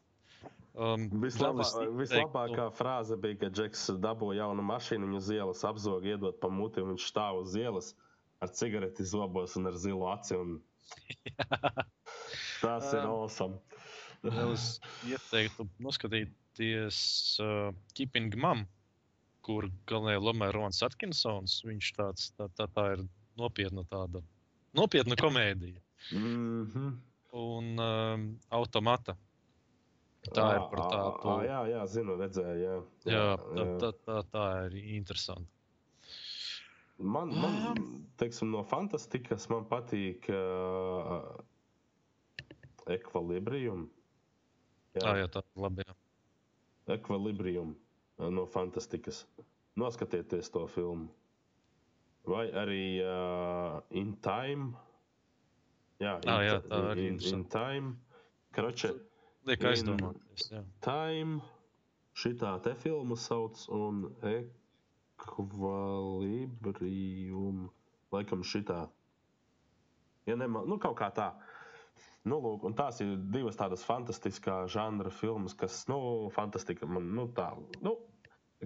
Um, Vislabā, es teiktu- vislabākā frāze bija, kad Džeks dabū jaunu mašīnu, viņu uz ielas apzog, iedot pa muti, un viņš stāv uz ielas ar cigareti zobos un ar zilu aci. Un... Tas ir Um, awesome. Es ieteiktu noskatīties uh, Keeping Mum, kur galvenajā lomā ir Rons Atkinsons. Viņš tāds, tā, tā, tā ir nopietna tāda, nopietna komēdija. Mm -hmm. Un um, automata. Tā ir par tādu. Ah, jā, jā, zinu, redzēju. Jā, Jā, tā, tā, tā, tā ir interesanti. Man, man teiksim, no fantastikas man patīk uh, ekvilibrium. Tā, jā, tā ir labi. Jā. Ekvilibrium no fantastikas. Noskatieties to filmu. Vai arī uh, In Time. Jā, Ah, jā, tā arī in, in, in. Time. Kroče, Liek In- aizdomāties. Time. Šitā te filmu sauc un ekvilibrium. Laikam šitā. Ja nemā, nu kaut kā tā. Nu, lūk, un tās ir divas tādas fantastiskas žanra filmas, kas, nu, fantastika man, nu, tā, nu,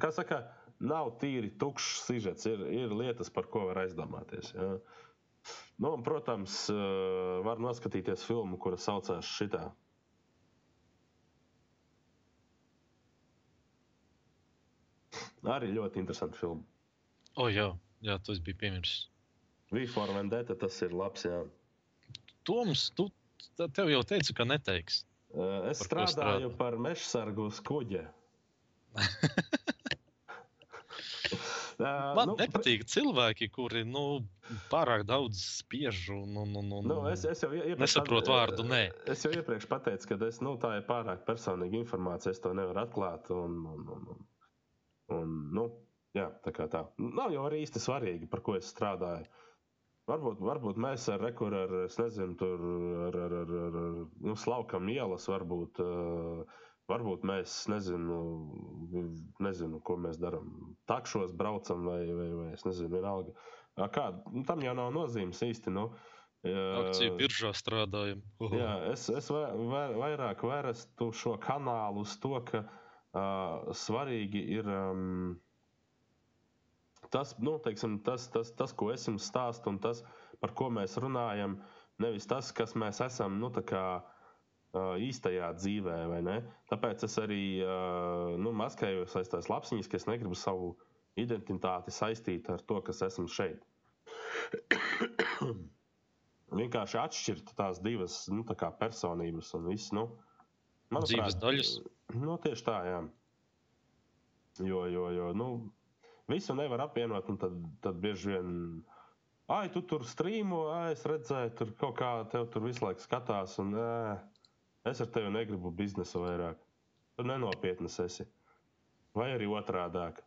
kā saka, nav tīri tukšs sižets, ir, ir lietas, par ko var aizdomāties. Jā. Nu, un, protams, eh, var noskatīties filmu, kura saucās šitā. Arī ļoti interesanti filma. O, jā, jā, tas bija piemirsts. V4 Vendetta tas ir labs. Jā. Toms, tu tev jau teicu, ka neteiks. Eh, Es Par strādāju strādā? par meža sargu uz kuģa. Man nu, nepatīk cilvēki, kuri nu, pārāk daudz spiež un, un, un, un Nu, es, es pat- vārdu. Nē, Es jau iepriekš pateicu, ka es, nu, tā ir pārāk personīga informācija. Es to nevaru atklāt. Un, un, un, un, un, nu, jā, tā kā tā. Nav jau arī īsti svarīgi, par ko es strādāju. Varbūt, varbūt mēs ar rekuru, ar, es nezinu, tur ar, ar, ar, ar, ar nu, slaukam ielas, varbūt, uh, varbūt mēs, nezinu, nezinu, ko mēs darām. Takšos braucam vai, vai, vai es nezinu, vienalga. Kā, nu, tam jau nav nozīmes īsti. Nu, akciju uh, biržā strādājam. Jā, es, es vai, vai, vairāk vērstu šo kanālu uz to, ka uh, svarīgi ir um, tas, nu, teiksim, tas, tas, tas, ko es jums stāstu, un tas, par ko mēs runājam. Nevis tas, kas mēs esam nu, tā kā, uh, īstajā dzīvē, vai ne? Tāpēc es arī nu, maskējos aiz tās lapsiņas, ka es negribu savu identitāti saistīt ar to, kas esmu šeit. Vienkārši atšķirt tās divas nu, tā personības un viss. Nu, Dzīves daļas. Nu, tieši tā, jā. Jo, jo, jo nu, visu nevar apvienot, un tad, tad bieži vien. Ai, tu tur strīmo, ai, es redzēju, tur kaut kā tev tur visu laiku skatās, un ē, es ar tevi negribu biznesu vairāk. Tu nenopietnas esi. Vai arī otrādāk.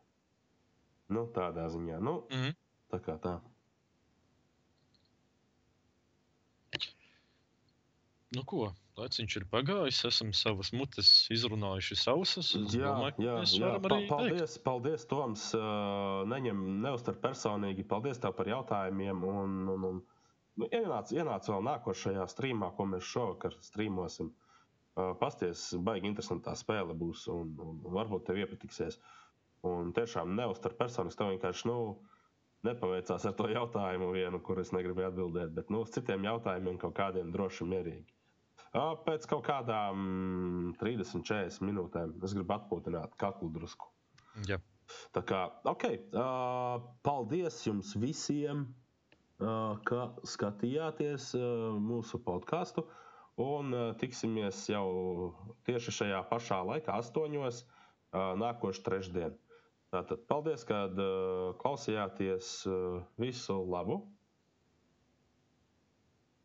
Nu, tādā ziņā. Nu, Mhm. tā kā tā. Nu, ko? Laiciņš ir pagājis, esam savas mutes izrunājuši sausas. Jā, domāju, jā, jā. Pa, arī beigt. paldies, paldies, Toms. Neņem, neuztver personīgi. Paldies tev par jautājumiem. Un, un, un, nu, ienāc, ienāc vēl nākošajā streamā, ko mēs šovakar streamosim. Uh, pasties, baigi interesantā spēle būs, un, un varbūt tev iepatiksies. Un tiešām neuztver personīgi. Tev vienkārši nu, nepaveicās ar to jautājumu vienu, kur es negribēju atbildēt. Bet nu, uz citiem jautājumiem kaut kādiem droši mierīgi. Ā, Pēc kaut kādām mm, 30, 40 minūtēm es gribu atpūtināt kaklu drusku. Jā. Tā kā, ok, uh, paldies jums visiem, uh, ka skatījāties uh, mūsu podkāstu. Un uh, tiksimies jau tieši šajā pašā laikā, astoņos, uh, nākošu trešdienu. Tātad paldies, ka uh, klausījāties. Visu labu!